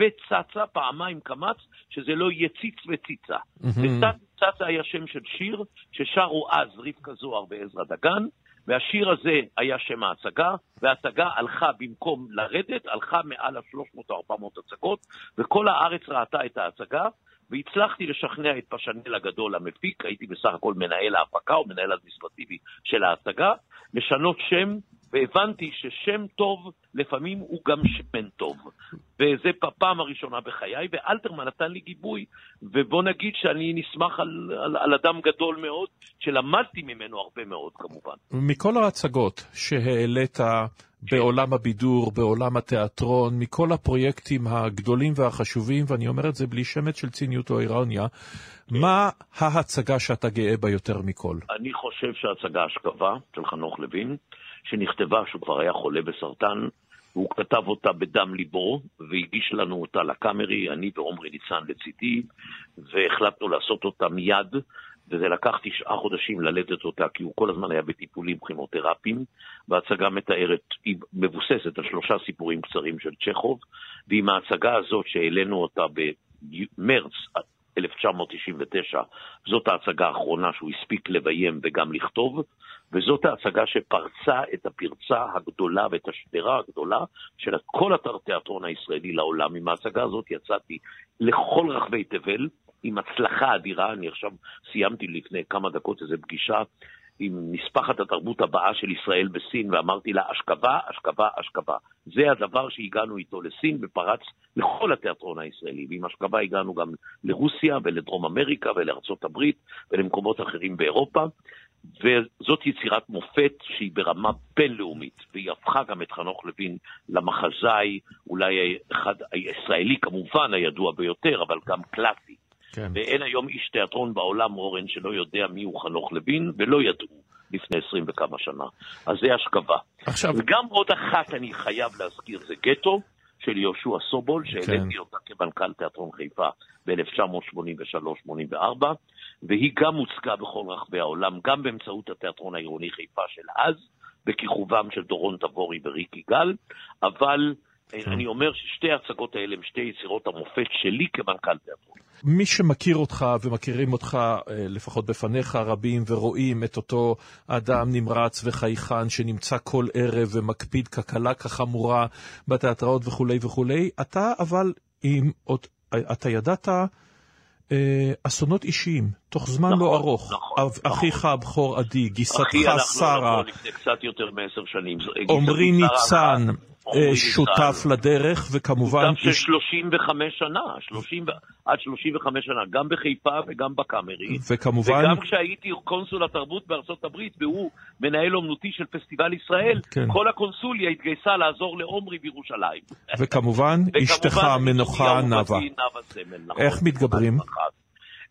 וצצה פעמיים קמץ, שזה לא יהיה ציץ וציצה. וצץ וצצה היה שם של שיר ששרו אז רבקה זוהר ועזרא דגן, והשיר הזה היה שם ההצגה, וההצגה הלכה במקום לרדת, הלכה מעל ה-300 או 400 הצגות, וכל הארץ ראתה את ההצגה, והצלחתי לשכנע את פשנל הגדול המפיק, הייתי בסך הכל מנהל ההפקה או מנהל אדמיניסטרטיבי של ההצגה, לשנות שם, והבנתי ששם טוב לפעמים הוא גם שמן טוב. וזה בפעם הראשונה בחיי, ואלתרמן נתן לי גיבוי, ובוא נגיד שאני נסמך על, על, על אדם גדול מאוד, שלמדתי ממנו הרבה מאוד כמובן. מכל ההצגות שהעלית בעולם הבידור, בעולם התיאטרון, מכל הפרויקטים הגדולים והחשובים, ואני אומר את זה בלי שמץ של ציניות או אירוניה, מה ההצגה שאתה גאה בה יותר מכל? אני חושב שההצגה השכבה של חנוך לוין, שנכתבה שהוא כבר היה חולה בסרטן, הוא כתב אותה בדם ליבו, והגיש לנו אותה לקאמרי, אני ועומרי ניצן לצידי, והחלטנו לעשות אותה מיד, וזה לקח תשעה חודשים ללדת אותה, כי הוא כל הזמן היה בטיפולים כימותרפיים, וההצגה מתארת, היא מבוססת על שלושה סיפורים קצרים של צ'כוב, ועם ההצגה הזאת שהעלינו אותה במרץ 1999, זאת ההצגה האחרונה שהוא הספיק לביים וגם לכתוב, וזאת ההצגה שפרצה את הפרצה הגדולה ואת השדרה הגדולה של כל התיאטרון הישראלי לעולם. עם ההצגה הזאת יצאתי לכל רחבי תבל, עם הצלחה אדירה. אני עכשיו סיימתי לפני כמה דקות איזו פגישה עם נספחת התרבות הבאה של ישראל בסין, ואמרתי לה, אשכבה, אשכבה, אשכבה. זה הדבר שהגענו איתו לסין ופרץ לכל התיאטרון הישראלי. ועם אשכבה הגענו גם לרוסיה ולדרום אמריקה ולארצות הברית ולמקומות אחרים באירופה. וזאת יצירת מופת שהיא ברמה בינלאומית, והיא הפכה גם את חנוך לוין למחזאי, אולי אחד, הישראלי כמובן הידוע ביותר, אבל גם קלאסי. כן. ואין היום איש תיאטרון בעולם, אורן, שלא יודע מיהו חנוך לוין, ולא ידעו לפני עשרים וכמה שנה. אז זה השכבה. עכשיו... וגם עוד אחת אני חייב להזכיר, זה גטו. של יהושע סובול, שהעליתי אותה כמנכ"ל תיאטרון חיפה ב-1983-84, והיא גם הוצגה בכל רחבי העולם, גם באמצעות התיאטרון העירוני חיפה של אז, בכיכובם של דורון תבורי וריק יגאל, אבל אני אומר ששתי ההצגות האלה הן שתי יצירות המופת שלי כמנכ"ל תיאטרון. מי שמכיר אותך ומכירים אותך, אה, לפחות בפניך רבים, ורואים את אותו אדם נמרץ וחייכן שנמצא כל ערב ומקפיד כקלה כחמורה בתיאטראות וכולי וכולי, אתה אבל, אם עוד, אתה ידעת אה, אסונות אישיים, תוך זמן נכון, לא ארוך. נכון, נכון. אחיך הבכור עדי, גיסתך אחי הלך שרה, לעולמו לפני קצת יותר מעשר שנים. עמרי שרה ניצן, אה, שותף ניצן. לדרך, וכמובן... שותף של איש- 35 שנה, 30, ו- עד 35 שנה, גם בחיפה וגם בקאמרי. וכמובן- וגם כשהייתי קונסול התרבות בארצות הברית, והוא מנהל אומנותי של פסטיבל ישראל, כן. כל הקונסוליה התגייסה לעזור לעומרי בירושלים. וכמובן, אשתך המנוחה נאוה. נכון. איך מתגברים?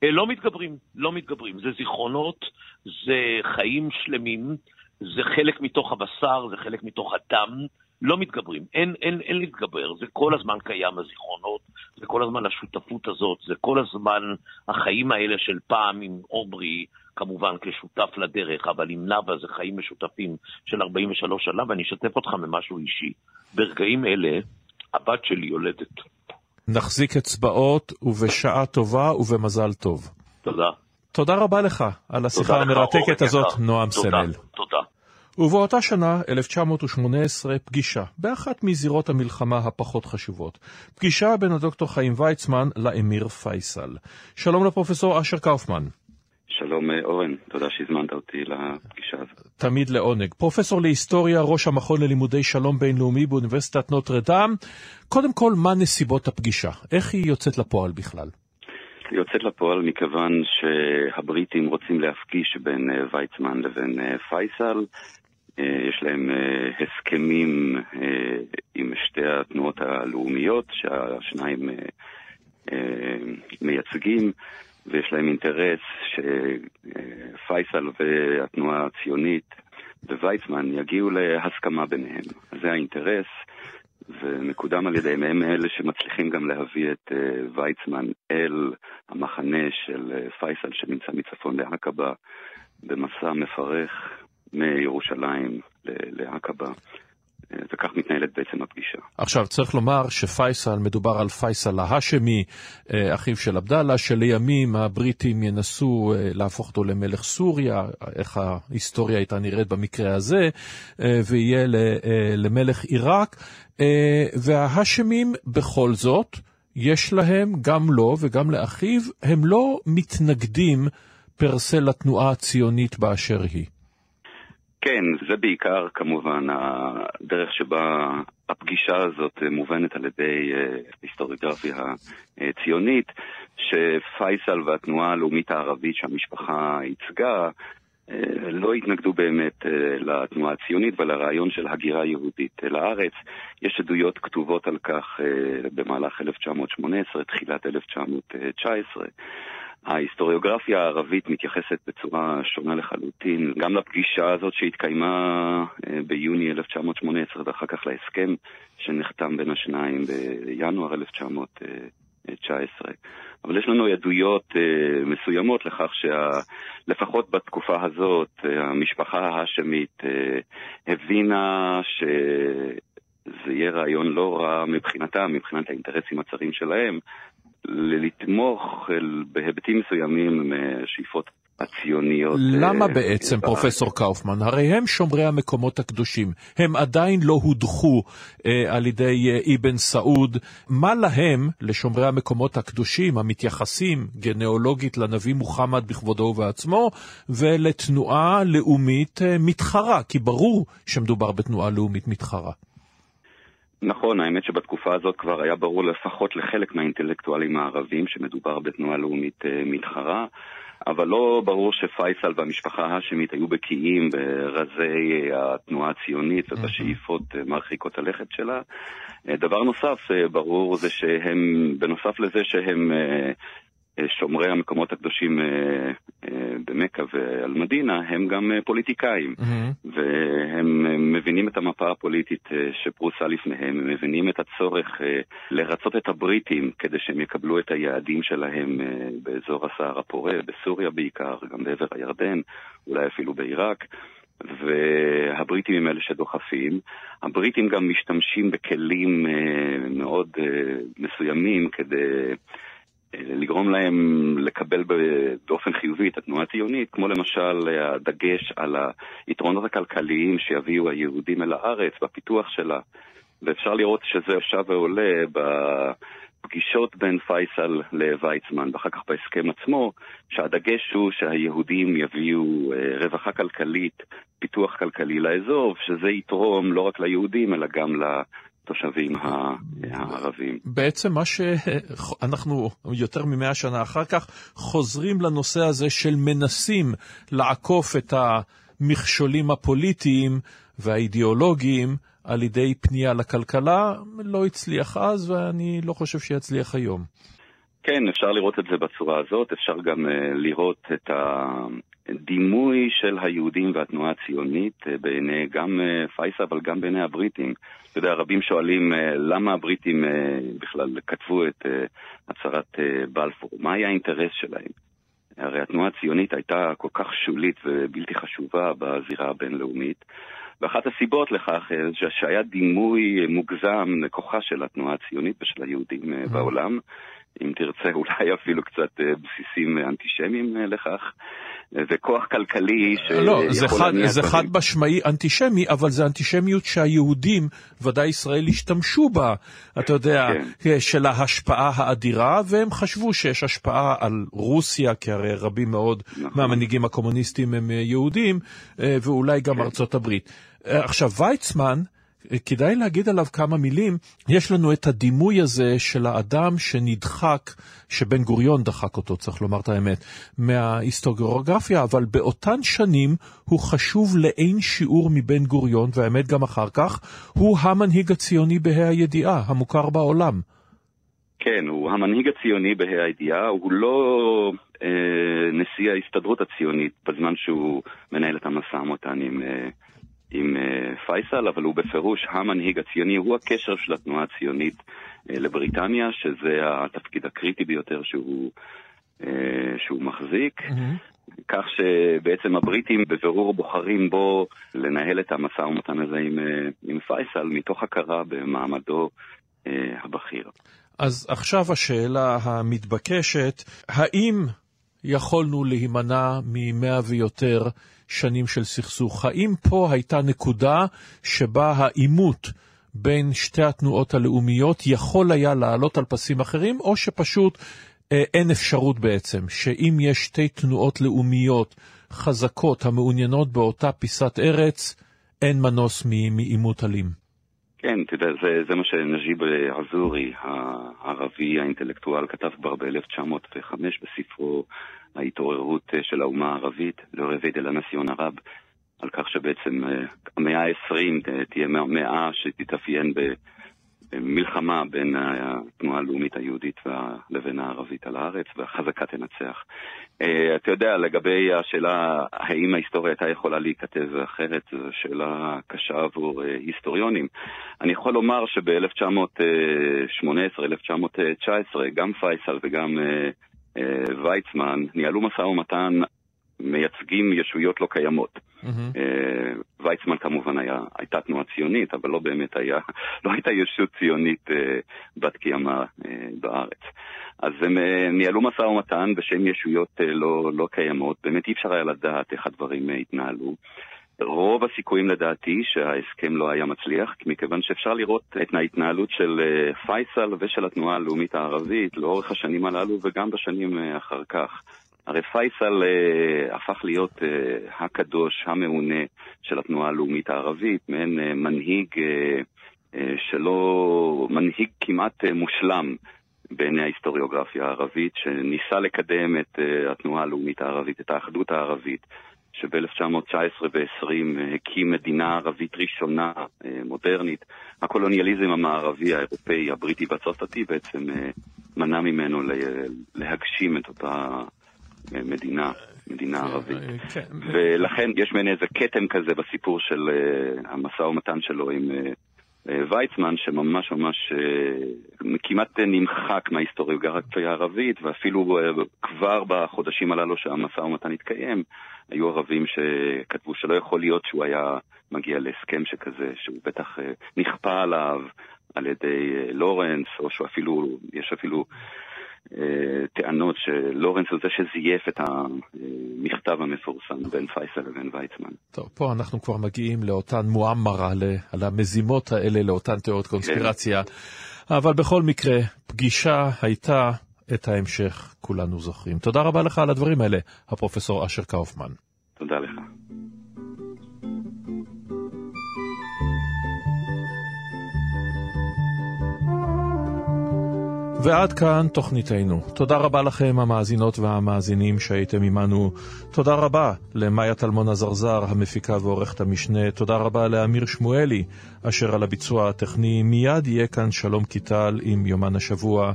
אה, לא מתגברים, לא מתגברים. זה זיכרונות, זה חיים שלמים, זה חלק מתוך הבשר, זה חלק מתוך הדם. לא מתגברים, אין, אין, אין להתגבר, זה כל הזמן קיים הזיכרונות, זה כל הזמן השותפות הזאת, זה כל הזמן החיים האלה של פעם עם עומרי, כמובן כשותף לדרך, אבל עם נאוה זה חיים משותפים של 43 שנה, ואני אשתף אותך ממשהו אישי. ברגעים אלה, הבת שלי יולדת. נחזיק אצבעות, ובשעה טובה ובמזל טוב. תודה. תודה רבה לך על השיחה המרתקת הזאת. נועם תודה, סמל. תודה. ובאותה שנה, 1918, פגישה באחת מזירות המלחמה הפחות חשובות. פגישה בין הדוקטור חיים ויצמן לאמיר פייסל. שלום לפרופסור אשר קאופמן. שלום אה, אורן, תודה שהזמנת אותי לפגישה הזאת. תמיד לעונג. פרופסור להיסטוריה, ראש המכון ללימודי שלום בינלאומי באוניברסיטת נוטרדם. קודם כל, מה נסיבות הפגישה? איך היא יוצאת לפועל בכלל? היא יוצאת לפועל מכיוון שהבריטים רוצים להפגיש בין אה, ויצמן לבין אה, פייסל. אה, יש להם אה, הסכמים אה, עם שתי התנועות הלאומיות שהשניים מייצגים, ויש להם אינטרס שפייסל והתנועה הציונית וויצמן יגיעו להסכמה ביניהם. זה האינטרס. ומקודם על ידיהם, הם אלה שמצליחים גם להביא את ויצמן אל המחנה של פייסל שנמצא מצפון לעקבה במסע מפרך מירושלים לעקבה. Uh, וכך מתנהלת בעצם הפגישה. עכשיו, צריך לומר שפייסל, מדובר על פייסל ההאשמי, אחיו של עבדאללה, שלימים הבריטים ינסו להפוך אותו למלך סוריה, איך ההיסטוריה הייתה נראית במקרה הזה, ויהיה למלך עיראק. וההאשמים בכל זאת, יש להם, גם לו וגם לאחיו, הם לא מתנגדים פרסה לתנועה הציונית באשר היא. כן, זה בעיקר כמובן הדרך שבה הפגישה הזאת מובנת על ידי היסטוריוגרפיה הציונית, שפייסל והתנועה הלאומית הערבית שהמשפחה ייצגה לא התנגדו באמת לתנועה הציונית ולרעיון של הגירה יהודית לארץ. יש עדויות כתובות על כך במהלך 1918, תחילת 1919. ההיסטוריוגרפיה הערבית מתייחסת בצורה שונה לחלוטין, גם לפגישה הזאת שהתקיימה ביוני 1918 ואחר כך להסכם שנחתם בין השניים בינואר 1919. אבל יש לנו עדויות מסוימות לכך שלפחות בתקופה הזאת המשפחה ההאשמית הבינה שזה יהיה רעיון לא רע מבחינתם, מבחינת האינטרסים הצרים שלהם, לתמוך בהיבטים מסוימים שאיפות הציוניות. למה בעצם, פרופסור קאופמן? הרי הם שומרי המקומות הקדושים. הם עדיין לא הודחו אה, על ידי אה, אבן סעוד. מה להם, לשומרי המקומות הקדושים, המתייחסים גנאולוגית לנביא מוחמד בכבודו ובעצמו, ולתנועה לאומית אה, מתחרה? כי ברור שמדובר בתנועה לאומית מתחרה. נכון, האמת שבתקופה הזאת כבר היה ברור לפחות לחלק מהאינטלקטואלים הערבים שמדובר בתנועה לאומית מתחרה. אבל לא ברור שפייסל והמשפחה ההאשמית היו בקיאים ברזי התנועה הציונית ובשאיפות מרחיקות הלכת שלה. דבר נוסף ברור זה שהם, בנוסף לזה שהם שומרי המקומות הקדושים במכה ועל מדינה, הם גם פוליטיקאים. Mm-hmm. והם מבינים את המפה הפוליטית שפרוסה לפניהם, הם מבינים את הצורך לרצות את הבריטים כדי שהם יקבלו את היעדים שלהם באזור הסהר הפורה, בסוריה בעיקר, גם בעבר הירדן, אולי אפילו בעיראק. והבריטים הם אלה שדוחפים. הבריטים גם משתמשים בכלים מאוד מסוימים כדי לגרום להם לקבל באופן חיובי את התנועה הציונית, כמו למשל הדגש על היתרונות הכלכליים שיביאו היהודים אל הארץ בפיתוח שלה. ואפשר לראות שזה שב ועולה בפגישות בין פייסל לוויצמן, ואחר כך בהסכם עצמו, שהדגש הוא שהיהודים יביאו רווחה כלכלית, פיתוח כלכלי לאזור, שזה יתרום לא רק ליהודים אלא גם ל... התושבים הערבים. בעצם מה שאנחנו יותר ממאה שנה אחר כך חוזרים לנושא הזה של מנסים לעקוף את המכשולים הפוליטיים והאידיאולוגיים על ידי פנייה לכלכלה. לא הצליח אז ואני לא חושב שיצליח היום. כן, אפשר לראות את זה בצורה הזאת, אפשר גם uh, לראות את הדימוי של היהודים והתנועה הציונית uh, בעיני גם uh, פייסל, אבל גם בעיני הבריטים. אתה יודע, רבים שואלים למה הבריטים בכלל כתבו את הצהרת בלפור, מה היה האינטרס שלהם? הרי התנועה הציונית הייתה כל כך שולית ובלתי חשובה בזירה הבינלאומית. ואחת הסיבות לכך זה שהיה דימוי מוגזם לכוחה של התנועה הציונית ושל היהודים mm-hmm. בעולם. אם תרצה, אולי אפילו קצת אה, בסיסים אנטישמיים אה, לכך. וכוח כלכלי שיכול לא, זה חד, זה חד משמעי אנטישמי, אבל זה אנטישמיות שהיהודים, ודאי ישראל, השתמשו בה, אתה יודע, כן. של ההשפעה האדירה, והם חשבו שיש השפעה על רוסיה, כי הרי רבים מאוד נכון. מהמנהיגים הקומוניסטים הם יהודים, ואולי גם כן. ארצות הברית. עכשיו, ויצמן, כדאי להגיד עליו כמה מילים. יש לנו את הדימוי הזה של האדם שנדחק, שבן גוריון דחק אותו, צריך לומר את האמת, מההיסטוריוגרפיה, אבל באותן שנים הוא חשוב לאין שיעור מבן גוריון, והאמת גם אחר כך, הוא המנהיג הציוני בה"א הידיעה, המוכר בעולם. כן, הוא המנהיג הציוני בה"א הידיעה, הוא לא אה, נשיא ההסתדרות הציונית בזמן שהוא מנהל את המשא ומתן עם... אה, עם uh, פייסל, אבל הוא בפירוש המנהיג הציוני, הוא הקשר של התנועה הציונית uh, לבריטניה, שזה התפקיד הקריטי ביותר שהוא, uh, שהוא מחזיק. Mm-hmm. כך שבעצם הבריטים בבירור בוחרים בו לנהל את המשא ומתן הזה עם, עם פייסל, מתוך הכרה במעמדו הבכיר. אז עכשיו השאלה המתבקשת, האם יכולנו להימנע ממאה ויותר שנים של סכסוך. האם פה הייתה נקודה שבה העימות בין שתי התנועות הלאומיות יכול היה לעלות על פסים אחרים, או שפשוט אה, אין אפשרות בעצם, שאם יש שתי תנועות לאומיות חזקות המעוניינות באותה פיסת ארץ, אין מנוס מעימות אלים? כן, אתה יודע, זה, זה מה שנג'יב עזורי, הערבי האינטלקטואל, כתב כבר ב-1905 בספרו ההתעוררות אה, של האומה הערבית, לרבי דה לנסיון ערב, על כך שבעצם אה, המאה ה-20 תהיה מאה שתתאפיין במלחמה בין התנועה הלאומית היהודית לבין הערבית על הארץ, והחזקה תנצח. אה, אתה יודע, לגבי השאלה האם ההיסטוריה הייתה יכולה להיכתב אחרת, זו שאלה קשה עבור היסטוריונים. אני יכול לומר שב-1918-1919 גם פייסל וגם אה, ויצמן ניהלו משא ומתן מייצגים ישויות לא קיימות. Mm-hmm. ויצמן כמובן היה, הייתה תנועה ציונית, אבל לא באמת היה, לא הייתה ישות ציונית uh, בת קיימא uh, בארץ. אז הם ניהלו משא ומתן בשם ישויות לא, לא קיימות, באמת אי אפשר היה לדעת איך הדברים התנהלו. רוב הסיכויים לדעתי שההסכם לא היה מצליח, מכיוון שאפשר לראות את ההתנהלות של אה, פייסל ושל התנועה הלאומית הערבית לאורך השנים הללו וגם בשנים אה, אחר כך. הרי פייסל uh, הפך להיות הקדוש, המעונה של התנועה הלאומית הערבית, מעין מנהיג שלא, מנהיג כמעט מושלם בעיני ההיסטוריוגרפיה הערבית, שניסה לקדם את התנועה הלאומית הערבית, את האחדות הערבית. שב-1919 ו-20 הקים מדינה ערבית ראשונה, אה, מודרנית. הקולוניאליזם המערבי, האירופאי, הבריטי והצרפתי בעצם אה, מנע ממנו להגשים את אותה אה, מדינה, מדינה ערבית. כן. ולכן יש מעין איזה כתם כזה בסיפור של המשא ומתן שלו עם ויצמן, שממש ממש כמעט נמחק מההיסטוריוגרפיה הערבית, ואפילו כבר בחודשים הללו שהמשא ומתן התקיים, היו ערבים שכתבו שלא יכול להיות שהוא היה מגיע להסכם שכזה, שהוא בטח אה, נכפה עליו על ידי אה, לורנס, או שאפילו, יש אפילו אה, טענות שלורנס הוא זה שזייף את המכתב המפורסם בין פייסל לבין ויצמן. טוב, פה אנחנו כבר מגיעים לאותן מואמרה, על המזימות האלה, לאותן תיאוריות קונספירציה. כן. אבל בכל מקרה, פגישה הייתה את ההמשך כולנו זוכרים. תודה רבה לך על הדברים האלה, הפרופסור אשר קאופמן. תודה לך. ועד כאן תוכניתנו. תודה רבה לכם, המאזינות והמאזינים שהייתם עמנו. תודה רבה למאיה טלמון עזרזר, המפיקה ועורכת המשנה. תודה רבה לאמיר שמואלי, אשר על הביצוע הטכני. מיד יהיה כאן שלום קיטל עם יומן השבוע.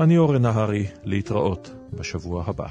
אני אורן נהרי, להתראות בשבוע הבא.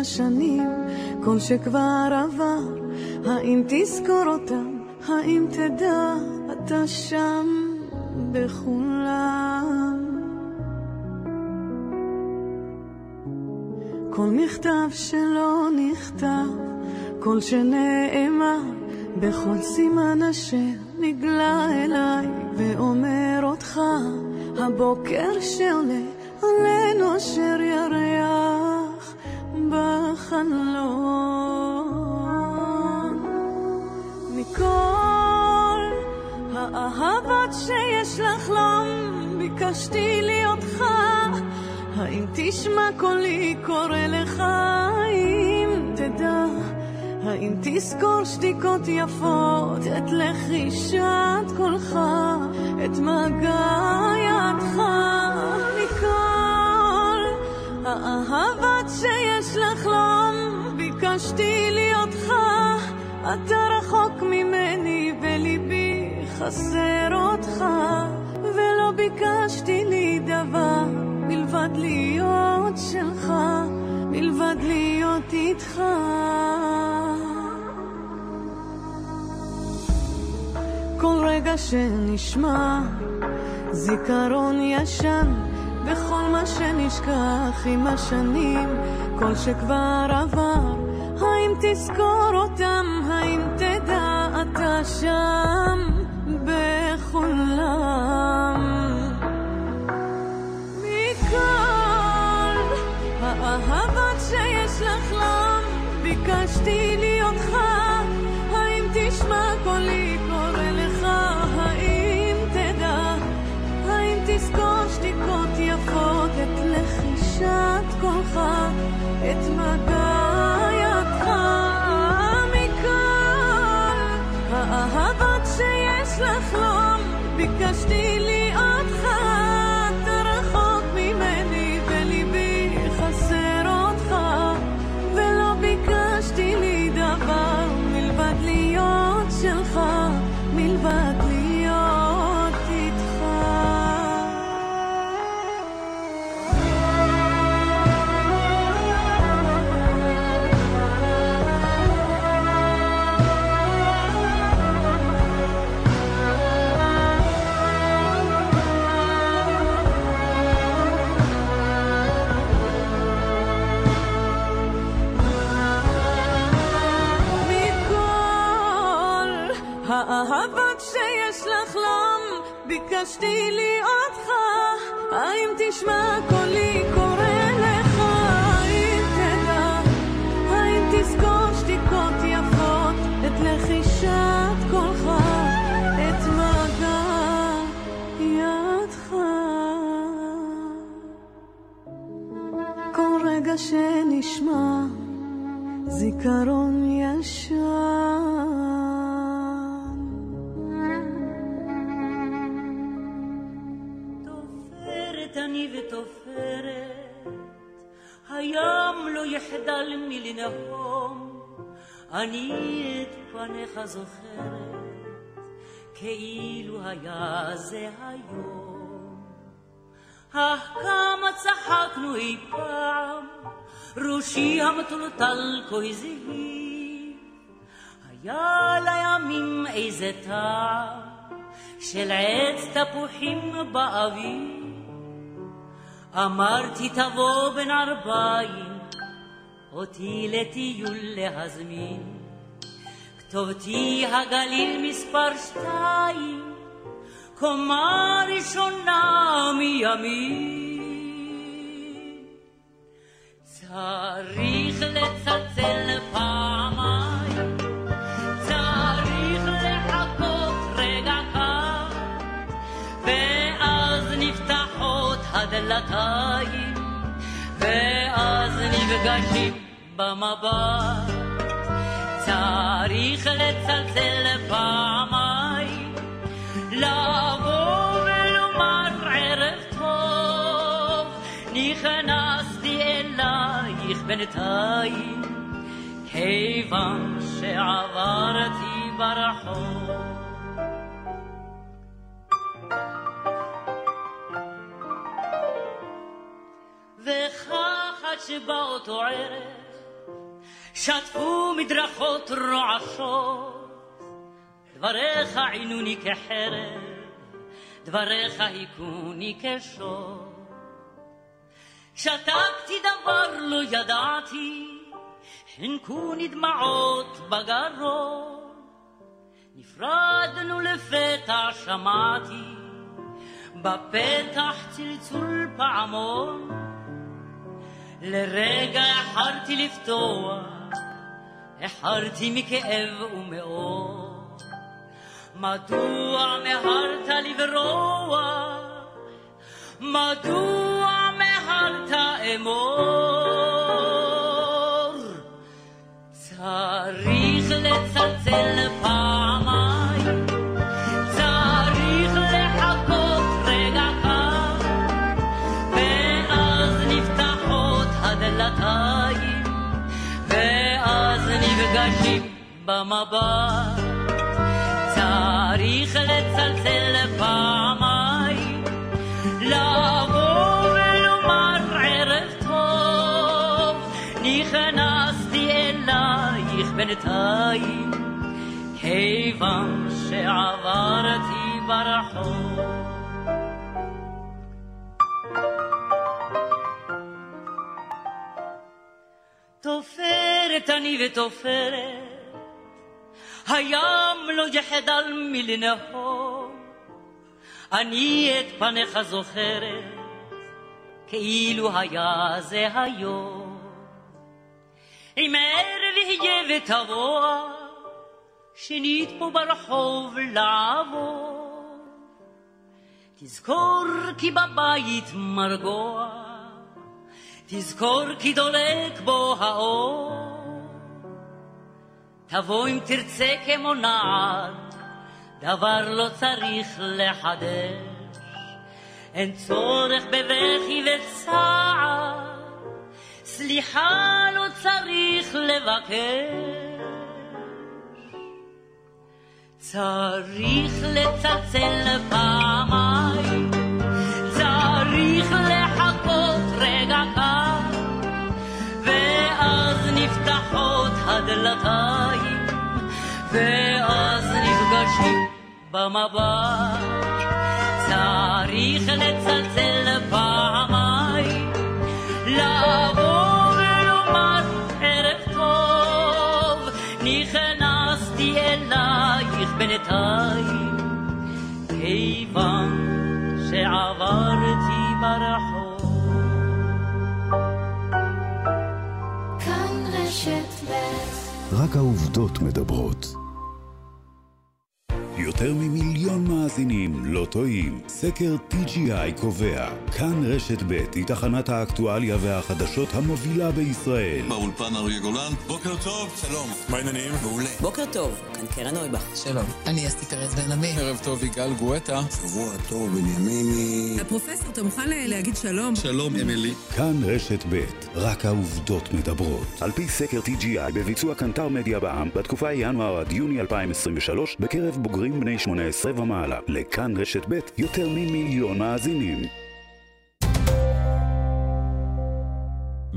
השנים כל שכבר עבר האם תזכור אותם? האם תדע אתה שם בכולם? כל מכתב שלא נכתב כל שנאמר בכל סימן אשר נגלה אליי ואומר אותך הבוקר שעולה יפות, את לחישת קולך, את מגע ידך מכל האהבת שיש לחלום, ביקשתי ליאותך, אתה רחוק ממני וליבי חסר אותך, שנשמע זיכרון ישן וכל מה שנשכח עם השנים כל שכבר עבר האם תזכור אותם? האם תדע אתה שם לחלום, ביקשתי ביקשתי לי אותך, האם תשמע קולי קורא לך, האם תדע, האם תזכור שתיקות יפות, את לחישת קולך, את מגע ידך. כל רגע שנשמע זיכרון לא יחדל מלנהום, אני את פניך זוכרת, כאילו היה זה היום. אך כמה צחקנו אי פעם, ראשי המטולטל כה הזהיר. היה לימים איזה טעם של עץ תפוחים באוויר. אמרתי תבוא בין ארבעים, אותי לטיול להזמין. כתובתי הגליל מספר שתיים, קומה ראשונה מימין. צריך לצלצל פעמיים, צריך לחכות רגע קר, ואז נפתחות הדלתיים, ואז נפגשים במבט. צריך לצלצל פעמיים, לבוא ולומר ערב טוב, נכנסתי אלייך בינתיים, כיוון שעברתי ברחוב. וכך עד שבאותו ערב שטפו מדרכות רועשות, דבריך עינוני כחרב, דבריך היכוני כשור. שתקתי דבר לא ידעתי, חנקוני דמעות בגרון. נפרדנו לפתע שמעתי, בפתח צלצול פעמון. לרגע החרתי לפתוח, החרתי מכאב ומאור. מדוע מהרת לברוח? מדוע מהרת אמור? צריך לצלצל במבט. צריך לצלצל פעמיים, לבוא ולומר ערב טוב, נכנסתי אלייך בינתיים, כיוון שעברתי ברחוב. תופרת אני ותופרת, הים לא יחדל מלנהור, אני את פניך זוכרת, כאילו היה זה היום. אם ערב יהיה ותבוא, שנית פה ברחוב לעבור. תזכור כי בבית מרגוע, תזכור כי דולק בו האור. תבוא אם תרצה כמו נער, דבר לא צריך לחדש. אין צורך בבכי וצער, סליחה לא צריך לבקש. צריך לצלצל פעמיים, נפתחות הדלתיים, ואז נפגשים במבט. צריך לצלצל פעמיים, לבוא ולומר ערב טוב, נכנסתי אלייך בינתיים, כיוון שעברתי ברחוב. רשת ב' רק העובדות מדברות. יותר ממיליון מאזינים לא טועים. סקר TGI קובע, כאן רשת ב' היא תחנת האקטואליה והחדשות המובילה בישראל. באולפן אריה גולן, בוקר טוב, שלום. מה העניינים? מעולה. בוקר טוב, כאן קרן נויבך. שלום, אני אסתי פרז בן עמי. ערב טוב, יגאל גואטה. שבוע טוב, בנימיני. הפרופסור, אתה מוכן להגיד שלום? שלום, אמילי. כאן רשת ב', רק העובדות מדברות. על פי סקר TGI בביצוע קנטר מדיה בע"מ, בתקופה ינואר עד יוני 2023, בקרב בוגרים בני 18 ומעלה. לכאן רשת ב', יותר ממיליון מאזינים.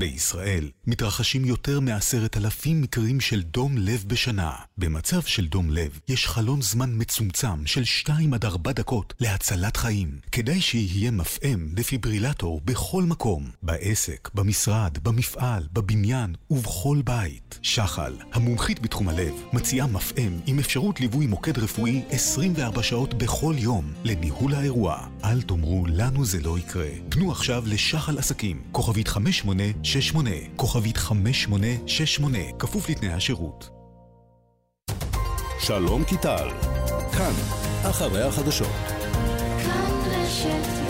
בישראל מתרחשים יותר מעשרת אלפים מקרים של דום לב בשנה. במצב של דום לב יש חלון זמן מצומצם של 2 עד 4 דקות להצלת חיים. כדאי שיהיה מפעם דפיברילטור בכל מקום, בעסק, במשרד, במפעל, בבניין ובכל בית. שחל, המומחית בתחום הלב, מציעה מפעם עם אפשרות ליווי מוקד רפואי 24 שעות בכל יום לניהול האירוע. אל תאמרו לנו זה לא יקרה. פנו עכשיו לשחל עסקים, כוכבית 5868, כוכבית 5868, כפוף לתנאי השירות. שלום קיטל, כאן, אחרי החדשות. כאן רשת